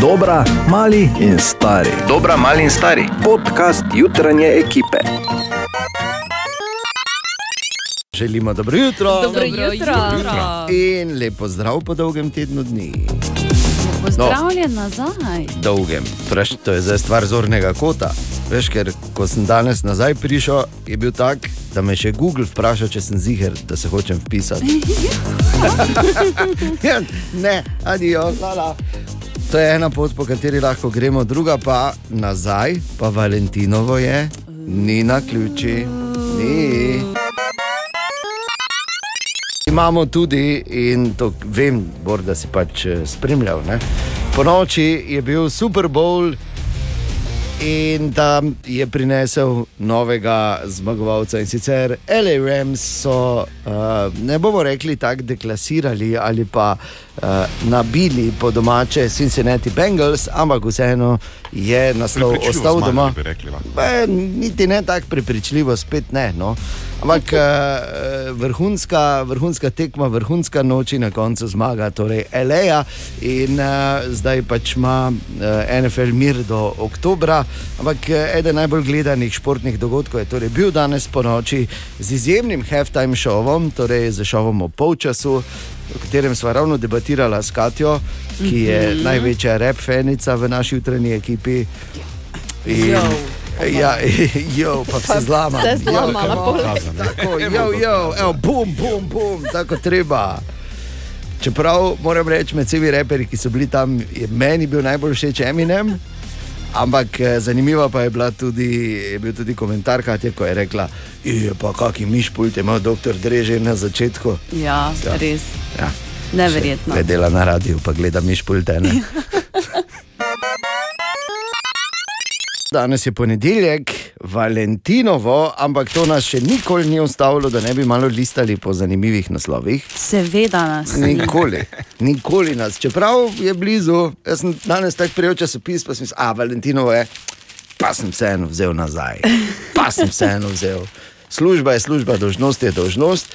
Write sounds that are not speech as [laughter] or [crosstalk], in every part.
Dobra, mali in stari. Dobra, mali in stari. Podcast jutranje ekipe. Želimo dobro jutro. Dobro jutro. In lepo zdrav po dolgem tednu dni. Pozdravljen nazaj. Dolgem, Praš, to je zdaj stvar zornega kota. Veš, ker ko sem danes nazaj prišel, je bil tak, da me še Google vprašal, če sem ziger, da se hočem vpisati. [laughs] [laughs] Ja, ne, adijo, lala. To je ena pot, po kateri lahko gremo, druga pa nazaj, pa Valentinovo je, ni na ključi, ni. Imamo tudi, in to vem, Bor, da si pač eh, spremljal. Ne? Po noči je bil Super Bowl in tam je prinesel novega zmagovalca in sicer L.A. Rams so, uh, ne bomo rekli tako, deklasirali ali pa uh, nabili po domače Cincinnati Bengals, ampak vseeno je naslov ostal doma. bi rekli. Be, niti ne tako prepričljivo, spet ne. No. Ampak uh, vrhunska, vrhunska tekma, vrhunska noč in na koncu zmaga, torej Eleja. In uh, zdaj pač ima uh, NFL mir do oktobra. Ampak eden najbolj gledanih športnih dogodkov je torej bil danes po noči z izjemnim halftime šovom, torej z šovom o polčasu. O katerem smo ravno debatirali s Katjo, ki je mm -hmm. največja rep fenica v naši jutranji ekipi. In, Ja, [laughs] jo, pa se zlama. Se zlamala, pol. Tako, jo, jo, evo, bum, bum, bum, tako treba. Čeprav moram reči, med vsemi reperi, ki so bili tam, je meni bil najbolj všeč Eminem. Ampak eh, zanimiva pa je, bila tudi, je bil tudi komentar, Katja, ko je rekla, je pa kakšen mišpult je imel doktor Dreže na začetku. Ja, Ja. res. Ja. Neverjetno. Kaj dela na radiju, pa gleda mišpulte. [laughs] ne. Danes je ponedeljek, Valentinovo, ampak to nas še nikoli ni ustavilo, da ne bi malo listali po zanimivih naslovih. Seveda nas. ni. Nikoli, [laughs] nikoli nas, čeprav je blizu. Jaz sem danes tako prijel časopis, pa sem mislil, a Valentinovo je, pa sem vseeno vzel nazaj, pa sem vseeno vzel. Služba je služba, dožnost je dožnost.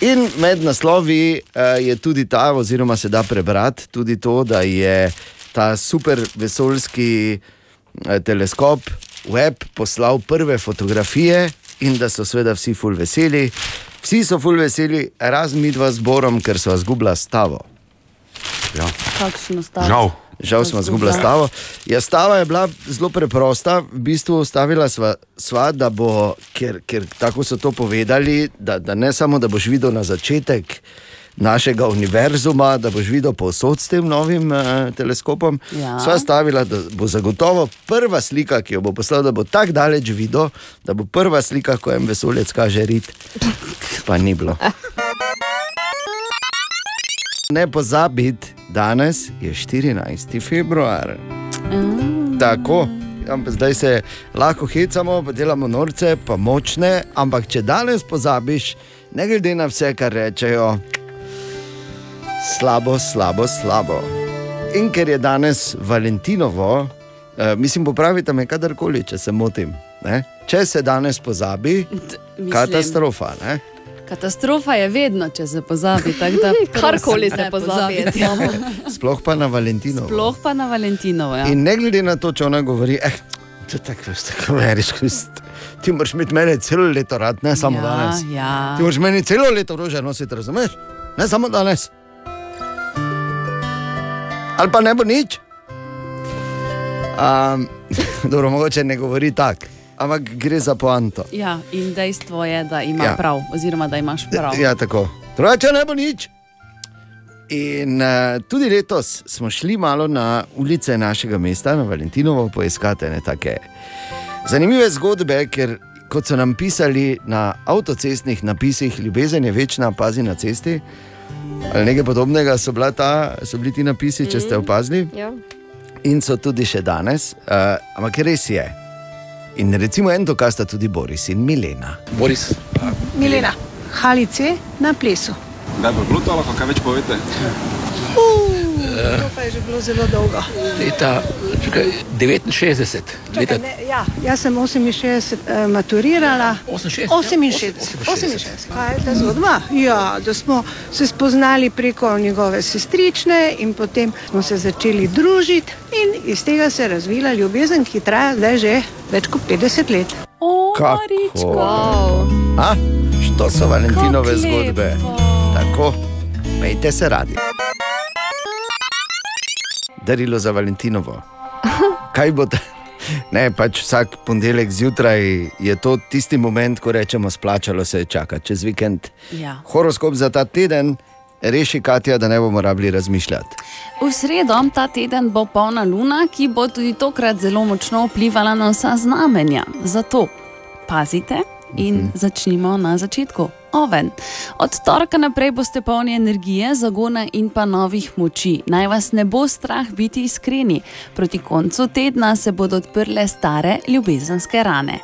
In med naslovi uh, je tudi ta, oziroma se da prebrati tudi to, da je ta super vesoljski teleskop Webb poslal prve fotografije in da so seveda vsi ful veseli. Vsi so ful veseli, razen mi dva zborom, ker so izgubila stavo. Ja. Kakšno stvar. Žal. Žal smo izgubili stavo. Ja, stava je bila zelo preprosta, v bistvu stavila sva, sva da bo, ker, ker tako so to povedali, da, da ne samo, da boš videl na začetek našega univerzuma, da boš videl povsod s tem novim uh, teleskopom. Ja. Sva stavila, da bo zagotovo prva slika, ki jo bo poslal, da bo tako daleč videl, da bo prva slika, ko jim vesolec kaže rit. Pa ni bilo. Ne pozabiti, danes je 14. februar. Tako, ampak zdaj se lahko hecamo, pa delamo norce, pa močne, ampak če danes pozabiš, ne glede na vse, kar rečejo, slabo, slabo, slabo. In ker je danes Valentinovo, eh, mislim, popravite me kadarkoli, če se motim. Ne? Če se danes pozabi, mislim. katastrofa. Ne? Katastrofa je vedno, če se pozabi. tako Da, [laughs] Karkoli se pozabi. [laughs] Sploh pa na Valentinovo. Sploh pa na Valentinovo. Ja. In ne glede na to, če ona govori, eh, to je tako, veš, tako ameriško. Ti moraš imeti mene celo leto rad, ne samo ja, danes. Ja. Ti moraš meni celo leto rože nositi, razumeš? Ne samo danes. Ali pa ne bo nič. Um, [laughs] dobro, mogoče ne govori tako, ampak gre za poanto. ja, in dejstvo je, da ima Ja. ja. prav, oziroma da imaš prav. Ja, tako. Drugače ne bo nič. In uh, tudi letos smo šli malo na ulice našega mesta, na Valentinovo, poiskati ne take zanimive zgodbe, ker kot so nam pisali na avtocestnih napisih, ljubezen je večna, pazi na cesti. Ali nekaj podobnega so, bila ta, so bili ti napisi, če ste opazili, Ja. in so tudi še danes, uh, ampak res je. In recimo en dokaz sta tudi Boris in Milena. Boris, Milena, halice na plesu. da bo bilo to lahko kaj več povete? To pa je že bilo zelo dolgo. leta čakaj, 69. Leta, Čakaj, ne, ja, jaz sem 68 uh, maturirala. 68, 68. 68. Kaj je ta zgodba? Ja, da smo se spoznali preko njegove sestrične in potem smo se začeli družiti in iz tega se je razvila ljubezen, ki traja zdaj že več kot 50 let. O, Kako? Maričko. Wow. A, što so Valentinove Kako zgodbe? lepo. Tako, mejte se radi. Darilo za Valentinovo. Kaj bo ta? Ne, pač vsak ponedeljek zjutraj je to tisti moment, ko rečemo, splačalo se je čakati čez vikend. Ja. Horoskop za ta teden reši Katja, da ne bomo rabili razmišljati. V sredo ta teden bo polna luna, ki bo tudi tokrat zelo močno vplivala na vsa znamenja. Zato pazite in začnimo na začetku. Oven. Od torka naprej boste polni energije, zagona in pa novih moči. Naj vas ne bo strah biti iskreni. Proti koncu tedna se bodo odprle stare ljubezenske rane.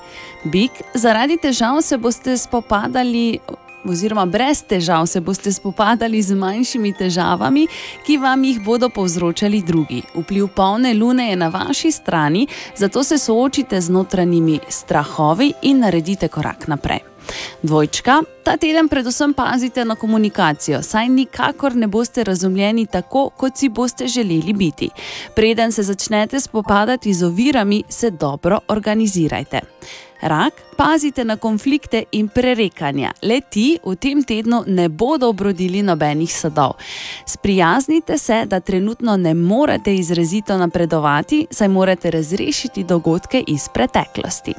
Bik, zaradi težav se boste spopadali oziroma brez težav se boste spopadali z manjšimi težavami, ki vam jih bodo povzročali drugi. Vpliv polne lune je na vaši strani, zato se soočite z notranjimi strahovi in naredite korak naprej. Dvojčka, ta teden predvsem pazite na komunikacijo, saj nikakor ne boste razumljeni tako, kot si boste želeli biti. Preden se začnete spopadati z ovirami, se dobro organizirajte. Rak, pazite na konflikte in prerekanja. Le ti v tem tednu ne bodo obrodili nobenih sadov. Sprijaznite se, da trenutno ne morete izrazito napredovati, saj morate razrešiti dogodke iz preteklosti.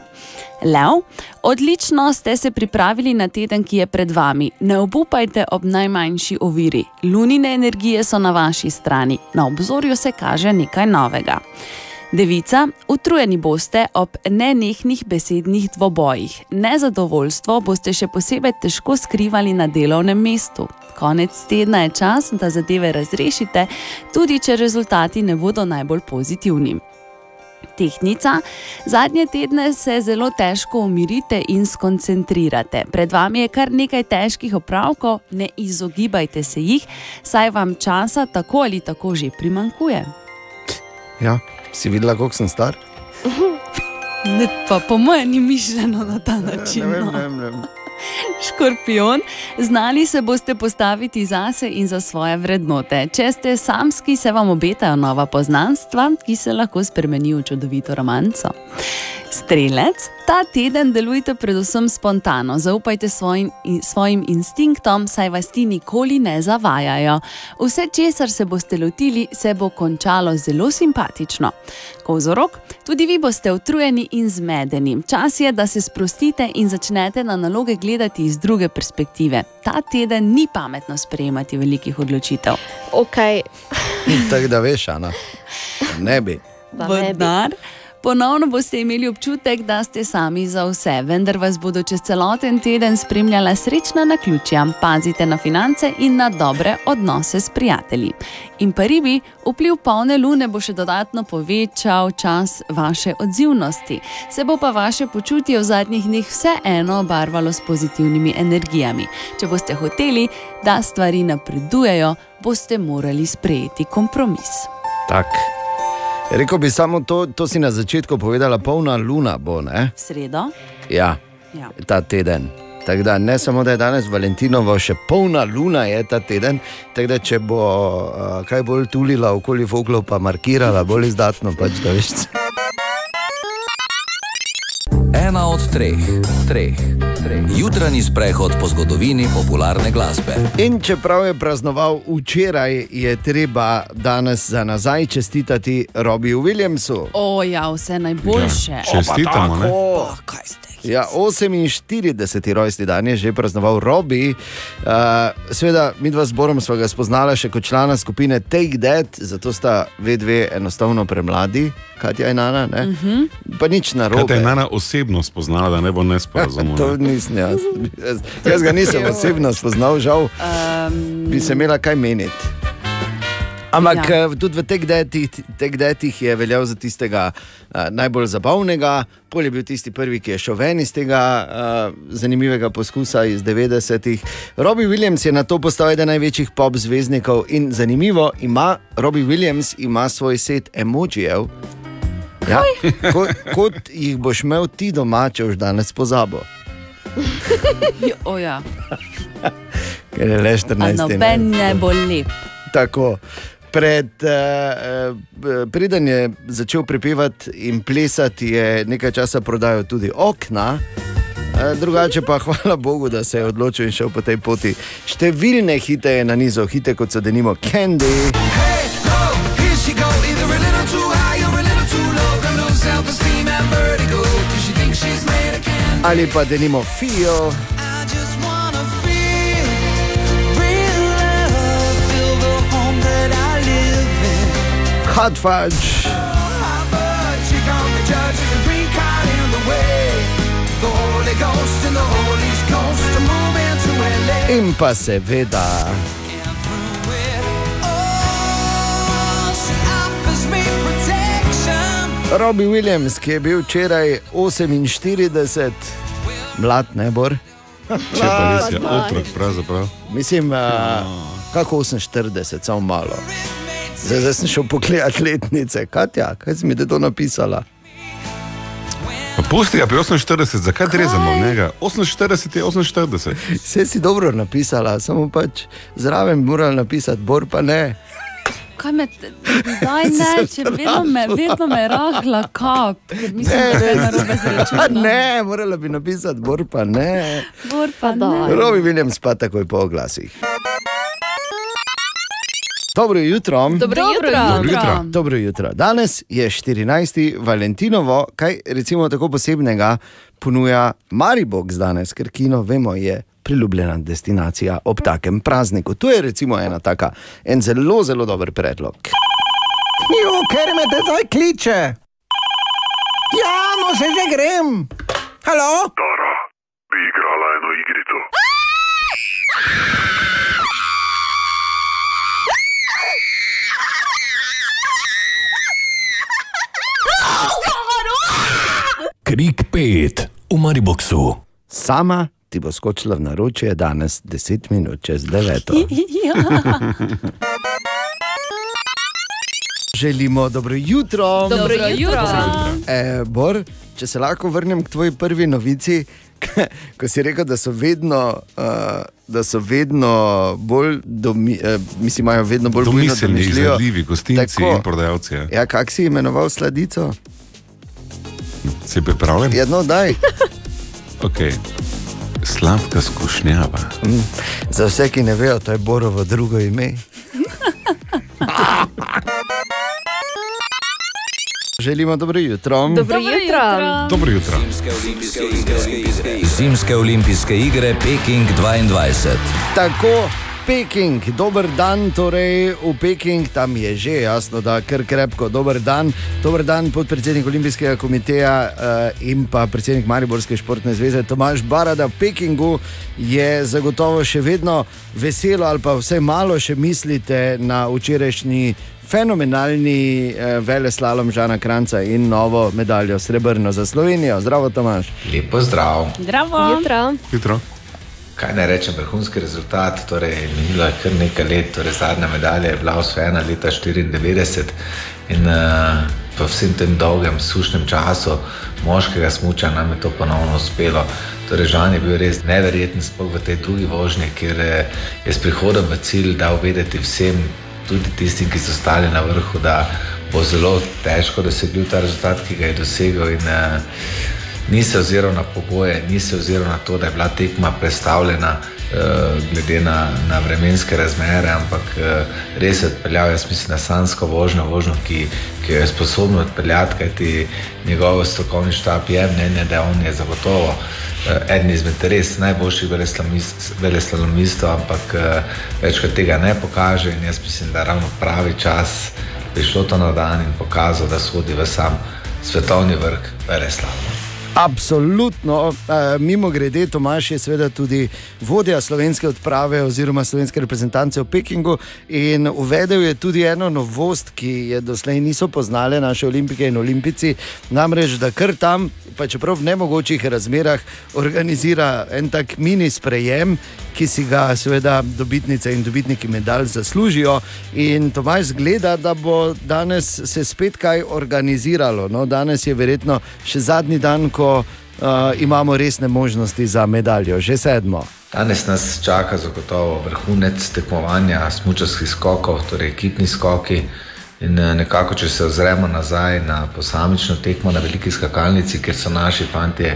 Lev, odlično ste se pripravili na teden, ki je pred vami. Ne obupajte ob najmanjši oviri. Lunine energije so na vaši strani, na obzorju se kaže nekaj novega. Devica, utrujeni boste ob nenehnih besednih dvobojih. Nezadovoljstvo boste še posebej težko skrivali na delovnem mestu. Konec tedna je čas, da zadeve razrešite, tudi če rezultati ne bodo najbolj pozitivni. Tehnica, zadnje tedne se zelo težko umirite in skoncentrirate. Pred vami je kar nekaj težkih opravkov, ne izogibajte se jih, saj vam časa tako ali tako že primankuje. Ja, si videla, kako sem star? [laughs] Ne, pa po mojem ni mišljeno na ta način. Ne vem, no. ne vem, ne vem. [laughs] Škorpion, znali se boste postaviti zase in za svoje vrednote. Če ste samski, se vam obetajo nova poznanstva, ki se lahko spremenijo v čudovito romanco. Strelec, ta teden delujte predvsem spontano, zaupajte svojim, svojim instinktom, saj vas ti nikoli ne zavajajo. Vse, česar se boste lotili, se bo končalo zelo simpatično. Kozorok, tudi vi boste utrujeni in zmedeni. Čas je, da se sprostite in začnete na naloge gledati iz druge perspektive. Ta teden ni pametno sprejemati velikih odločitev. Okay. Tako da veš, Ana. Ne bi. Vendar, ponovno boste imeli občutek, da ste sami za vse, vendar vas bodo čez celoten teden spremljala srečna naključja. Pazite na finance in na dobre odnose s prijatelji. In pa ribi, vpliv polne lune bo še dodatno povečal čas vaše odzivnosti. Se bo pa vaše počutje v zadnjih dneh vseeno obarvalo s pozitivnimi energijami. Če boste hoteli, da stvari napredujejo, boste morali sprejeti kompromis. Tak. Rekel bi samo to, to si na začetku povedala, polna luna bo, ne? Sredo. Ja, Ja. ta teden. Tako da ne samo, da je danes Valentinovo, še polna luna je ta teden. Tako da če bo uh, kaj bolj tulila okoli Foglov, pa markirala bolj izdatno, pač da veš. Ena od treh, treh, treh. Jutranji sprehod po zgodovini popularne glasbe. In čeprav je praznoval včeraj, je treba danes za nazaj čestitati Robiju Williamsu. O, ja, vse najboljše. Čestitamo. ne? Oh, kaj ste? Ja, 48. rojstni dan je že praznoval Robi. Uh, Sveda, mi dva zborom smo ga spoznala še kot člana skupine Take That, zato sta ve dve enostavno premladi, Katja in Nana. Uh -huh. Pa nič na Kaj te robe. je Nana osebno spoznala, da ne bo nesporazumela? To nisem jaz. jaz. Jaz ga nisem osebno spoznal, žal. Um, Bi se imela kaj meniti. Ampak Ja. ja. tudi v teh detih, teh detih je veljal za tistega uh, najbolj zabavnega, pol je bil tisti prvi, ki je šel ven iz tega uh, zanimivega poskusa iz 90-ih. Robbie Williams je na to postal eden največjih pop zvezdnikov in zanimivo, ima Robbie Williams ima svoj set emojijev. Ja, kot, kot jih boš imel ti doma, če boš danes pozabo. [laughs] Jo, O, ja. Ker je le A 14. noben ne bo lep. Tako. Pred, uh, preden je začel prepevati in plesati, je nekaj časa prodajal tudi okna. Eh, Drugače pa [laughs] hvala Bogu, da se je odločil in šel po tej poti. Številne hite je na nizu, hite kot so denimo Candy. Ali pa denimo Fio. Hot Fudge. In pa seveda. Robbie Williams, ki je bil včeraj 48, mlad ne bor. Če pa res je otrok, pravzaprav. Mislim, uh, kako 48, samo malo. Zdaj, zdaj sem šel pogledat letnice, Katja, kaj si mi to napisala? Pa pusti ga pri 48, zakaj rezamo v njega? 48 je 48. Vse si dobro napisala, samo pač zraven bi morala napisati, bor pa ne. Kaj me, te- daj [laughs] ne, če vedno me, vedno me rahla kap, ker mislim, da je narobe zrečeno. ne, morala bi napisati, bor pa ne. Bor pa ne. Robi Williams pa takoj po oglasih. Dobro jutro. Dobro Dobro jutro. Dobro jutro. Dobro jutro. Danes je 14. Valentinovo, kaj recimo tako posebnega ponuja Maribox danes, ker kino, vemo, je priljubljena destinacija ob takem prazniku. To je recimo ena taka, en zelo, zelo dober predlog. Jo, ker me te zdaj kliče. Ja, no se že grem. Halo? Tara, bi igrala eno igrico. Krik 5 v Mariboku. Sama ti bo skočila v naročje danes 10 minut čez 9. [laughs] Ja. Želimo dobro jutro. Dobro jutro. E, Bor, če se lahko vrnem k tvoji prvi novici, [laughs] ko si rekel, da so vedno, uh, da so vedno bolj, domi, uh, mislim, imajo vedno bolj bujno Domiselni, domišljijo. izvedljivi, gostinci Tako. in prodajalci. ja. Ja, kak si imenoval sladico? Si pripravljen? Jedno daj. [laughs] Okay. Sladka skušnjava. Mm. Za vse, ki ne vejo, to je Borovo drugo ime. [laughs] Želimo dobro jutro. Dobro jutro. Dobro jutro. Zimske olimpijske igre Peking 22. Tako, Peking, dober dan, torej v Peking, tam je že jasno, da kar krepko, dober dan. Dober dan, podpredsednik Olimpijskega komiteja uh, in pa predsednik Mariborske športne zveze Tomaš Barada v Pekingu je zagotovo še vedno veselo ali pa vsaj malo še mislite na včerajšnji fenomenalni uh, veleslalom Žana Kranca in novo medaljo srebrno za Slovenijo. Zdravo, Tomaš. Lepo zdrav. Zdravo. Jutro. Hitro. Kaj naj rečem, vrhunski rezultat. Torej, minilo je kar nekaj let, torej zadnja medalja je bila osvojena leta 1994 in uh, po vsem tem dolgem, sušnem času moškega smuča nam je to ponovno uspelo. Torej, Žan je bil res neverjeten, sploh v tej drugi vožnji, ker je s prihodom v cilj dal vedeti vsem, tudi tistim, ki so stali na vrhu, da bo zelo težko dosegljiv ta rezultat, ki ga je dosegel. In, uh, ni se oziral na pogoje, ni se oziral na to, da je bila tekma predstavljena uh, glede na, na vremenske razmere, ampak uh, res je odpeljal, jaz mislim, na sansko vožnjo, vožnjo, ki, ki jo je sposoben odpeljati, kajti njegov strokovni štab je mnenje, da on je zagotovo uh, eden izmed res najboljših veleslalomist- veleslalomistov, ampak uh, večkrat tega ne pokaže in jaz mislim, da je ravno pravi čas prišlo to na dan in pokazal, da sodi v sam svetovni vrh veleslaloma. Absolutno. Uh, mimo grede, Tomaš je seveda tudi vodja slovenske odprave oziroma slovenske reprezentance v Pekingu in uvedel je tudi eno novost, ki je doslej niso poznale naše olimpike in olimpici, namreč da kar tam, pa čeprav v nemogočih razmerah, organizira en tak mini sprejem, ki si ga seveda dobitnice in dobitniki medalj zaslužijo. In Tomaš zgleda, da bo danes se spet kaj organiziralo. No, danes je verjetno še zadnji dan, ko uh, imamo resne možnosti za medaljo, že sedmo. Danes nas čaka zagotovo vrhunec tekmovanja smučarskih skokov, torej ekipni skoki. In eh, nekako, če se ozremo nazaj na posamično tekmo na veliki skakalnici, kjer so naši fanti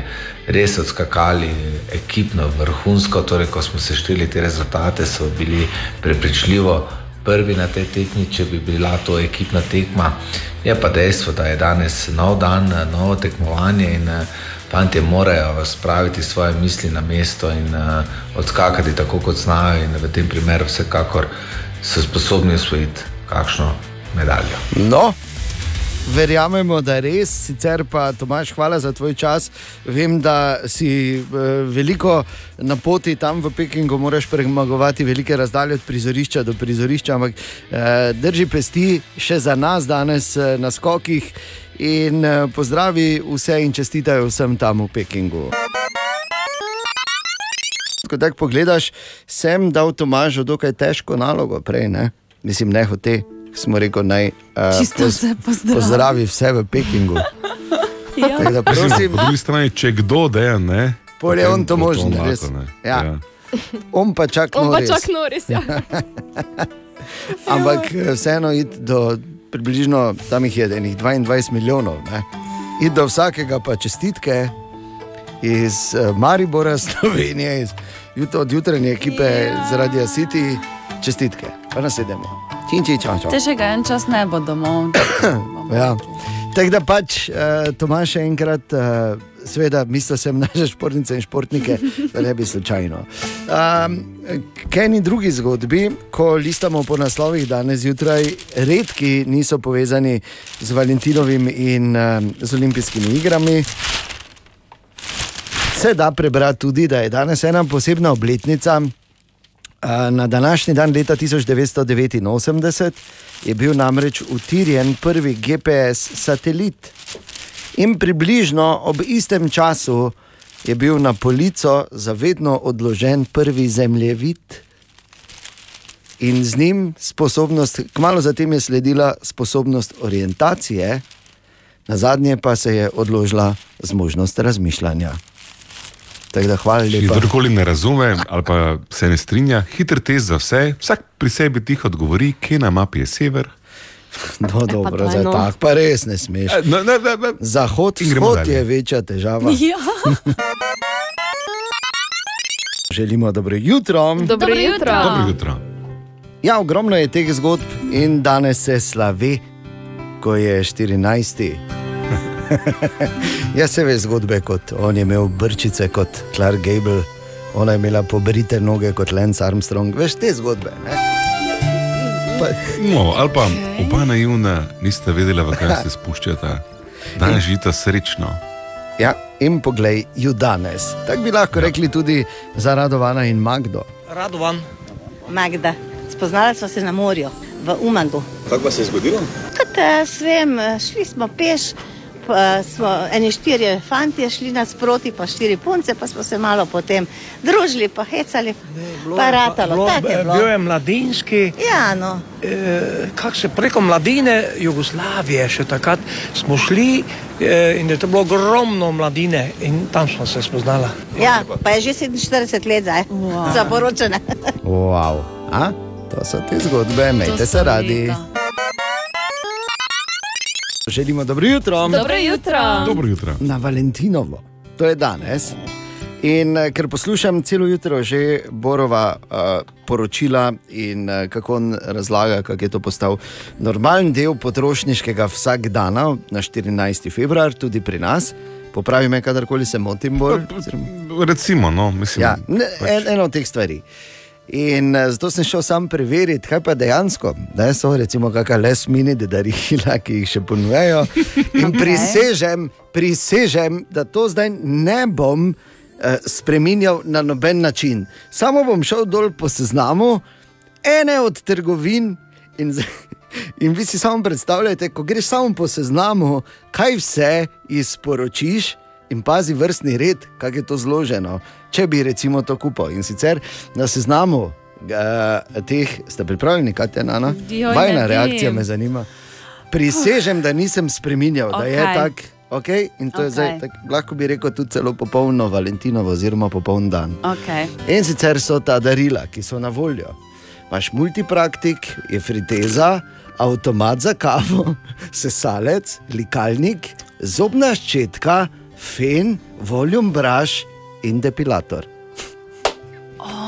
res odskakali ekipno, vrhunsko, torej ko smo sešteli te rezultate, so bili prepričljivo prvi na tej tekmi, če bi bila to ekipna tekma. Je pa dejstvo, da je danes nov dan, novo tekmovanje in eh, fanti morajo spraviti svoje misli na mesto in uh, odskakati tako, kot znajo, in v tem primeru vsekakor so sposobni osvojiti kakšno medaljo. No. Verjamemo, da je res, sicer pa Tomaš, hvala za tvoj čas. Vem, da si eh, veliko na poti tam v Pekingu, moraš premagovati velike razdalje od prizorišča do prizorišča, ampak eh, drži pesti še za nas danes eh, na skokih in pozdravi vse in čestitajo vsem tam v Pekingu. Ko tako pogledaš, sem dal Tomažu dokaj težko nalogo prej, ne? mislim, ne hote. Smo rekel, naj uh, vse pozdravi. pozdravi vse v Pekingu. [laughs] Ja. Da, prosim, po drugi strani, če kdo deja, ne. Pol je on to možen, enako, res. ne. Ja. [laughs] on pa čak On pa Norris. čak Noris. Ja. [laughs] Ampak eh, vseeno id do približno tam jih je enih 22 milijonov. Ne? Id do vsakega pa čestitke iz eh, Maribora, Slovenije, iz, od jutranje ekipe Ja. zaradi City, čestitke, pa nasedemo. Činči, čau, čau. Te še ga en čas ne bo domov. [coughs] Ja. Tako da pač, uh, Tomaš, še enkrat, uh, seveda, mislil sem naše športnice in športnike, da ne bi slučajno. Um, kaj ni drugi zgodbi, ko listamo po naslovih danes zjutraj, redki niso povezani z Valentinovim in uh, z olimpijskimi igrami. Se da prebrati tudi, da je danes ena posebna obletnica. Na današnji dan leta 1989 je bil namreč utirjen prvi GPS satelit. In približno ob istem času je bil na polico zavedno odložen prvi zemljevid. In z njim sposobnost, kmalo zatem je sledila sposobnost orientacije, na zadnje pa se je odložila zmožnost razmišljanja. Tako da hvala lepa. kdorkoli ne razume ali pa se ne strinja, hiter test za vse, vsak pri sebi tiho odgovori, kje na mapi je sever. No, [laughs] dobro, daj, zdaj no. tako pa res ne smeš. E, Ne, ne, ne, ne. Zahod, In gremo vzhod dalje. je večja težava. Ja. [laughs] Želimo dobro jutro. Dobro Dobro jutro. Dobro jutro. Ja, ogromno je teh zgodb in danes se slavi, ko je 14. [laughs] Jaz se veš zgodbe, kot on je imel brčice kot Clark Gable, ona je imela pobrite noge kot Lance Armstrong. Veš te zgodbe. Ne? Pa, No, ali pa oba naivna nista vedela, v kaj se spuščata. Danes živita srečno. ja, in poglej, ju danes. Tako bi lahko rekli tudi za Radovana in Magdo. Radovan. Magda. Spoznala sva se na morju, v Umagu. Kako pa se je zgodilo? Kot jaz vem, šli smo peš, pa smo eni štirje fanti šli nasproti, pa štiri punce, pa smo se malo potem družili, pa hecali, pa ratalo. Tako je Bil bilo. je mladinski, Ja, no. eh, kak se preko mladine Jugoslavije, še takrat smo šli eh, in je to bilo ogromno mladine in tam smo se spoznala. Ja, pa je že 47 let zdaj, wow. za poročene. Wow. A? To so te zgodbe, imejte se radi. Želimo dobro jutro. Dobro jutro. Dobro jutro. Na Valentinovo, to je danes. In eh, ker poslušam celo jutro že Borova uh, poročila in uh, kako on razlaga, kako je to postal normalen del potrošniškega vsakdana na 14. februar, tudi pri nas. Popravi me, kadarkoli se motim, bolj. Recimo, no, mislim. Ja, ne, pač- en, eno od teh stvari. In eh, zato sem šel sam preveriti, kaj pa dejansko. Da so recimo kakšna les mini darila, ki jih še ponujajo. In Okej. prisežem, prisežem, da to zdaj ne bom eh, spremenjal na noben način. Samo bom šel dol po seznamu ene od trgovin in, z- [laughs] in vi si samo predstavljate, ko greš samo po seznamu, kaj vse izporočiš. In pazi vrstni red, kako je to zloženo, če bi recimo to kupil. In sicer na seznamu uh, teh, ste pripravljeni, kaj je Nana? Vajna reakcija me zanima. Prisežem, da nisem spremenjal, da je tako. Okay? In to je Okej. zdaj, tak, lahko bi rekel, tudi celo popolno Valentinovo, oziroma popoln dan. Okay. In sicer so ta darila, ki so na voljo. Imáš multipraktik, je friteza, avtomat za kavo, [laughs] sesalec, likalnik, zobna ščetka, fen, voljum braš in depilator.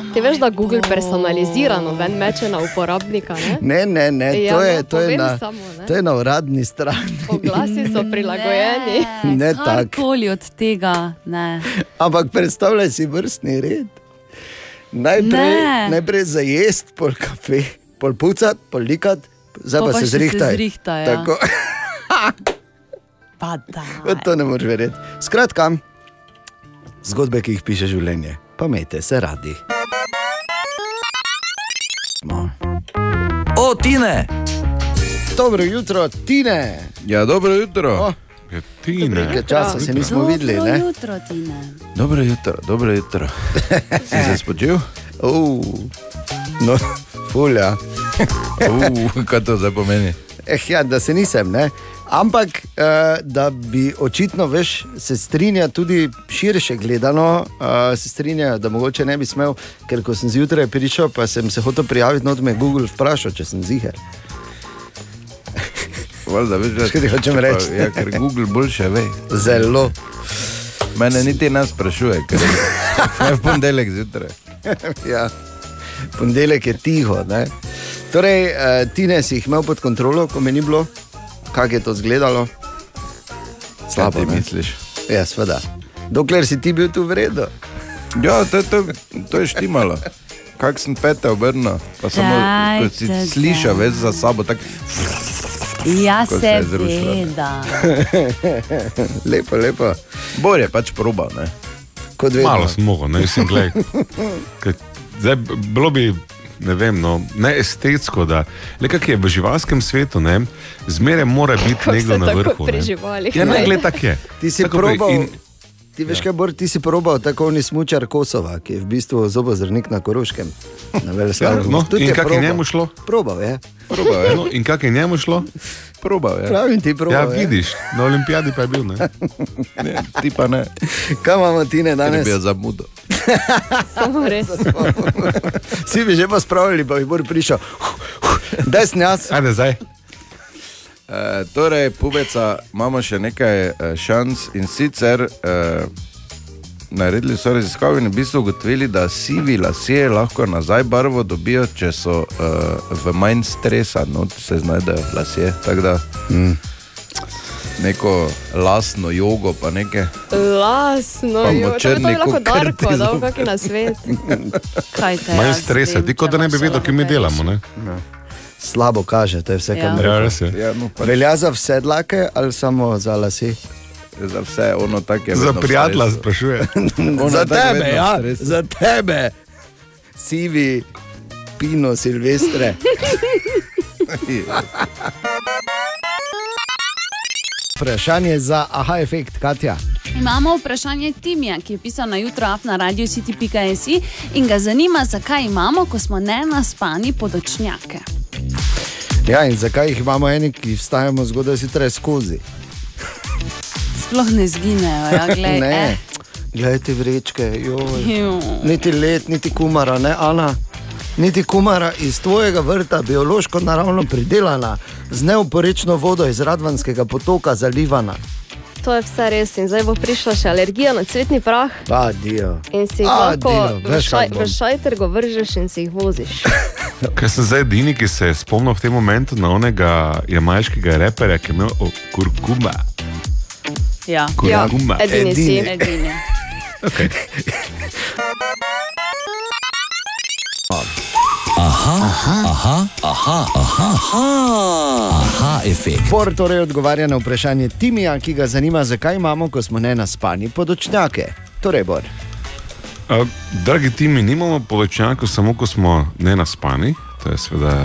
Ti veš, da Google personalizirano ven meče na uporabnika. Ne? Ne, ne, ne, Ja, to je, no, to je, na, samo, ne. to je na uradni strani. Oglasi so prilagojeni. Ne [laughs] tako. Karkoli od tega, ne. Ampak predstavljaj si vrstni red. Najprej, Ne. najprej za jesti, pol kafe, pol pucat, pol likat, zdaj Po pa, pa se še se zrihtaj. zrihta, ja. Tako. Pa da. Pa [laughs] To ne moreš verjeti. Skratka, zgodbe, ki jih piše življenje, pa imejte se radi. O, Tine! Dobro jutro, Tine. Ja, dobro jutro. Oh. Ja, Tine. Nekaj časa se nismo videli. Dobro Ne? jutro, Tine. Dobro jutro, dobro jutro. Si se spočil? [laughs] Uh, no, [laughs] fulja. [laughs] uh, kaj to zdaj pomeni? Eh, ja, da se nisem, ne. Ampak, eh, da bi očitno veš, se strinja tudi širše gledano, eh, se strinja, da mogoče ne bi smel, ker ko sem zjutraj prišel, pa sem se hotel prijaviti, no, da me je Google vprašal, če sem ziger. Valjda, veš, da [laughs] ti hočem pa- reči? Ja, ker Google boljše ve. Zelo. Mene niti ne sprašuje, ker [laughs] je v ponedeljek zjutraj. [laughs] ja. Ponedeljek je tiho. Ne? Torej, eh, Tine si jih imel pod kontrolo, ko me ni bilo, kako je to izgledalo. Slabo ne? misliš? Ja, seveda. Dokler si ti bil tu v redu. Ja, to, to, to je štimalo. Kak sem pete obrnil, pa samo Daj, ko si slišal več za sabo. Tak, Ja, se je zrušila, [laughs] lepo, lepo. Bor je pač probal. Ne? Kot vedno. Malo sem mogel, ne mislim, glej. [laughs] Ker Zdaj, bilo bi, ne vem, no, ne estetsko, da le kak je v živalskem svetu, ne, zmeraj mora biti Kako nekdo na tako vrhu. ne. Ja, ne, gled tak je. Ti si Tako pri- probal. in- Ti veš, kaj Bor, ti si probal tako ni smučar Kosova, ki je v bistvu zobozdravnik na Koroškem. Na Ja, no, Tudi in kako je probal. njemu šlo? Probal je. Probal je. No, in kako je njemu šlo? Probal je. Pravim ti, probal Ja, je. vidiš, na olimpijadi pa je bil. Ne? [laughs] Ne, ti pa ne. Kaj imamo Tine Ker danes? bi jo zamudil. [laughs] Samo res. Vsi bi že pa spravili, pa bi Bor prišel. Daj snjas. Ajde, zdaj. E, torej, pubeca, imamo še nekaj e, šans in sicer e, naredili so raziskave in v bistvu ugotovili, da sivi lasje lahko nazaj barvo dobijo, če so e, v manj stresa, no, se znajdejo lasje. Tako da mm. neko lasno jogo, pa nekaj. Lasno, Pa jo, to bi močerni to bi lahko kot Darko, krti dal zob. kakšen na svet. [laughs] Manj stresa, vem, ti kot če da ne bi vedel, lahko kaj mi delamo. Ne? Slabo kaže, to je vse, kar Ja. Ja. Ja, no, pač Velja za vse dlake ali samo za lase? za vse ono tako je. Za prijatelja sprašuje. [laughs] Za tebe, ja, za tebe, sivi, pino, silvestre. [laughs] Vprašanje za aha efekt, Katja. Imamo vprašanje Timija, ki je pisal na jutro na radio city.si in ga zanima, zakaj imamo, ko smo ne naspani podočnjake. Ja, in zakaj jih imamo eni, ki vstajamo zgodaj zjutraj skozi? Sploh ne zginejo, ja, glej. ne, Eh. gledajte vrečke, joj. Niti let, niti kumara, ne Ana. Niti kumara iz tvojega vrta, biološko naravno pridelana, z neoporečno vodo iz Radvanskega potoka zalivana. To je vse res in zdaj bo prišla še alergija na cvetni prah. Adijo. In si jih Adijo, lahko v, šaj, v šajter go vržeš in si jih voziš. [laughs] Ker sem zdaj edini, ki se je spomnil v tem momentu na onega jamajškega reperja, ki je imel o, kurkuma. Ja, Kurkuma. Ja, edini si. edini. [laughs] Okay. [laughs] Aha, aha, aha, aha, aha, aha, aha efekt. Bor torej odgovarja na vprašanje Timija, ki ga zanima, zakaj imamo, ko smo ne naspani, podočnjake. Torej, Bor. Uh, dragi timi, nimamo povečnjakov samo, ko smo ne naspani. To je seveda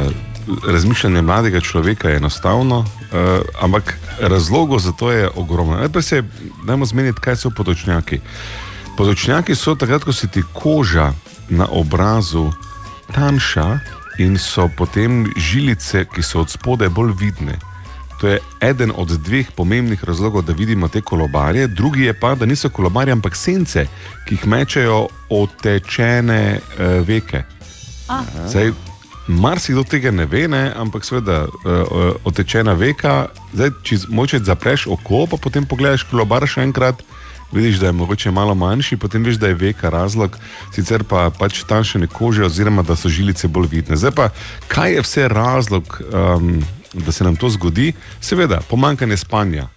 razmišljanje mladega človeka je enostavno, uh, ampak razlogov za to je ogromno. Najprej se dajmo zmeniti, kaj so podočnjaki. Podočnjaki so takrat, ko se ti koža na obrazu tanjša in so potem žilice, ki so od spodaj bolj vidne. To je eden od dveh pomembnih razlogov, da vidimo te kolobarje, drugi je pa, da niso kolobarje, ampak sence, ki jih mečejo otečene uh, veke. Zdaj, marsikdo tega ne ve, ne, ampak seveda uh, otečena veka. Zdaj, če moče zapreš oko, pa potem pogledaš kolobar še enkrat. Vidiš, da je mogoče malo manjši, potem veš, da je veka razlog, sicer pa pač tanjšanje kože, oziroma da so žilice bolj vidne. Zdaj pa, kaj je vse razlog, um, da se nam to zgodi? Seveda, pomankanje spanja,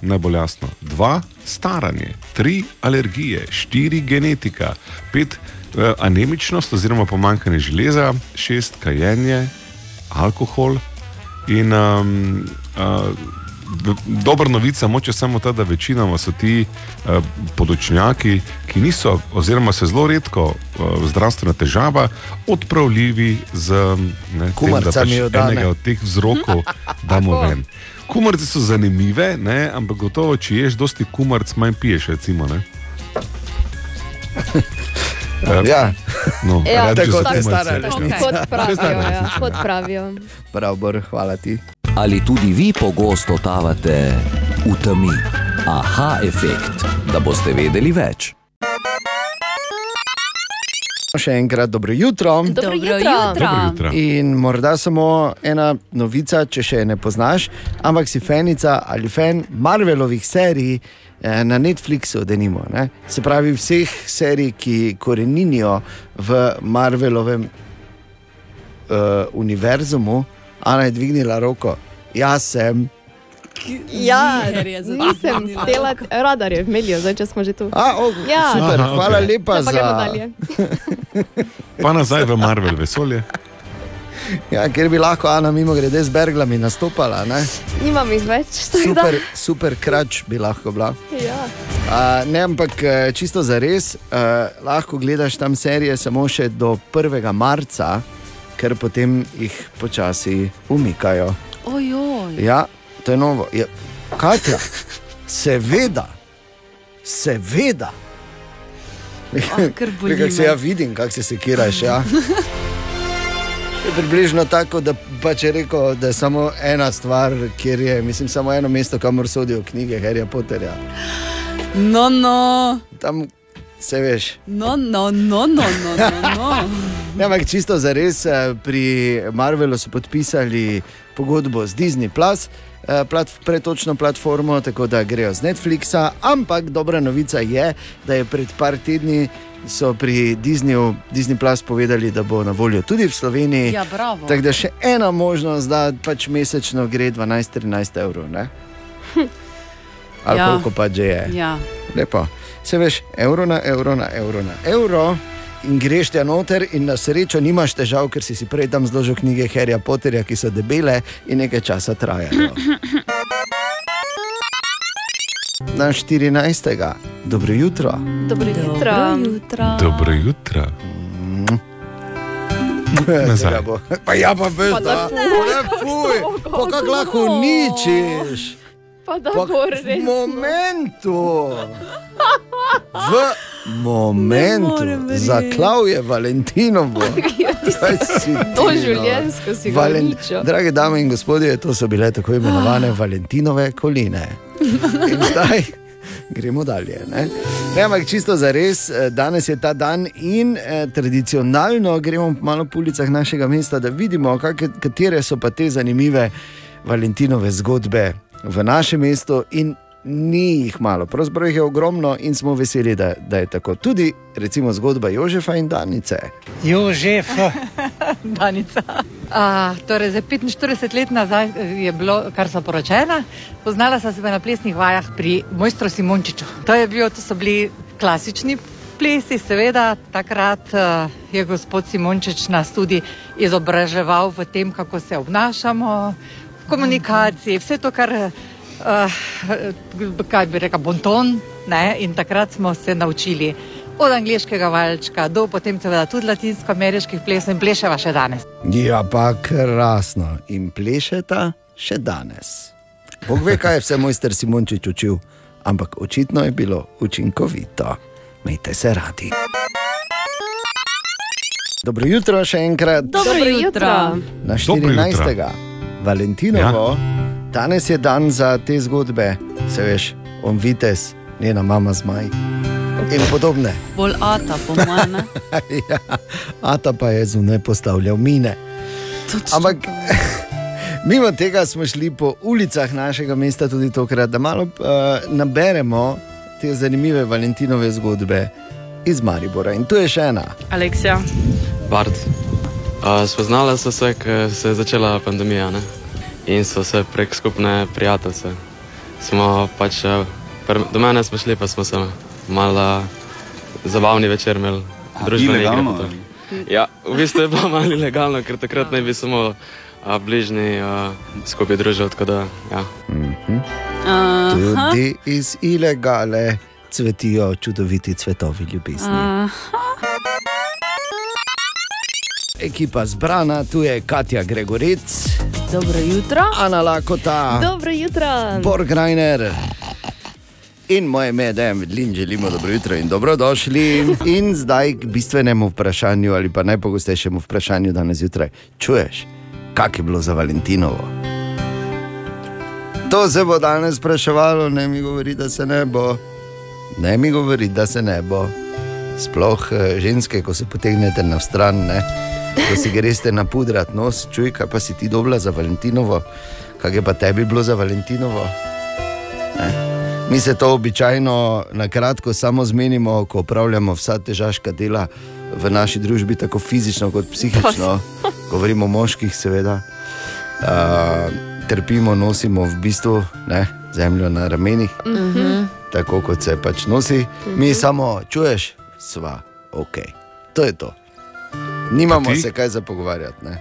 najbolj jasno. Dva, staranje, tri, alergije, štiri, genetika, pet, uh, anemičnost oziroma pomankanje železa, šest, kajenje, alkohol in um, uh, Dobra novica, moče samo ta, da večinoma so ti uh, podočnjaki, ki niso, oziroma se zelo redko uh, zdravstvena težava, odpravljivi z ne, tem, da pač enega od teh vzrokov [laughs] damo ven. Kumarce so zanimive, ne, ampak gotovo, če ješ dosti kumarc, manj piješ. Recimo, [laughs] Ja, no, Ja, rad bi tako je stara resnica. Kot pravijo, ja, kot pravijo. Prav, Bor, hvala ti. Ali tudi vi pogosto tavate v temi? Aha efekt, da boste vedeli več. Še enkrat dobro jutro. Dobro jutro. jutro. Dobro jutro. In morda samo ena novica, če še ne poznaš, ampak si fenica ali fan Marvelovih serij eh, na Netflixu, da nimo. Ne? Se pravi, vseh serij, ki koreninijo v Marvelovem uh, univerzumu, Ana je dvignila roko. Jaz sem. Ja, nisem delati, radar je v Melju, zdaj če smo že tu. A, oh, ja. super, Aha, hvala okej. lepa Ja, za. dalje. [laughs] Pa nazaj v Marvel vesolje. Ja, ker bi lahko Ana mimo grede z Berglami nastopala. Ne? Nimam jih več, tako da. Super, super krač bi lahko bila. Ja. Uh, ne, ampak eh, čisto za res, uh, lahko gledaš tam serije samo še do 1. marca, ker potem jih počasi umikajo. Ojoj. Ja, to je novo. Ja, Katja, seveda, seveda. ker boli Kako se me. ja vidim, kako se sekiraš. Ja. Je Približno tako, da pač je rekel, da je samo ena stvar, kjer je, mislim, samo eno mesto, kamor sodijo knjige Harryja Potterja. No, no. Tam se veš. No, no, no, no, no, no, no. Ne, [laughs] ampak čisto za res, eh, pri Marvelu so podpisali pogodbo z Disney, Plus, eh, plat, pretočno platformo, tako da grejo z Netflixa. Ampak dobra novica je, da je pred par tedni so pri Disneyju, Disney Plus povedali, da bo na voljo tudi v Sloveniji. Ja, bravo. Tako da še ena možnost, da pač mesečno gre 12-13 evrov. Ne? [laughs] Ali Ja. koliko pa že je. Ja. Lepo. Se veš, evro na evro na evro na evro. In greš tja noter, in na srečo nimaš težav, ker si si prej tam zložil knjige Harryja Potterja, ki so debele in nekaj časa trajajo. [clears throat] Na 14. Dobro jutro. Dobro jutro. jutro. Dobro jutro. Nazaj. Tega bo- Pa ja, pa veš, da da ne fuj, pa kako lahko uničiš. Pa da Pa bo v res. momentu. [laughs] V momentu, zaklav je Valentinovo. [laughs] Kaj si ti, To no? življenjsko si ga Valen... uničil. Drage dame in gospodje, to so bile tako imenovane Valentinove koline. In [laughs] zdaj gremo dalje. Ne? Ne, ampak čisto za res, danes je ta dan in eh, tradicionalno gremo malo po ulicah našega mesta, da vidimo, kake, katere so pa te zanimive Valentinove zgodbe v našem mestu. In ni jih malo, pravzaprav jih je ogromno in smo veseli, da, da je tako. Tudi recimo zgodba Jožefa in Danice. Jožef. [laughs] Danica. A, torej, za 45 let nazaj je bilo, kar so poročena. Poznala sem se na plesnih vajah pri mojstru Simončiču. To, je bil, to so bili klasični plesi, seveda, takrat uh, je gospod Simončič nas tudi izobraževal v tem, kako se obnašamo, komunikaciji, vse to, kar, uh, kaj bi rekel, bonton. Ne? In takrat smo se naučili od angliškega valčka do potem seveda tudi latinsko-ameriških plesov in pleševa še danes. Ja, pa krasno in plešeta še danes. Bog ve, kaj je vse mojster Simončič učil, ampak očitno je bilo učinkovito. Mejte se radi. Dobro jutro še enkrat. Dobro jutro. Na Dobro jutro. 14. Valentinovo, ja. danes je dan za te zgodbe, se veš, on vites, njena mama zmaj in podobne. Bolj ata, po mojem. [laughs] ja, Ata pa je zunaj postavljal mine. Ampak [laughs] mimo tega smo šli po ulicah našega mesta tudi tokrat, da malo uh, naberemo te zanimive Valentinove zgodbe iz Maribora. In tu je še ena. Aleksija. Bart. Uh, spoznala so se, ko se je začela pandemija ne? in so se prek skupne prijateljice. Smo pač, eh, pr- do mene smo šli, pa smo se malo zabavni večer imeli, pa to. Ja, v bistvu je bilo malo ilegalno, ker takrat naj bi samo a, bližnji a, skupaj družili. tako Da, ja. Aha. Tudi iz ilegale cvetijo čudoviti cvetovi ljubezni. Aha. Ekipa zbrana, tu je Katja Gregorec, Dobro jutro. Ana Lakota, Dobro jutro. Borg Reiner. In moje ime je Dejan Vidlin, želimo dobro jutro in dobrodošli. In zdaj k bistvenemu vprašanju, ali pa najpogostejšemu vprašanju danes zjutraj. Čuješ, kak je bilo za Valentinovo? To se bo danes spraševalo, ne mi govori, da se ne bo. Ne mi govori, da se ne bo. Sploh eh, ženske, ko se potegnete na stran, ne? Ko si greste na pudrat nos, čuj, kaj pa si ti dobila za Valentinovo, kaj je pa tebi bilo za Valentinovo. Ne? Mi se to običajno na kratko samo zmenimo, ko upravljamo vsa težaška dela v naši družbi, tako fizično kot psihično. Govorimo o moških, seveda. Uh, trpimo, nosimo v bistvu ne, zemljo na ramenih, Mhm. tako kot se pač nosi. Mi samo čuješ, sva, ok. To je to. Nimamo se kaj za pogovarjati. Ne?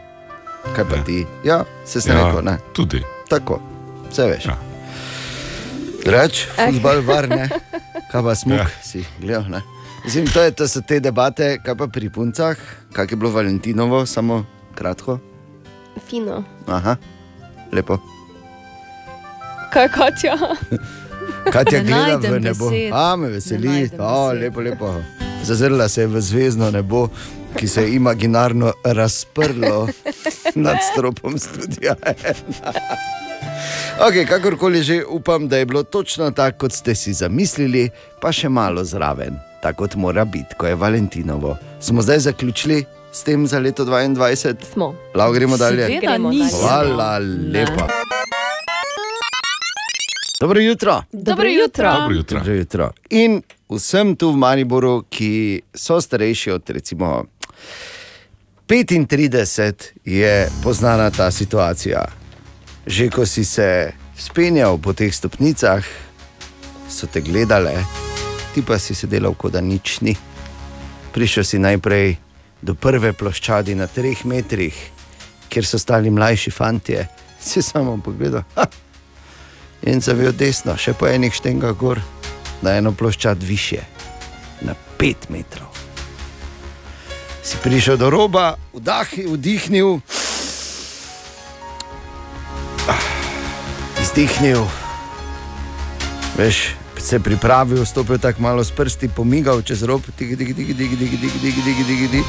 Kaj pa Ne. ti? Ja, se sem Ja, rekel, ne. Tudi. Tako, vse veš. Ja. Reč, futbal varne, [laughs] kaj pa smuk, Ja. ja. si gledal. Ne? Mislim, to, je, to so te debate, kaj pa pri puncah, kak je bilo Valentinovo, samo kratko. Fino. Aha, lepo. Kaj Katja? [laughs] Katja Ne gleda v nebo. besed. A, me Ne veseli. najdem O, lepo, lepo. Zazrla se je v zvezdno nebo, ki se je imaginarno razprlo nad stropom studia. Okay, kakorkoli že, upam, da je bilo točno tako, kot ste si zamislili, pa še malo zraven, tako kot mora biti, ko je Valentinovo. Smo zdaj zaključili s tem za leto 2022? Smo. Lahko gremo dalje. Seveda. Hvala lepa. Dobro jutro. Dobro jutro. Dobro jutro. Dobro jutro. In vsem tu v Mariboru, ki so starejši od recimo 35, je poznana ta situacija. Že ko si se spenjal po teh stopnicah, so te gledale, ti pa si sedel, kot da nič ni. Prišel si najprej do prve ploščadi na treh metrih, kjer so stali mlajši fantje, [laughs] si samo pogledal. Ha! In zavil desno, še po enih štengah gor, na eno ploščad više, na pet metrov. Si prišel do roba, vdahi, vdihnil, ah, izdihnil, veš, se pripravil, stopil tako malo s prsti, pomigal čez rob, dig, dig, dig, dig, dig, dig, dig, dig, dig, dig.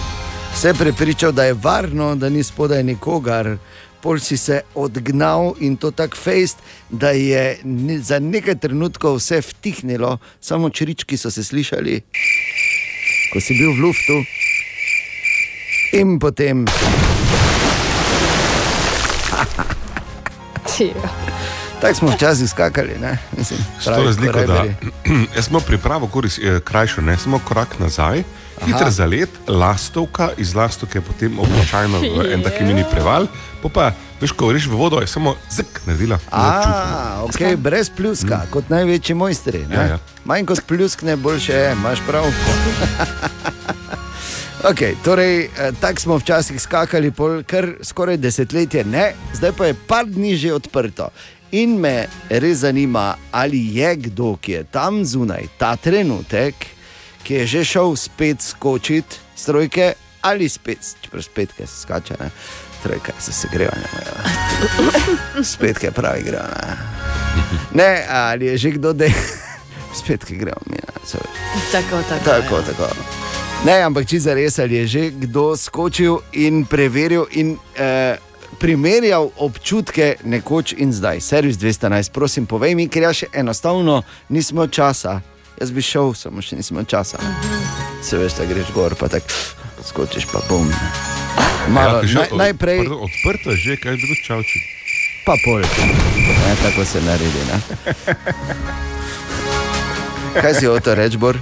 Se prepričal, da je varno, da ni spodaj nikogar. Pol si se odgnal in to tako fejst, da je za nekaj trenutkov vse vtihnilo, samo črički so se slišali, ko si bil v luftu. In potem tako smo včasih skakali, ne? Mislim, S to razliko, da [clears throat] jaz smo pripravo koris, eh, krajšo, ne samo korak nazaj, hiter zalet, lastovka, iz lastovke potem običajno v en taki mini preval, pa pa, veš, ko greš v vodo, je samo zek naredila. A, okay, brez pljuska, mm. kot največji mojstri. ne? Ja, ja. Manj kot pljuskne, boljše je, imaš prav. [laughs] Okay, torej, eh, tako smo včasih skakali, pol, kar skoraj desetletje, ne, zdaj pa je par dni že odprto. In me res zanima, ali je kdo, ki je tam zunaj, ta trenutek, ki je že šel spet skočiti s trojke, ali spet, čeprav spet, ki se skače, ne, trojka se segrevanja. Spet, ki pravi, gre. Ne. ne, ali je že kdo, je [laughs] spet, ki gremo mi. Ne. Tako, tako. Tako, tako. Ne, ampak če za res ali je že kdo skočil in preveril in eh, primerjal občutke nekoč in zdaj. Servis 211, prosim, povej mi, ker ja še enostavno nismo časa. Jaz bi šel, samo še nismo časa. Se veš, da greš gor, pa tako skočiš, pa bom. Malo, Ja, naj, najprej, Odprto je že, kaj je bilo čavči. pa pol. Ne, tako se naredi. Ne? [laughs] Kaj si o to reči, Bor?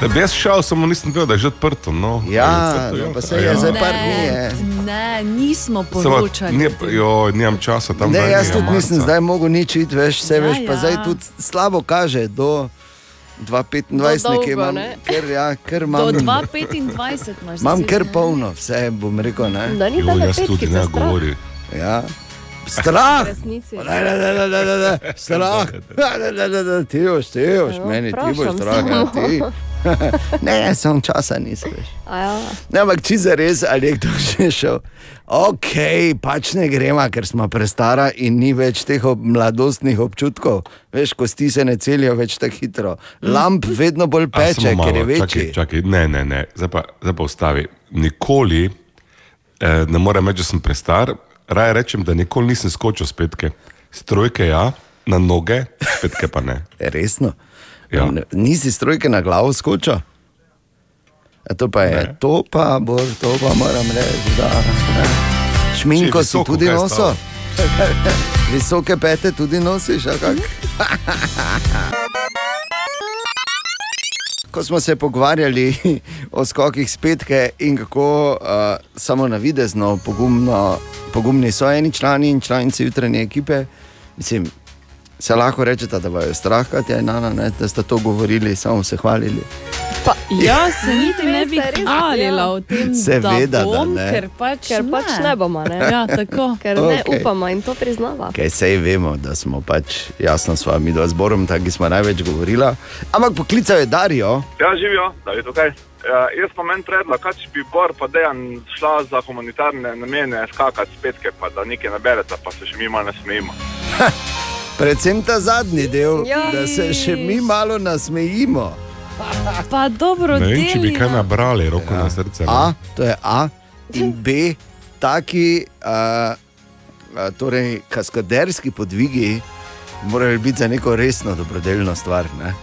Da bi jaz šel, samo nisem vedel, da je že odprto. No. Ja, odprto, no, ja. pa saj je par dni. Ne, je. ne, nismo poročali. nije, jo, nimam časa tam. Ne, jaz tudi marca. nisem zdaj mogel nič iti, veš, vse Ja, veš, pa ja. zdaj tudi slabo kaže do 2025, Do nekje dolgo, imam, ne? ker, ja, ker Do imam, 2025 imaš. imam kar ne? polno, vse bom rekel. Ne? Da ni Jo, tale jaz tudi ne govori. Ja. [laughs] Strah! Ne, ne, ne, ne, ne, ne, ne. Strah! [laughs] Ne, ne, ne, ne, ne, ti boš, ti boš, Ja, meni ti boš strah, ja, ti. [laughs] Ne, sem časa nisem Ja. Ne, ampak če za res ali je kdo že šel. Ok, pač ne gremo, ker smo prestara in ni več teh ob, mladostnih občutkov. Veš, kosti se ne celijo več tako hitro. Lamp vedno bolj peče, samo ker je malo, večji. Čakaj, čakaj, ne, ne, ne. Zdaj pa, zdaj pa ustavi. Nikoli eh, ne morem reči, da sem prestar. Raje rečem, da nikoli nisem skočil s petke. Strojke ja, na noge, petke pa ne. Resno. Ja. N- Nisi strojke na glavo skočil? To pa je, Ne. to pa, bo, to pa moram reči, da. Ne. Šminko je si visoko, tudi nosil. [laughs] Visoke pete tudi nosiš? [laughs] Ko smo se pogovarjali [laughs] o skokih spetke in kako uh, samo navidezno pogumno, pogumni so eni člani in članice jutranje ekipe, mislim, se lahko rečete, da vas je strah, Katja in Nana, ne, da ste to govorili, samo se hvalili. Pa, Jaz se niti ne bi hvalila ja. o tem, Seveda, da da bom, ne. ker pač Ker pač ne bomo, ne? Ja, tako. [laughs] Ker ne Okej. upamo in to priznava. Kaj sej vemo, da smo pač jasno s vami, da zborom, tako smo največ govorila. Ampak poklical je Darijo, Ja, živijo, da je tukaj. Ja, jaz pa meni predlog, kaj če bi Bor pa dejan šla za humanitarne namene skakati spetke, pa da nekaj naberete, pa se še mi malo nasmejimo. [laughs] predvsem ta zadnji del, Ja. da se še mi malo nasmejimo. Pa dobro, Ne vem, če bi kaj nabrali, roko ja. na srce. ne. A, to je A, in B, taki, uh, uh, torej kaskaderski podvigi, morajo biti za neko resno dobrodelno stvar. Ne?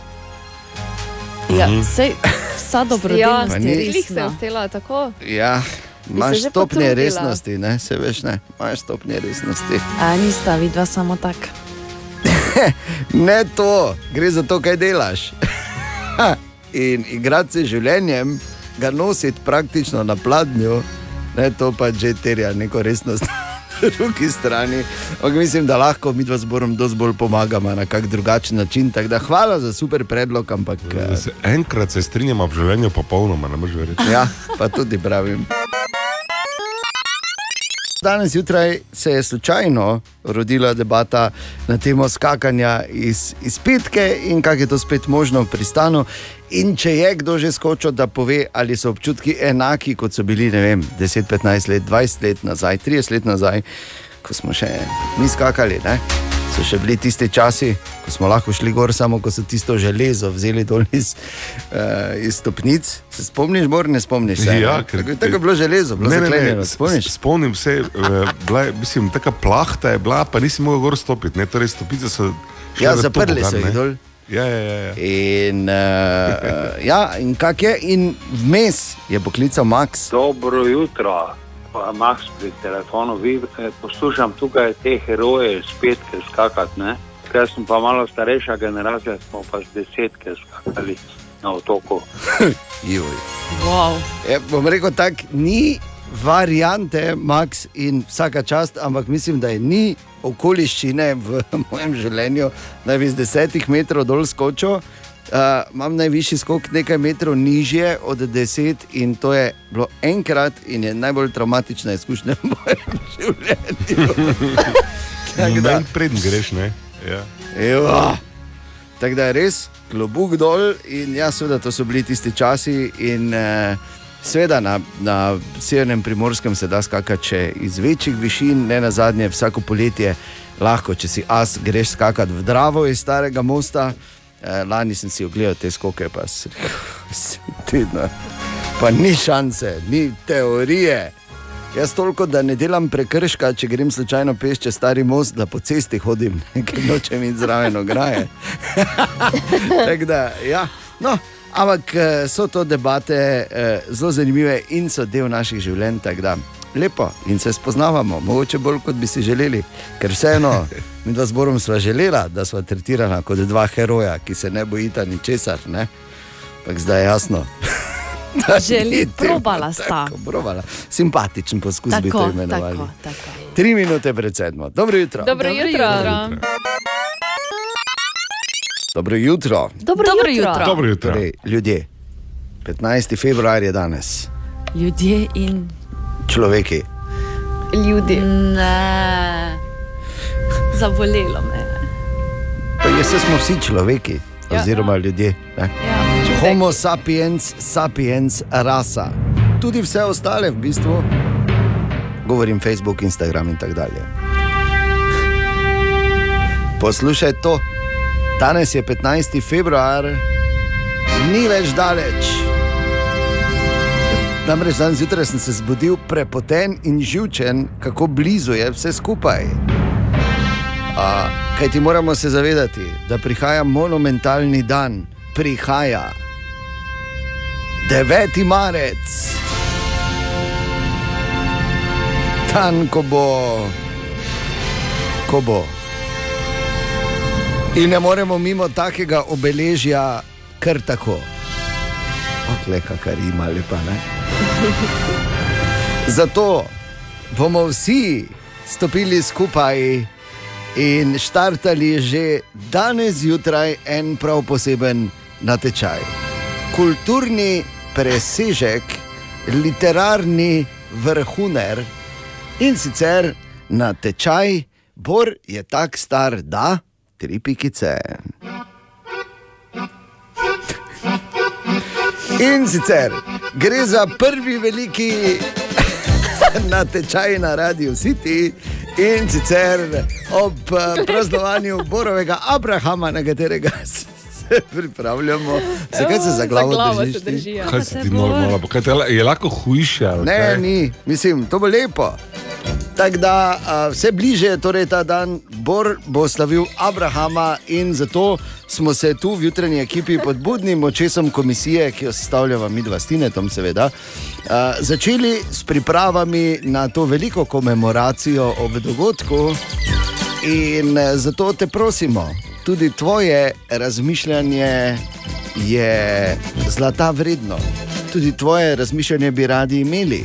Ja, Mhm. sej, vsa Ja, dobrodelnost je resna. htela tako. Ja, imaš že stopnje potrudila. resnosti, ne? se veš, ne, imaš stopnje resnosti. A nista vidva samo tak. Ne to, gre za to, kaj delaš. [laughs] In igrati se življenjem, ga nositi praktično na pladnju, ne, to pa že terja neko resnost. [laughs] Na drugi strani, ampak mislim, da lahko mi dva zborom dosti bolj pomagamo na kak drugačen način. Da hvala za super predlog, ampak eh, Enkrat se strinjamo v življenju, popolnoma ne moreš verjeti. ja, pa tudi pravim. Danes zjutraj se je slučajno rodila debata na temo skakanja iz, iz petke in kako je to spet možno v pristanu. In če je kdo že skočil, da pove, ali so občutki enaki, kot so bili ne vem, 10, 15 let, 20 let nazaj, 30 let nazaj, ko smo še mi skakali. Ne? So še bili tisti časi, ko smo lahko šli gor, samo ko so tisto železo vzeli dol iz, uh, iz stopnic. Se spomniš, Bor, ne spomniš se? Ja, ker- tako, tako je bilo železo, bilo Ne, ne, ne, spomniš? Spomnim se, eh, bila mislim, taka plahta je bila, pa nisi mogel gor stopiti. Ne? Torej, stopice so. Ja, zaprli tobogan, so jih dol. Ja, ja, ja. ja. In, uh, ja, in kak je, in vmes je poklical Max. Dobro jutro, pa Max pri telefonu. Vi, eh, poslušam tukaj te heroje, spetke skakati. Ne? Ker sem pa malo starejša generacija, smo pa z desetke skakali. na otoku. [laughs] Juj. Wow. Je, bom rekel tako, ni variante, Max in vsaka čast, ampak mislim, da je ni okoliščine v [laughs] mojem življenju, da bi z desetih metrov dol skočil. Uh, imam najvišji skok nekaj metrov nižje od deset, in to je bilo enkrat, in je najbolj traumatična izkušnja [laughs] v mojem življenju. [laughs] Tako da- Manj preden greš, ne? Ja. Evo. Tako da je res klobuk dol in ja, seveda to so bili tisti časi. In eh, seveda na, na severnem primorskem se da skakati iz večjih višin, ne na zadnje, vsako poletje lahko, če si as, greš skakati v Dravo iz starega mosta. Eh, lani sem si ogledal te skoke, pa se [laughs] tedna. Pa ni šanse, ni teorije. Jaz toliko, da ne delam prekrška, če grem slučajno peš čez stari most, da po cesti hodim, [laughs] ker nočem iti zraven ograje. [laughs] Tako da, ja. no, ampak eh, so to debate eh, zelo zanimive in so del naših življenj. tako da, Lepo in se spoznavamo, mogoče bolj kot bi si želeli, ker vseeno, [laughs] mi dva zborom sva želela, da sva tretirana kot dva heroja, ki se ne bojita ničesar. ne. Ampak zdaj je jasno. [laughs] Želi, probala sta. tako, probala. Simpatičen poskus bi to Tako, imenovali. tako, tako. Tri minute pred sedmo. Dobro jutro. Dobro jutro. Dobro jutro. Dobro Dobro jutro. jutro. Dobro jutro. Torej, ljudje, 15. februar je danes, Ljudje in človeki. Ljudje. ne. Zabolelo me. je. Pa jaz smo vsi človeki, Ja. oziroma ljudje. Ne? Homo sapiens, sapiens, rasa. Tudi vse ostale, v bistvu, govorim Facebook, Instagram in tako dalje. Poslušaj to, danes je 15. februar, ni več daleč. Namreč danes zjutraj sem se zbudil prepoten in živčen, kako blizu je vse skupaj. A, kaj ti moramo se zavedati, da prihaja monumentalni dan, prihaja 9. marec, dan, ko bo, ko bo. In ne moremo mimo takega obeležja kar tako. Okle, kar ima lepa, ne? [laughs] Zato bomo vsi stopili skupaj in štartali že danes zjutraj en prav poseben natečaj. Kulturni presežek, literarni vrhuner in sicer natečaj, Bor je tak star, da tri pikice. In sicer gre za prvi veliki [laughs] natečaj na Radio City. In sicer ob eh, praznovanju Borovega Abrahama, na katerega se [laughs] pripravljamo. Zakaj se za glavo, držiš? ti? Kaj si ti normalno? Kaj te, je lahko hujše? ali Ne, kaj? ni, mislim, to bo lepo. Tako da a, vse bliže je torej ta dan, Bor bo slavil Abrahama in zato smo se tu v jutranji ekipi pod budnim očesom komisije, ki jo sestavljava mi dva stinetom, seveda, a, začeli s pripravami na to veliko komemoracijo ob dogodku. In eh, zato te prosimo, tudi tvoje razmišljanje je zlata vredno, tudi tvoje razmišljanje bi radi imeli.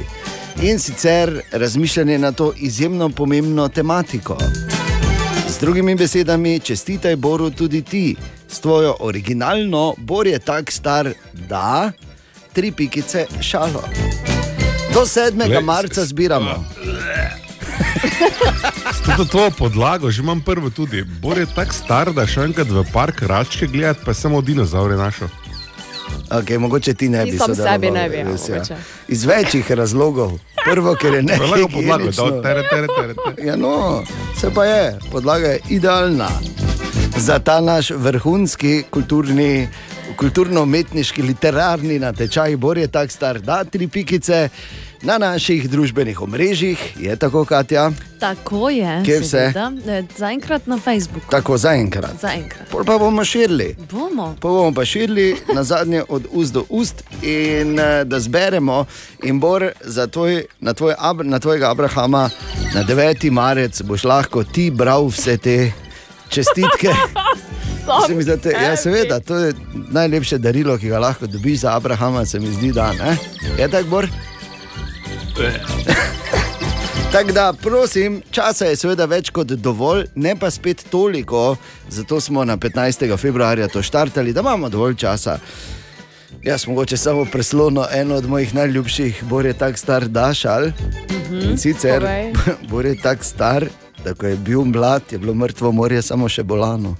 In sicer razmišljanje na to izjemno pomembno tematiko. Z drugimi besedami, čestitaj Boru tudi ti, s tvojo originalno, Bor je tak star, da tri pikice šalo. Do 7. Glej, marca zbiramo. S to tvojo podlago, že imam prvo tudi. Bor je tako star, da še enkrat v park račke gledati, pa je samo dinozaure našel. Okay, mogoče ti ne bi sam sodeloval, sebi ne bi, ja, res, mogoče. Iz večjih razlogov. Prvo, ker je nekaj Podlago, podlago, da tere, tere, tere, tere. Ja, no, se pa je, podlaga je idealna za ta naš vrhunski kulturni. Kulturno-umetniški, literarni natečaj, Bor je tako star, da tri pikice na naših družbenih omrežjih, je tako, Katja, Tako je. Kje vse? Eh, Zaenkrat na Facebooku. tako zaenkrat. Zaenkrat. Pol pa bomo širili. Bomo. Pa bomo pa širili na zadnje od ust do ust, in eh, da zberemo. In bor za tvoj, na, tvoj, na tvojega Abrahama na 9. marec boš lahko ti bral vse te čestitke. [laughs] Se mi zdi, te- ja, seveda, to je najlepše darilo, ki ga lahko dobiš za Abrahama, se mi zdi, da ne. Je tako, Bor? Tako da, prosim, časa je seveda več kot dovolj, ne pa spet toliko, zato smo na 15. februarja to štartali, da imamo dovolj časa. Jaz mogoče samo preslono eno od mojih najljubših, Bor je tak star dašal. In sicer, povej. [laughs] Bor je tak star, da ko je bil mlad, je bilo mrtvo morje samo še bolano.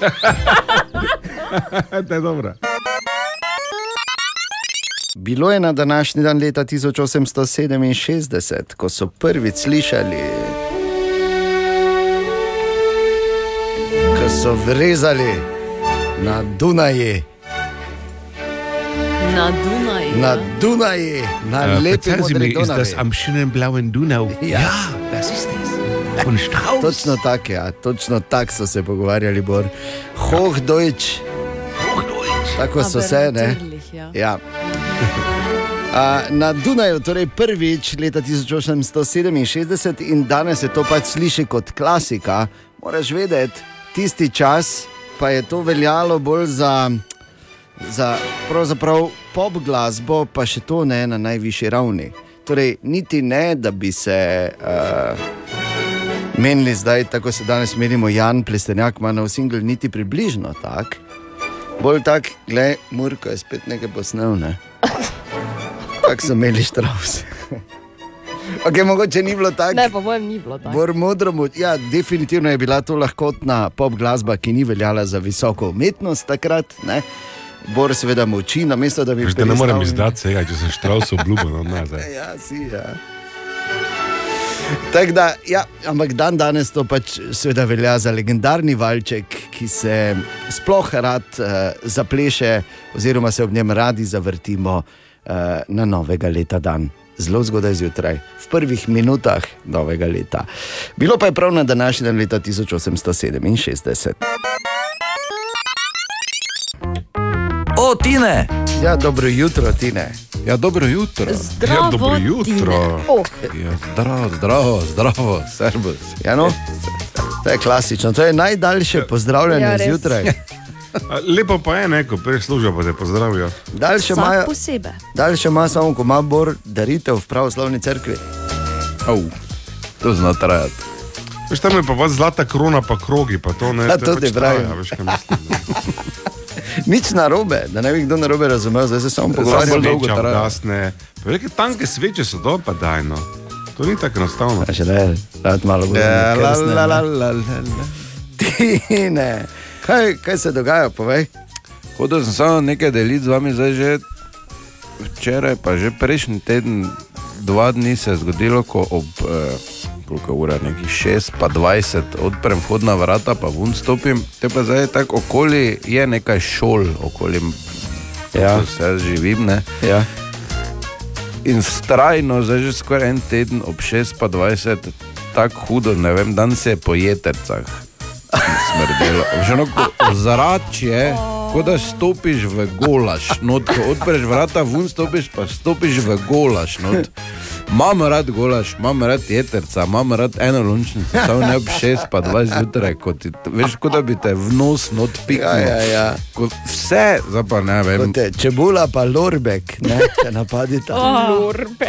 [laughs] to je dobro. Bilo je na današnji dan leta 1867, ko so prvič slišali, ko so vrezali na Dunaji, Na Dunaju. na Dunaji, na Äh, modri mir, ist das Dunaji. am schönen blauen Donau? Ja, das ist es. Točno tako, ja, točno tako so se pogovarjali, Bor. Hochdeutsch. Tako so se, ne? natürlich, ja. Ja. Na Dunaju, torej prvič leta 1867 in danes se to pač sliši kot klasika. Moraš vedeti, tisti čas pa je to veljalo bolj za, za pop glasbo, pa še to ne na najvišji ravni. Torej, niti ne, da bi se uh, menili zdaj, tako se danes menimo, Jan Plestenjak ima nov singl, niti približno tak. Bolj tak, gledaj, Murko je spet nekaj posnel. Ne? [laughs] Tako so imeli štravs. Okay, mogoče ni bilo tako. Ne, po mojem ni bilo tako. Modro, mo- ja, definitivno je bila to lahkotna pop glasba, ki ni veljala za visoko umetnost takrat. Ne? Bor seveda moči, namesto da bi Veš, da ne morem izdati vsega, če sem Strauss obljubil, no nazaj. [laughs] Ja, si, ja. Da, ja, ampak dan danes to pač seveda velja za legendarni valček, ki se sploh rad uh, zapleše, oziroma se ob njem radi zavrtimo uh, na novega leta dan. Zelo zgodaj zjutraj, v prvih minutah novega leta. Bilo pa je prav na današnji dan leta 1867. O, Tine! Ja, dobro jutro, Tine. Ja, dobro jutro. Zdravo, ja, dobro jutro. Oh. Ja, zdravo, zdravo, zdravo, servus. Ja, no, [laughs] to je klasično, to je najdaljše pozdravljanje Ja, ja, res. zjutraj. [laughs] [laughs] Lepo pa je, ne, ko prej služijo, pa te pozdravijo. Daljše imajo, posebej. daljše ima samo, ko ima bor daritev v pravoslavni cerkvi. Au, to zna trajati. Veš, tam je pa zlata krona, pa krogi, pa to ne. Ja, to pač ti mislim. [laughs] Nič narobe, da ne bi kdo narobe razumel, zdaj se samo pogovarjamo. dolgo sveče, traja. ugasne. Pa Velike tanke sveče so to, pa dajno. To ni tako enostavno. Ja, še ne, da malo bolj. Ja, la, la, la, ne. la, la, la. Tine, kaj, kaj se dogaja, povej? Hodil sem samo nekaj deliti z vami, zdaj že včeraj, pa že prejšnji teden, dva dni se je zgodilo, ko ob eh, koliko ura, nekih 6, pa 20, odprem vhodna vrata, pa ven stopim, te pa zdaj tako okoli je nekaj šol, okoli Ja. ja. se živim. Ne? Ja. In strajno, zdaj že skoraj en teden, ob 6, pa 20, tako hudo, ne vem, dan se je po jetercah smrdelo. Ozračje, kot da stopiš v golaš, not, ko odpreš vrata, ven stopiš, pa stopiš v golaš. Not. Imam rad golaš, imam rad jeterca, imam rad eno lončnico, samo ne ob 6, pa 20 zjutraj, kot ti, veš, kot da bi te v nos not pikal. Ja, ja, ja. Vse, zdaj pa ne vem. Kot je čebula, pa lorbek, ne, te napadita. [laughs] Lorbe.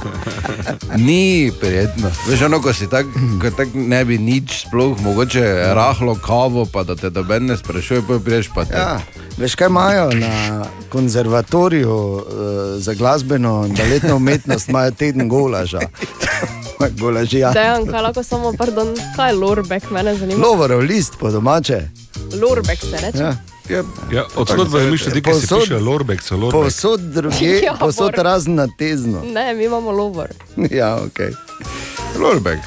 [laughs] Ni prijetno. Veš, ono, ko si tako tak ne bi nič, sploh mogoče rahlo kavo, pa da te doben ne sprašuje, pa priješ pa te. Ja, veš, kaj imajo na konzervatoriju uh, za glasbeno in baletno umetnost, imajo teden golaža. [laughs] Golažija. Dejan, kaj lahko samo, pardon, kaj je lorbek, mene zanima. Lovorov list po domače. Lorbek se reče. Ja. Ja, Ja, pa je mišljeno, da se piše Lorbek, so Lorbek. Posod druge, [laughs] Ja, posod razen na tezno. Ne, mi imamo lovor. [laughs] Ja, ok. Lorbek.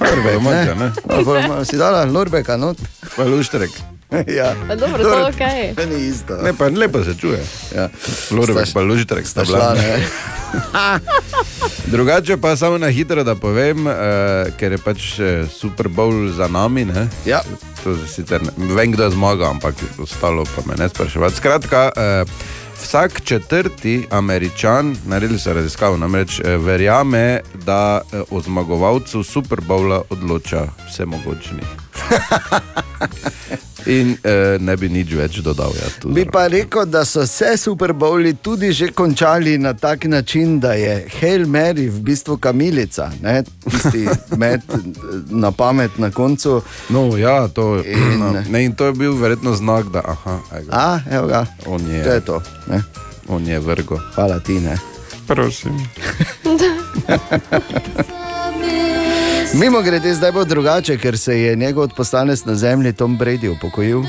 Lorbek, ne? ne? A, pa ima- Si dala lorbeka not? Pa luštrek. [laughs] ja. Pa dobro, to je okej. To ni isto. Ne, pa lepo se čuje. Ja. Lorbek pa luštrek sta bila. [laughs] Drugače pa samo na hitro, da povem, uh, ker je pač eh, Super Bowl za nami. Ne? Ja. To sicer ne, vem, kdo je zmagal, ampak ostalo pa me ne spraševati. Skratka, uh, vsak četrti američan, naredili so raziskavo, namreč uh, verjame, da uh, o zmagovalcu Super Bowla odloča vse mogočni. [laughs] In eh, ne bi nič več dodal. Ja, tu Bi pa rekel, da so vse Super Bowli tudi že končali na tak način, da je Hail Mary v bistvu kamilica, ne? tisti [laughs] med na pamet na koncu. No, ja, to, In- no, [clears throat] ne, in to je bil verjetno znak, da aha, ega, A, evo ga. on je, To je to. Ne? on je vrgo. Hvala ti. Ne? Prosim. [laughs] [laughs] Mimo grede, zdaj bo drugače, ker se je njegov poslanec na zemlji Tom Brady upokojil.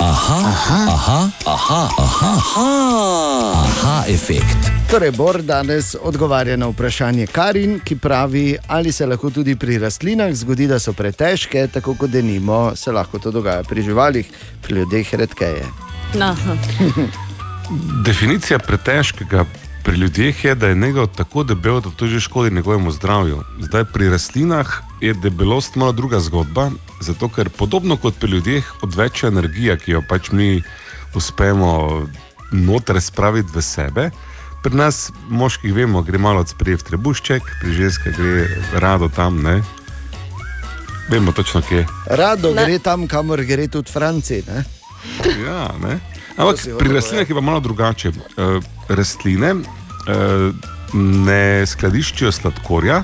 Aha, aha, aha, aha, aha, aha, aha efekt. Torej, Bor danes odgovarja na vprašanje Karin, ki pravi, ali se lahko tudi pri rastlinah zgodi, da so pretežke, tako kot denimo, se lahko to dogaja pri živalih, pri ljudeh redkeje. Aha. [laughs] Definicija pretežkega pri ljudeh je, da je njegov tako debel, da to že škodi njegovemu zdravju. Zdaj pri rastlinah je debelost malo druga zgodba, zato ker podobno kot pri ljudeh odveč energija, ki jo pač mi uspemo noter spraviti v sebe. Pri nas, moških, vemo, gre malo odsprej v trebušček, pri ženskah gre rado tam, ne. Vemo točno kje. Rado Ne. gre tam, kamor gre tudi Franci. Ne? Ja, ne. Ampak pri rastlinah je pa malo drugače. Uh, rastline ne skladiščijo sladkorja,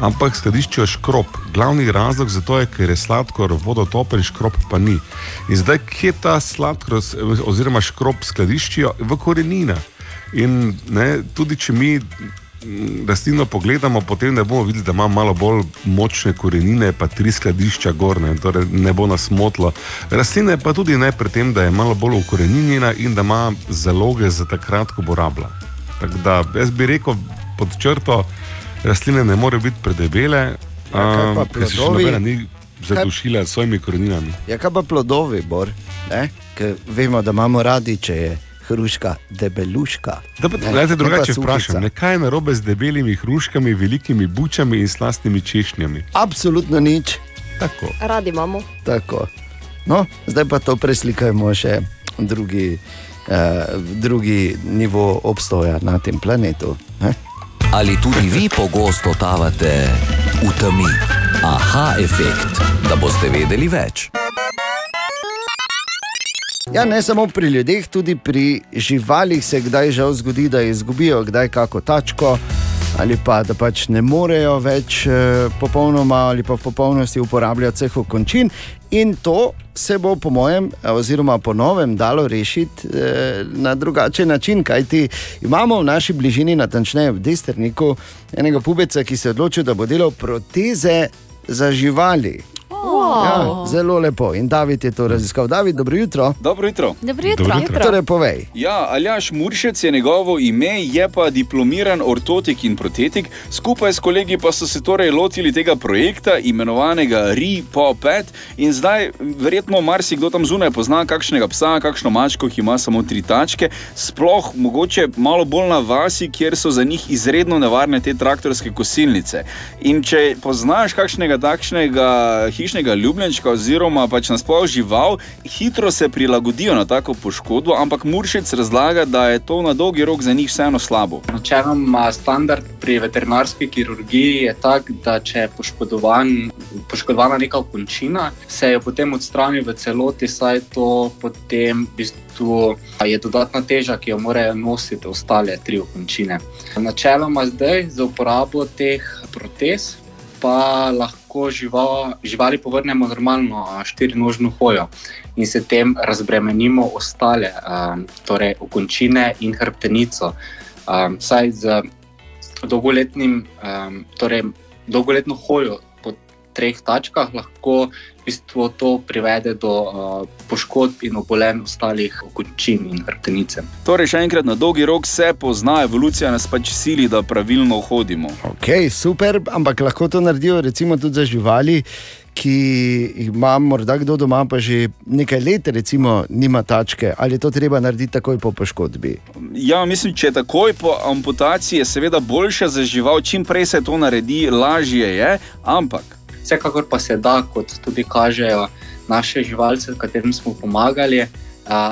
ampak skladiščijo škrob. Glavni razlog za to je, ker je sladkor vodotopen, škrob pa ni. In zdaj, kje ta sladkor oziroma škrob skladiščijo? V koreninah. In ne, tudi če mi mm, rastlino pogledamo, potem ne bomo videli, da ima malo bolj močne korenine, pa tri skladišča gorne, torej ne bo nas motilo. Rastlina je pa tudi ne pri tem, da je malo bolj ukorenjena in da ima zaloge za takrat, ko bo rabila. Tako da jaz bi rekel pod črto, rastline ne morejo biti predebele, Ja, kaj pa um, ker se še plodovi? nobena ni zadušila s svojimi koreninami. Ja, kaj pa plodovi, Bor? Ne? Ker vemo, da imamo radi, če je hruška debeluška. Da, pa, Ne, da te ne drugače vprašam, ne, kaj je narobe z debelimi hruškami, velikimi bučami in slastnimi češnjami? Absolutno nič. Tako. Radi imamo. Tako. No, zdaj pa to preslikajmo še drugi, drugi nivo obstoja na tem planetu. Ne? Ali tudi vi pogosto totavate v temi? Aha efekt, da boste vedeli več. Ja, ne samo pri ljudeh, tudi pri živalih se kdaj žal zgodi, da izgubijo kdaj kako tačko. Ali pa da pač ne morejo več eh, popolnoma ali pa v popolnosti uporabljati vseh končin, in to se bo, po mojem, eh, oziroma po novem, dalo rešiti eh, na drugačen način. Kajti imamo v naši bližini, natančneje v Desterniku, enega pubeca, ki se je odločil, da bo delal proteze za živali. Ja, zelo lepo. In David je to raziskal. David, dobro jutro. Dobro jutro. Dobro jutro. Dobro jutro. Torej, povej. Ja, Aljaš Muršec je njegovo ime, je pa diplomiran ortotik in protetik. Skupaj s kolegi pa so se torej lotili tega projekta, imenovanega RIPO5. In zdaj, verjetno marsikdo tam zunaj pozna kakšnega psa, kakšno mačko, ki ima samo tri tačke. Sploh mogoče malo bolj na vasi, kjer so za njih izredno nevarne te traktorske kosilnice. In če poznaš kakšnega takšnega hišnega ljubljenčka, oziroma pač nasploh žival, hitro se prilagodijo na tako poškodbo, ampak Muršec razlaga, da je to na dolgi rok za njih vseeno slabo. Načeloma standard pri veterinarski kirurgiji je tak, da če je poškodovan, poškodovana neka končina, se jo potem odstrani v celoti, saj to potem v bistvu je dodatna teža, ki jo morajo nositi ostale tri končine. Načeloma zdaj za uporabo teh protez pa lahko žival, živali povrnemo normalno štirinožno hojo in se tem razbremenimo ostale, a, torej okončine in hrbtenico. Um, saj z dolgoletnim, um, torej dolgoletno hojo treh tačkah lahko v bistvu to privede do uh, poškodb in obolenj ostalih končin in hrbtenice. Torej, še enkrat, na dolgi rok se pozna, evolucija nas pač sili, da pravilno hodimo. Ok, super, ampak lahko to naredijo recimo tudi za živali, ki jih ima morda kdo doma, pa že nekaj let, recimo, nima tačke, ali je to treba narediti takoj po poškodbi. Ja, mislim, če takoj po amputaciji je seveda boljše za žival, čim prej se to naredi, lažje je, ampak. Vsekakor pa se da, kot tudi kažejo naše živalce, katerim smo pomagali,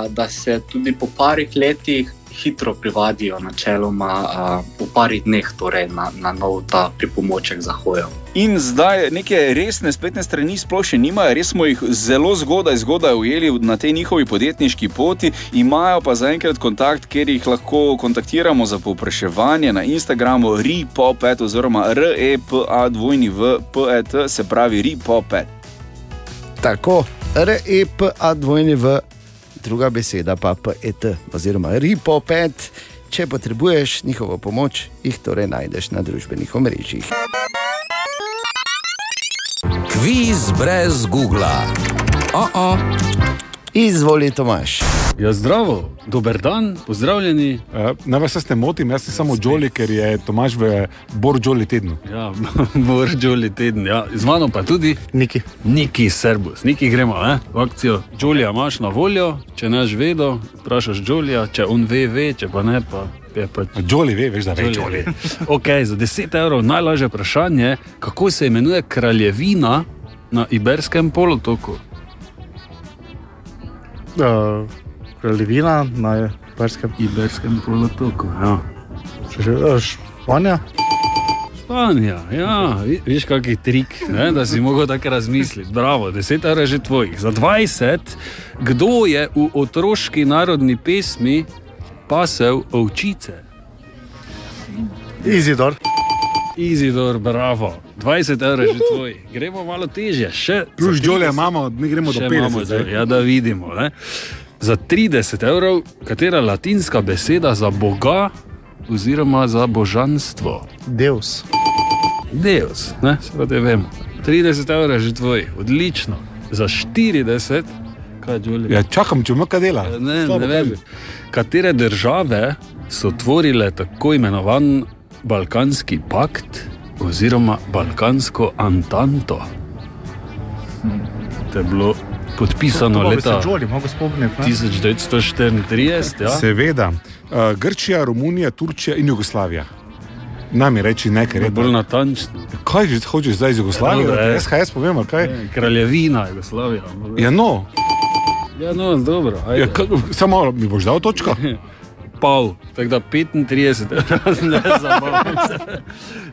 da se tudi po parih letih hitro privadijo, načeloma a, v parih dneh, torej na, na nov ta pripomoček za hojo. In zdaj neke resne spletne strani sploh še nimajo, res smo jih zelo zgodaj, zgodaj ujeli na tej njihovi podjetniški poti, imajo pa zaenkrat kontakt, kjer jih lahko kontaktiramo za povpraševanje na Instagramu repopet oziroma repa2vpet, se pravi repopet. Tako, REPA dvojni v, druga beseda pa PET, oziroma RIPO5. Če potrebuješ njihovo pomoč, jih torej najdeš na družbenih omrežjih. Kviz brez Google. Oh -oh. Izvoli, Tomaš. Ja, zdravo, dober dan, pozdravljeni. Uh, Naj vas jaz ne motim, jaz sem samo Joli, ker je Tomaš v Borjoli tednu. Ja, [laughs] Borjoli teden, ja. z mano pa tudi Niki. Niki Serbus, Niki gremo ne? v akcijo. Jolija imaš na voljo, če neš vedo, vprašaš Jolija, če on ve, ve, če pa ne, pa je pač. Joli ve, veš, da ve Joli. ok, za 10 evrov najlažje vprašanje, kako se imenuje kraljevina na Iberskem polotoku. Uh, kraljevina na Iberskem, Iberskem polotoku. Ja. Španija? Španija, ja, veš, kakšen trik, ne, da si mogel tako razmisliti. Bravo, 10 evrov je že tvojih. Za 20, kdo je v otroški narodni pesmi pasel ovčice? Izidor. Izidor, bravo. 20 evrov je že tvoj. Gremo malo težje, še. Plus 30. imamo, mi gremo do Še 50 imamo, zdaj. Ja, da vidimo. Ne? Za 30 evrov, katera latinska beseda za Boga oziroma za božanstvo? Deus. Deus, ne, seveda vemo. 30 evrov je že tvoj, odlično. Za 40, kaj Julija? Ja, čakam, če ima kaj dela. Ne, Slabo ne vem. Katere države so tvorile tako imenovan Balkanski pakt oziroma Balkansko Antanto? To je bilo podpisano To bi leta Joli mogel spomniti, ne? 1934. Ja? Seveda. Uh, Grčija, Romunija, Turčija in Jugoslavija. Nami reči nekaj, je bolj natančno. Kaj že hočeš zdaj iz Jugoslavije? Da je. SHS povem, kaj? Kraljevina Jugoslavija. Ja, no. Ja, no, dobro. Ja, ka, samo mi boš dal točko? [laughs] Pol, tako da 35, ne zabavam se.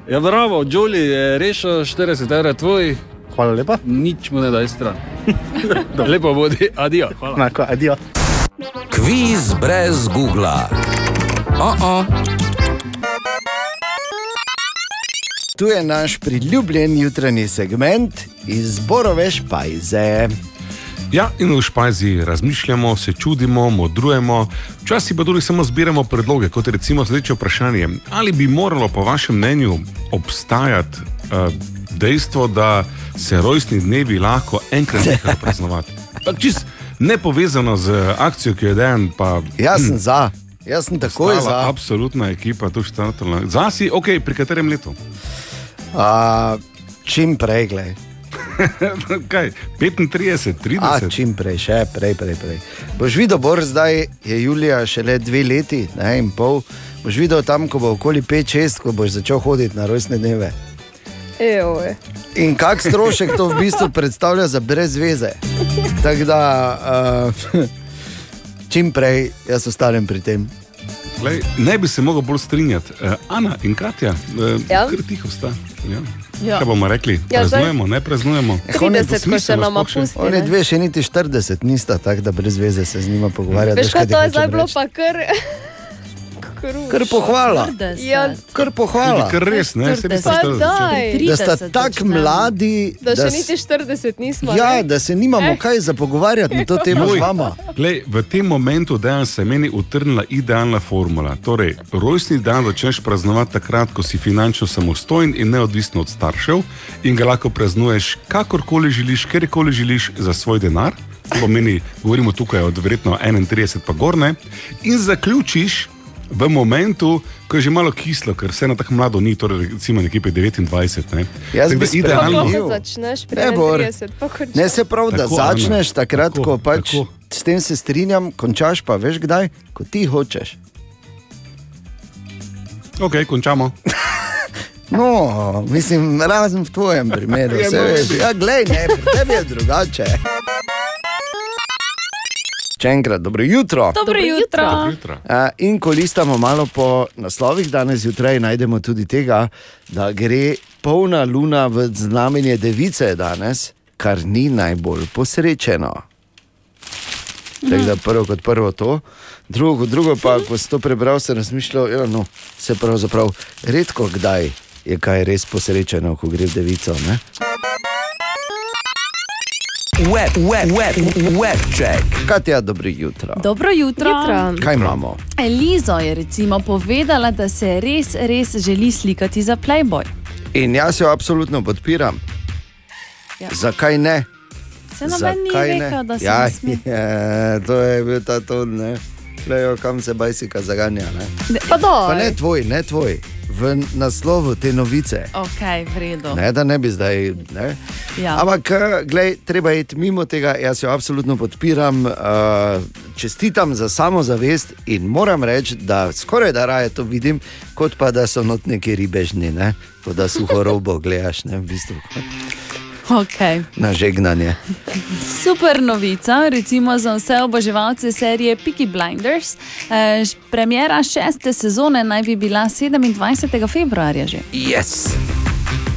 Ja, bravo, Joli je rešil 40 evrov tvoj. Hvala lepa. Nič mu ne daj stran. [laughs] Lepo bodi, adijo. Hvala. Enako, adijo. Kviz brez Google. Oh -oh. Tu je naš priljubljen jutranji segment iz Borove špajze. Ja, in v špajzi razmišljamo, se čudimo, modrujemo, včasih pa tudi samo zbiramo predloge, kot je recimo sledeče vprašanje. Ali bi moralo, po vašem mnenju, obstajati uh, dejstvo, da se rojstni dnevi lahko enkrat nehajo [laughs] praznovati? Tako čist nepovezano z akcijo, ki jo je dejan. Pa, Jaz sem za, jaz sem takoj ostala za. Absolutna ekipa, tu štartala. Zasi, ok, pri katerem letu? A, čim prej, gledaj. [laughs] Kaj, 35, 30? A, čim prej, še prej, prej. prej. Boš videl, Bor, zdaj je Julija šele dve leti ne, in pol. Boš videl tam, ko bo okoli 5-6, ko boš začel hoditi na rojstne dneve. Ejoj. In kak strošek to v bistvu predstavlja za brez veze. Tako da, uh, [laughs] čim prej jaz ostanem pri tem. Glej, ne bi se mogel bolj strinjati. Uh, Ana in Katja, uh, Ja. kar tiho sta. Ja. Ja. Kaj bomo rekli? Ja, Praznujemo, ne praznujemo. Eh, oni- 30, ko se nama pusti. Oni dve še niti 40 nista, tako da brez veze se z njima pogovarjati. Veš, kaj to je zdaj bilo pa kar. Kar pohvala. Ja, Kar pohvala. Kar res, ne? Pa 40. daj. Da sta tako mladi, Da še s- niti 40 nismo. Ja, ne? da se nimamo Eh. kaj za pogovarjati na to [laughs] temo z Moj, vama. Glej, v tem momentu dejansko se je meni utrnila idealna formula. Torej, rojstni dan začneš praznovati takrat, ko si finančno samostojen in neodvisen od staršev in ga lahko praznuješ kakorkoli želiš, kjerkoli želiš za svoj denar. To pomeni, govorimo tukaj od verjetno 31 pa gorne. In zaključiš v momentu, ko je že malo kislo, ker vse na tako mlado ni, torej recimo nekje pri 29. Ne. Jaz bi idealno. Kako začneš pri Ne, Bor. 31, pa končaš. Ne se prav, da Tako, Ana, začneš takrat, tako, ko pač tako. s tem se strinjam, končaš pa veš kdaj, ko ti hočeš. Ok, končamo. [laughs] No, mislim, razen v tvojem primeru. Je, se. Ja, glej, ne, pri tebi je drugače. Še enkrat, dobro jutro. Dobro jutro. Uh, in ko listamo malo po naslovih, danes zjutraj najdemo tudi tega, da gre polna luna v znamenje device danes, kar ni najbolj posrečeno. Tako da prvo kot prvo to, drugo kot drugo pa, ko si to prebral, sem razmišljal, da no, se pravzaprav redko kdaj je kaj res posrečeno, ko gre v devico. Ne? Web, web, web, web check. Katja, dobro jutro. Dobro jutro. Jutro. Kaj imamo? Elizo je recimo povedala, da se res, res želi slikati za Playboy. In jaz jo absolutno podpiram. Ja. Zakaj ne? Se noben ni ne? rekel, da se ja, ne. [laughs] Je, to je bil ta ton, ne. Lejo, kam se bajsika zaganja. Ne? Pa doj. Pa ne tvoj, ne tvoj. V naslovu te novice. Ok, v redu. Ne, da ne bi zdaj. Ne? Ja. Ampak, eh, glej, treba je iti mimo tega, jaz jo absolutno podpiram, uh, čestitam za samozavest in moram reči, da skoraj da raje to vidim, kot pa da so not neki ribežni, ne? kot da suho robo gledaš, ne v bistvu. Okay. Na žegnanje. Super novica, recimo za vse oboževalce serije Peaky Blinders. E, premjera šeste sezone naj bi bila 27. februarja že. Yes.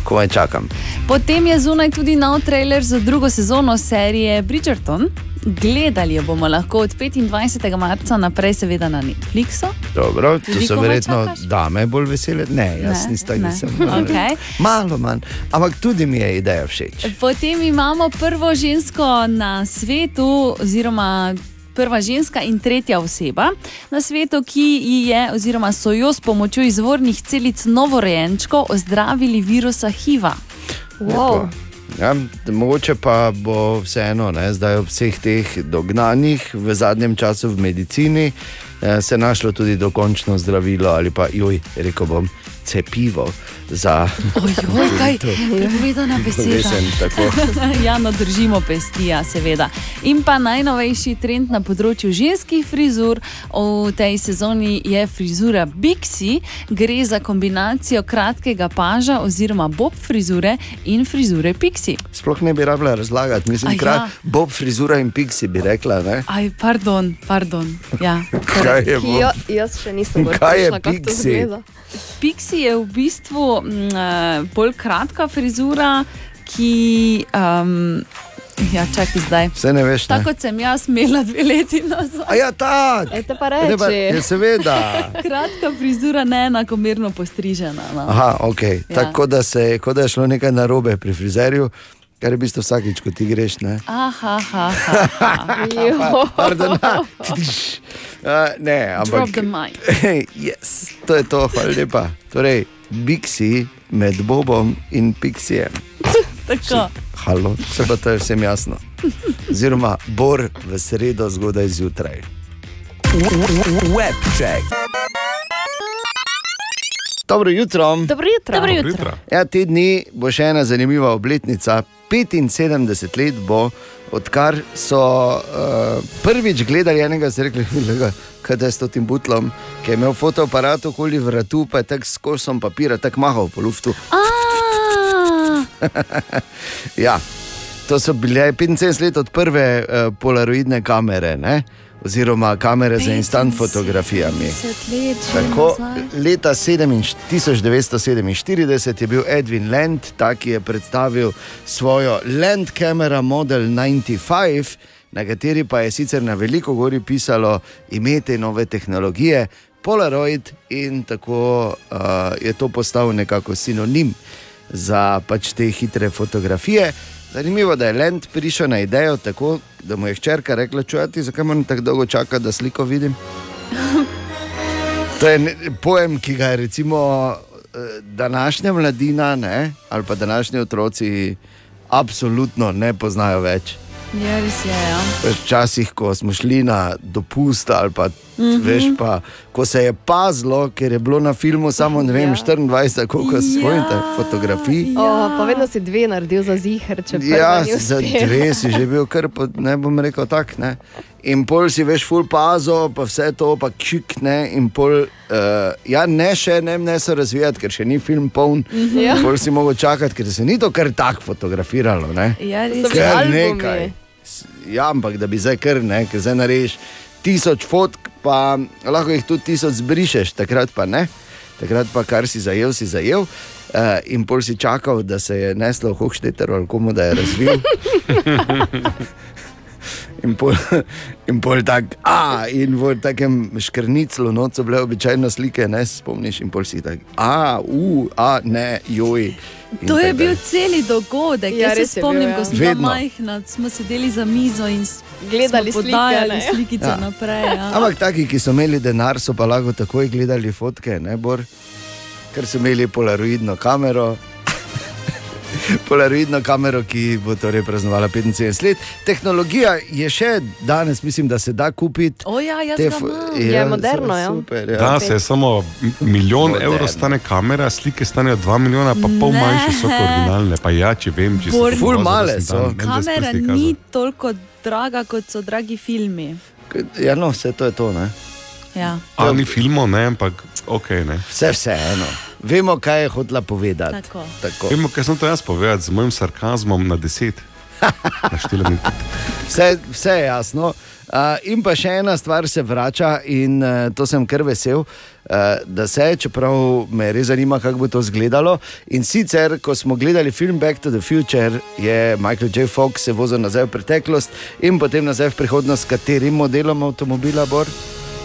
Komaj čakam. Potem je zunaj tudi nov trailer za drugo sezono serije Bridgerton. Gledali jo bomo lahko od 25. marca naprej, seveda na Netflixu. Dobro, to Tudi so verjetno čakaš? dame bolj vesele. Ne, jaz Ne, nisem ne. nisem. Okej. Malo manj, ampak tudi mi je ideja všeč. Potem imamo prvo žensko na svetu, oziroma prva ženska in tretja oseba na svetu, ki ji je, oziroma so jo s pomočjo izvornih celic novorojenčkov ozdravili virusa HIV-a. Wow. Ja, mogoče pa bo vseeno, ne, zdaj ob vseh teh dognanjih v zadnjem času v medicini eh, se našlo tudi dokončno zdravilo ali pa, joj, rekel bom, cepivo za. Ojoj, [laughs] kaj prepovedana beseda. [laughs] Ja, no, držimo pesti, ja, seveda. In pa najnovejši trend na področju ženskih frizur v tej sezoni je frizura Bixi. Gre za kombinacijo kratkega paža oziroma bob frizure in frizure Pixi. Sploh ne bi rabila razlagati, mislim, A ja. krat, Bob, frizura in pixi bi rekla. Ne? Aj, pardon, pardon. Ja. [laughs] Kaj je Bob? Jo, jaz še nisem Kaj je to Pixi? Pixi je v bistvu mm, eh, bolj kratka frizura, ki. Um, ja, čakaj zdaj. Vse ne veš. Tako kot sem jaz imela dve leti nazaj. A ja, tako. Ejte pa Ne, pa- ja, seveda. [laughs] Kratka frizura, ne enakomerno postrižena. No. Aha, okay. Ja. Tako da, se, kot da je šlo nekaj narobe pri frizerju, kar je v bistvu vsakič, ko ti greš. Ne? Aha, aha, aha. Jo. [laughs] Pardon, Uh, ne, ampak. Drop the mic. yes, to je to, hvala lepa. Torej, Bixi med Bobom in Pixijem. [laughs] Tako. Halo, se pa to je vsem jasno. Oziroma, bor v sredo zgodaj zjutraj. Web check. Dobro jutro. Dobro jutro. Dobro Dobro jutro. jutro. Ja, te dni bo še ena zanimiva obletnica. 75 let bo, odkar so uh, prvič gledali enega, so rekli, "Glej, kaj da je s tem butlom, ki je imel fotoaparat okoli vratu, pa je tako s kosom papira, tako mahal po luftu. [laughs] Ja, to so bile 75 let od prve uh, polaroidne kamere, ne? Oziroma kamere za instant fotografijami. 50 let že Tako, leta 7 1947 je bil Edwin Land, ta, ki je predstavil svojo Land Camera Model 95, na kateri pa je sicer na veliko gori pisalo ime te nove tehnologije, Polaroid, in tako uh, je to postal nekako sinonim za pač te hitre fotografije. Zanimivo, da je Land prišel na idejo tako, da mu je hčerka rekla: Čujati, zakaj moram tako dolgo čakati, da sliko vidim? To je pojem, ki ga je recimo eh, današnja mladina ne, ali pa današnji otroci absolutno ne poznajo več. Ja, res je. Ja. Včasih, ko smo šli na dopust, ali pa, mm. -hmm. veš, pa, ko se je pazilo, ker je bilo na filmu samo ne vem, Ja. 24, koliko se spomnite, fotografij. O, pa vedno si dve naredil za ziger, če prva Ja, za dve si že bil, kar po, ne bom rekel tako. Ne. In pol si veš, full pazo, pa vse to, pa kik ne. In pol, uh, ja, ne še ne, ne se razvijati, ker še ni film poln. Mhm. Ja. Pol si mogel čakati, ker se ni to kar tako fotografiralo. Ne. Ja, res je. nekaj. ja, ampak da bi zdaj kar ne, ker zdaj narediš tisoč fotk, pa lahko jih tudi tisoč zbrišeš, takrat pa ne. Takrat pa kar si zajel, si zajel. Uh, in pol si čakal, da se je neslo v Hochšteter ali komu da je razvil. [laughs] In pol, [laughs] in pol tak, a, in v takem škrniclu, no, so bile običajno slike, ne spomniš, in pol si tak, a, u, a, ne, joj. To je bil celi dogodek. Ja, Ja, Jaz se je bil, spomnim, ja. ko smo bila Vedno. majhna, smo sedeli za mizo in Gledali slike, podajali ne? slikice Ja. naprej. Ja. Ampak taki, ki so imeli denar, so pa lahko takoj gledali fotke, ne bor, ker so imeli polaroidno kamero. [laughs] Polaroidno kamero, ki bo torej praznovala 75 let. Tehnologija je še danes, mislim, da se da kupiti. O ja, jaz Te imam. ja, Je moderno, ja. Super, ja. Da, se je samo milijon Moderno. evrov stane kamera, slike stanejo 2 milijona, pa pol Ne. manjše so kot originalne. Pa ja, če vem, če Bor- so Ful male so. Kamera ni toliko draga, kot so dragi filmi. Ja, no, vse to je to. Ne? Ja. A ni filmov, ne, ampak ok. Ne. Vse, vseeno. Vemo, kaj je hotela povedati. Tako. Tako. Vemo, kaj sem to jaz povedal z mojim sarkazmom na deset. [laughs] Vse, vse je jasno. Uh, in pa še ena stvar se vrača, in uh, to sem kar vesel, uh, da se, čeprav me res zanima, kako bo to izgledalo. In sicer, ko smo gledali film Back to the Future, je Michael J. Fox se vozil nazaj v preteklost in potem nazaj v prihodnost, s katerim modelom avtomobila Bor.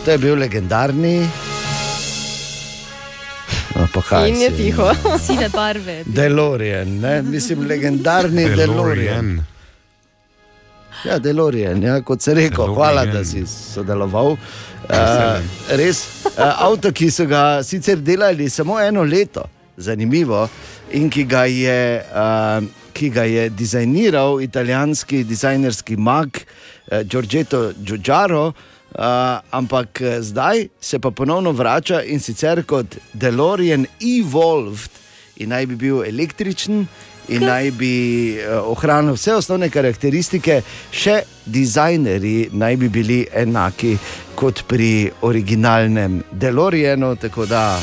To je bil legendarni. Pa kaj In je si, tiho. no. [laughs] Sive barve. Delorean, ne? mislim, legendarni Delorean. Delorean. Ja, Delorean, ja, kot se rekel, DeLorean. hvala, da si sodeloval. Uh, res, uh, avto, ki so ga sicer delali samo eno leto, zanimivo, in ki ga je, uh, ki ga je dizajniral italijanski dizajnerski mag uh, Giorgetto Giugiaro. Uh, ampak eh, zdaj se pa ponovno vrača in sicer kot Delorean Evolved, in naj bi bil električen, in naj bi uh, ohranil vse osnovne karakteristike, še dizajnerji naj bi bili enaki kot pri originalnem Deloreanu. Tako da,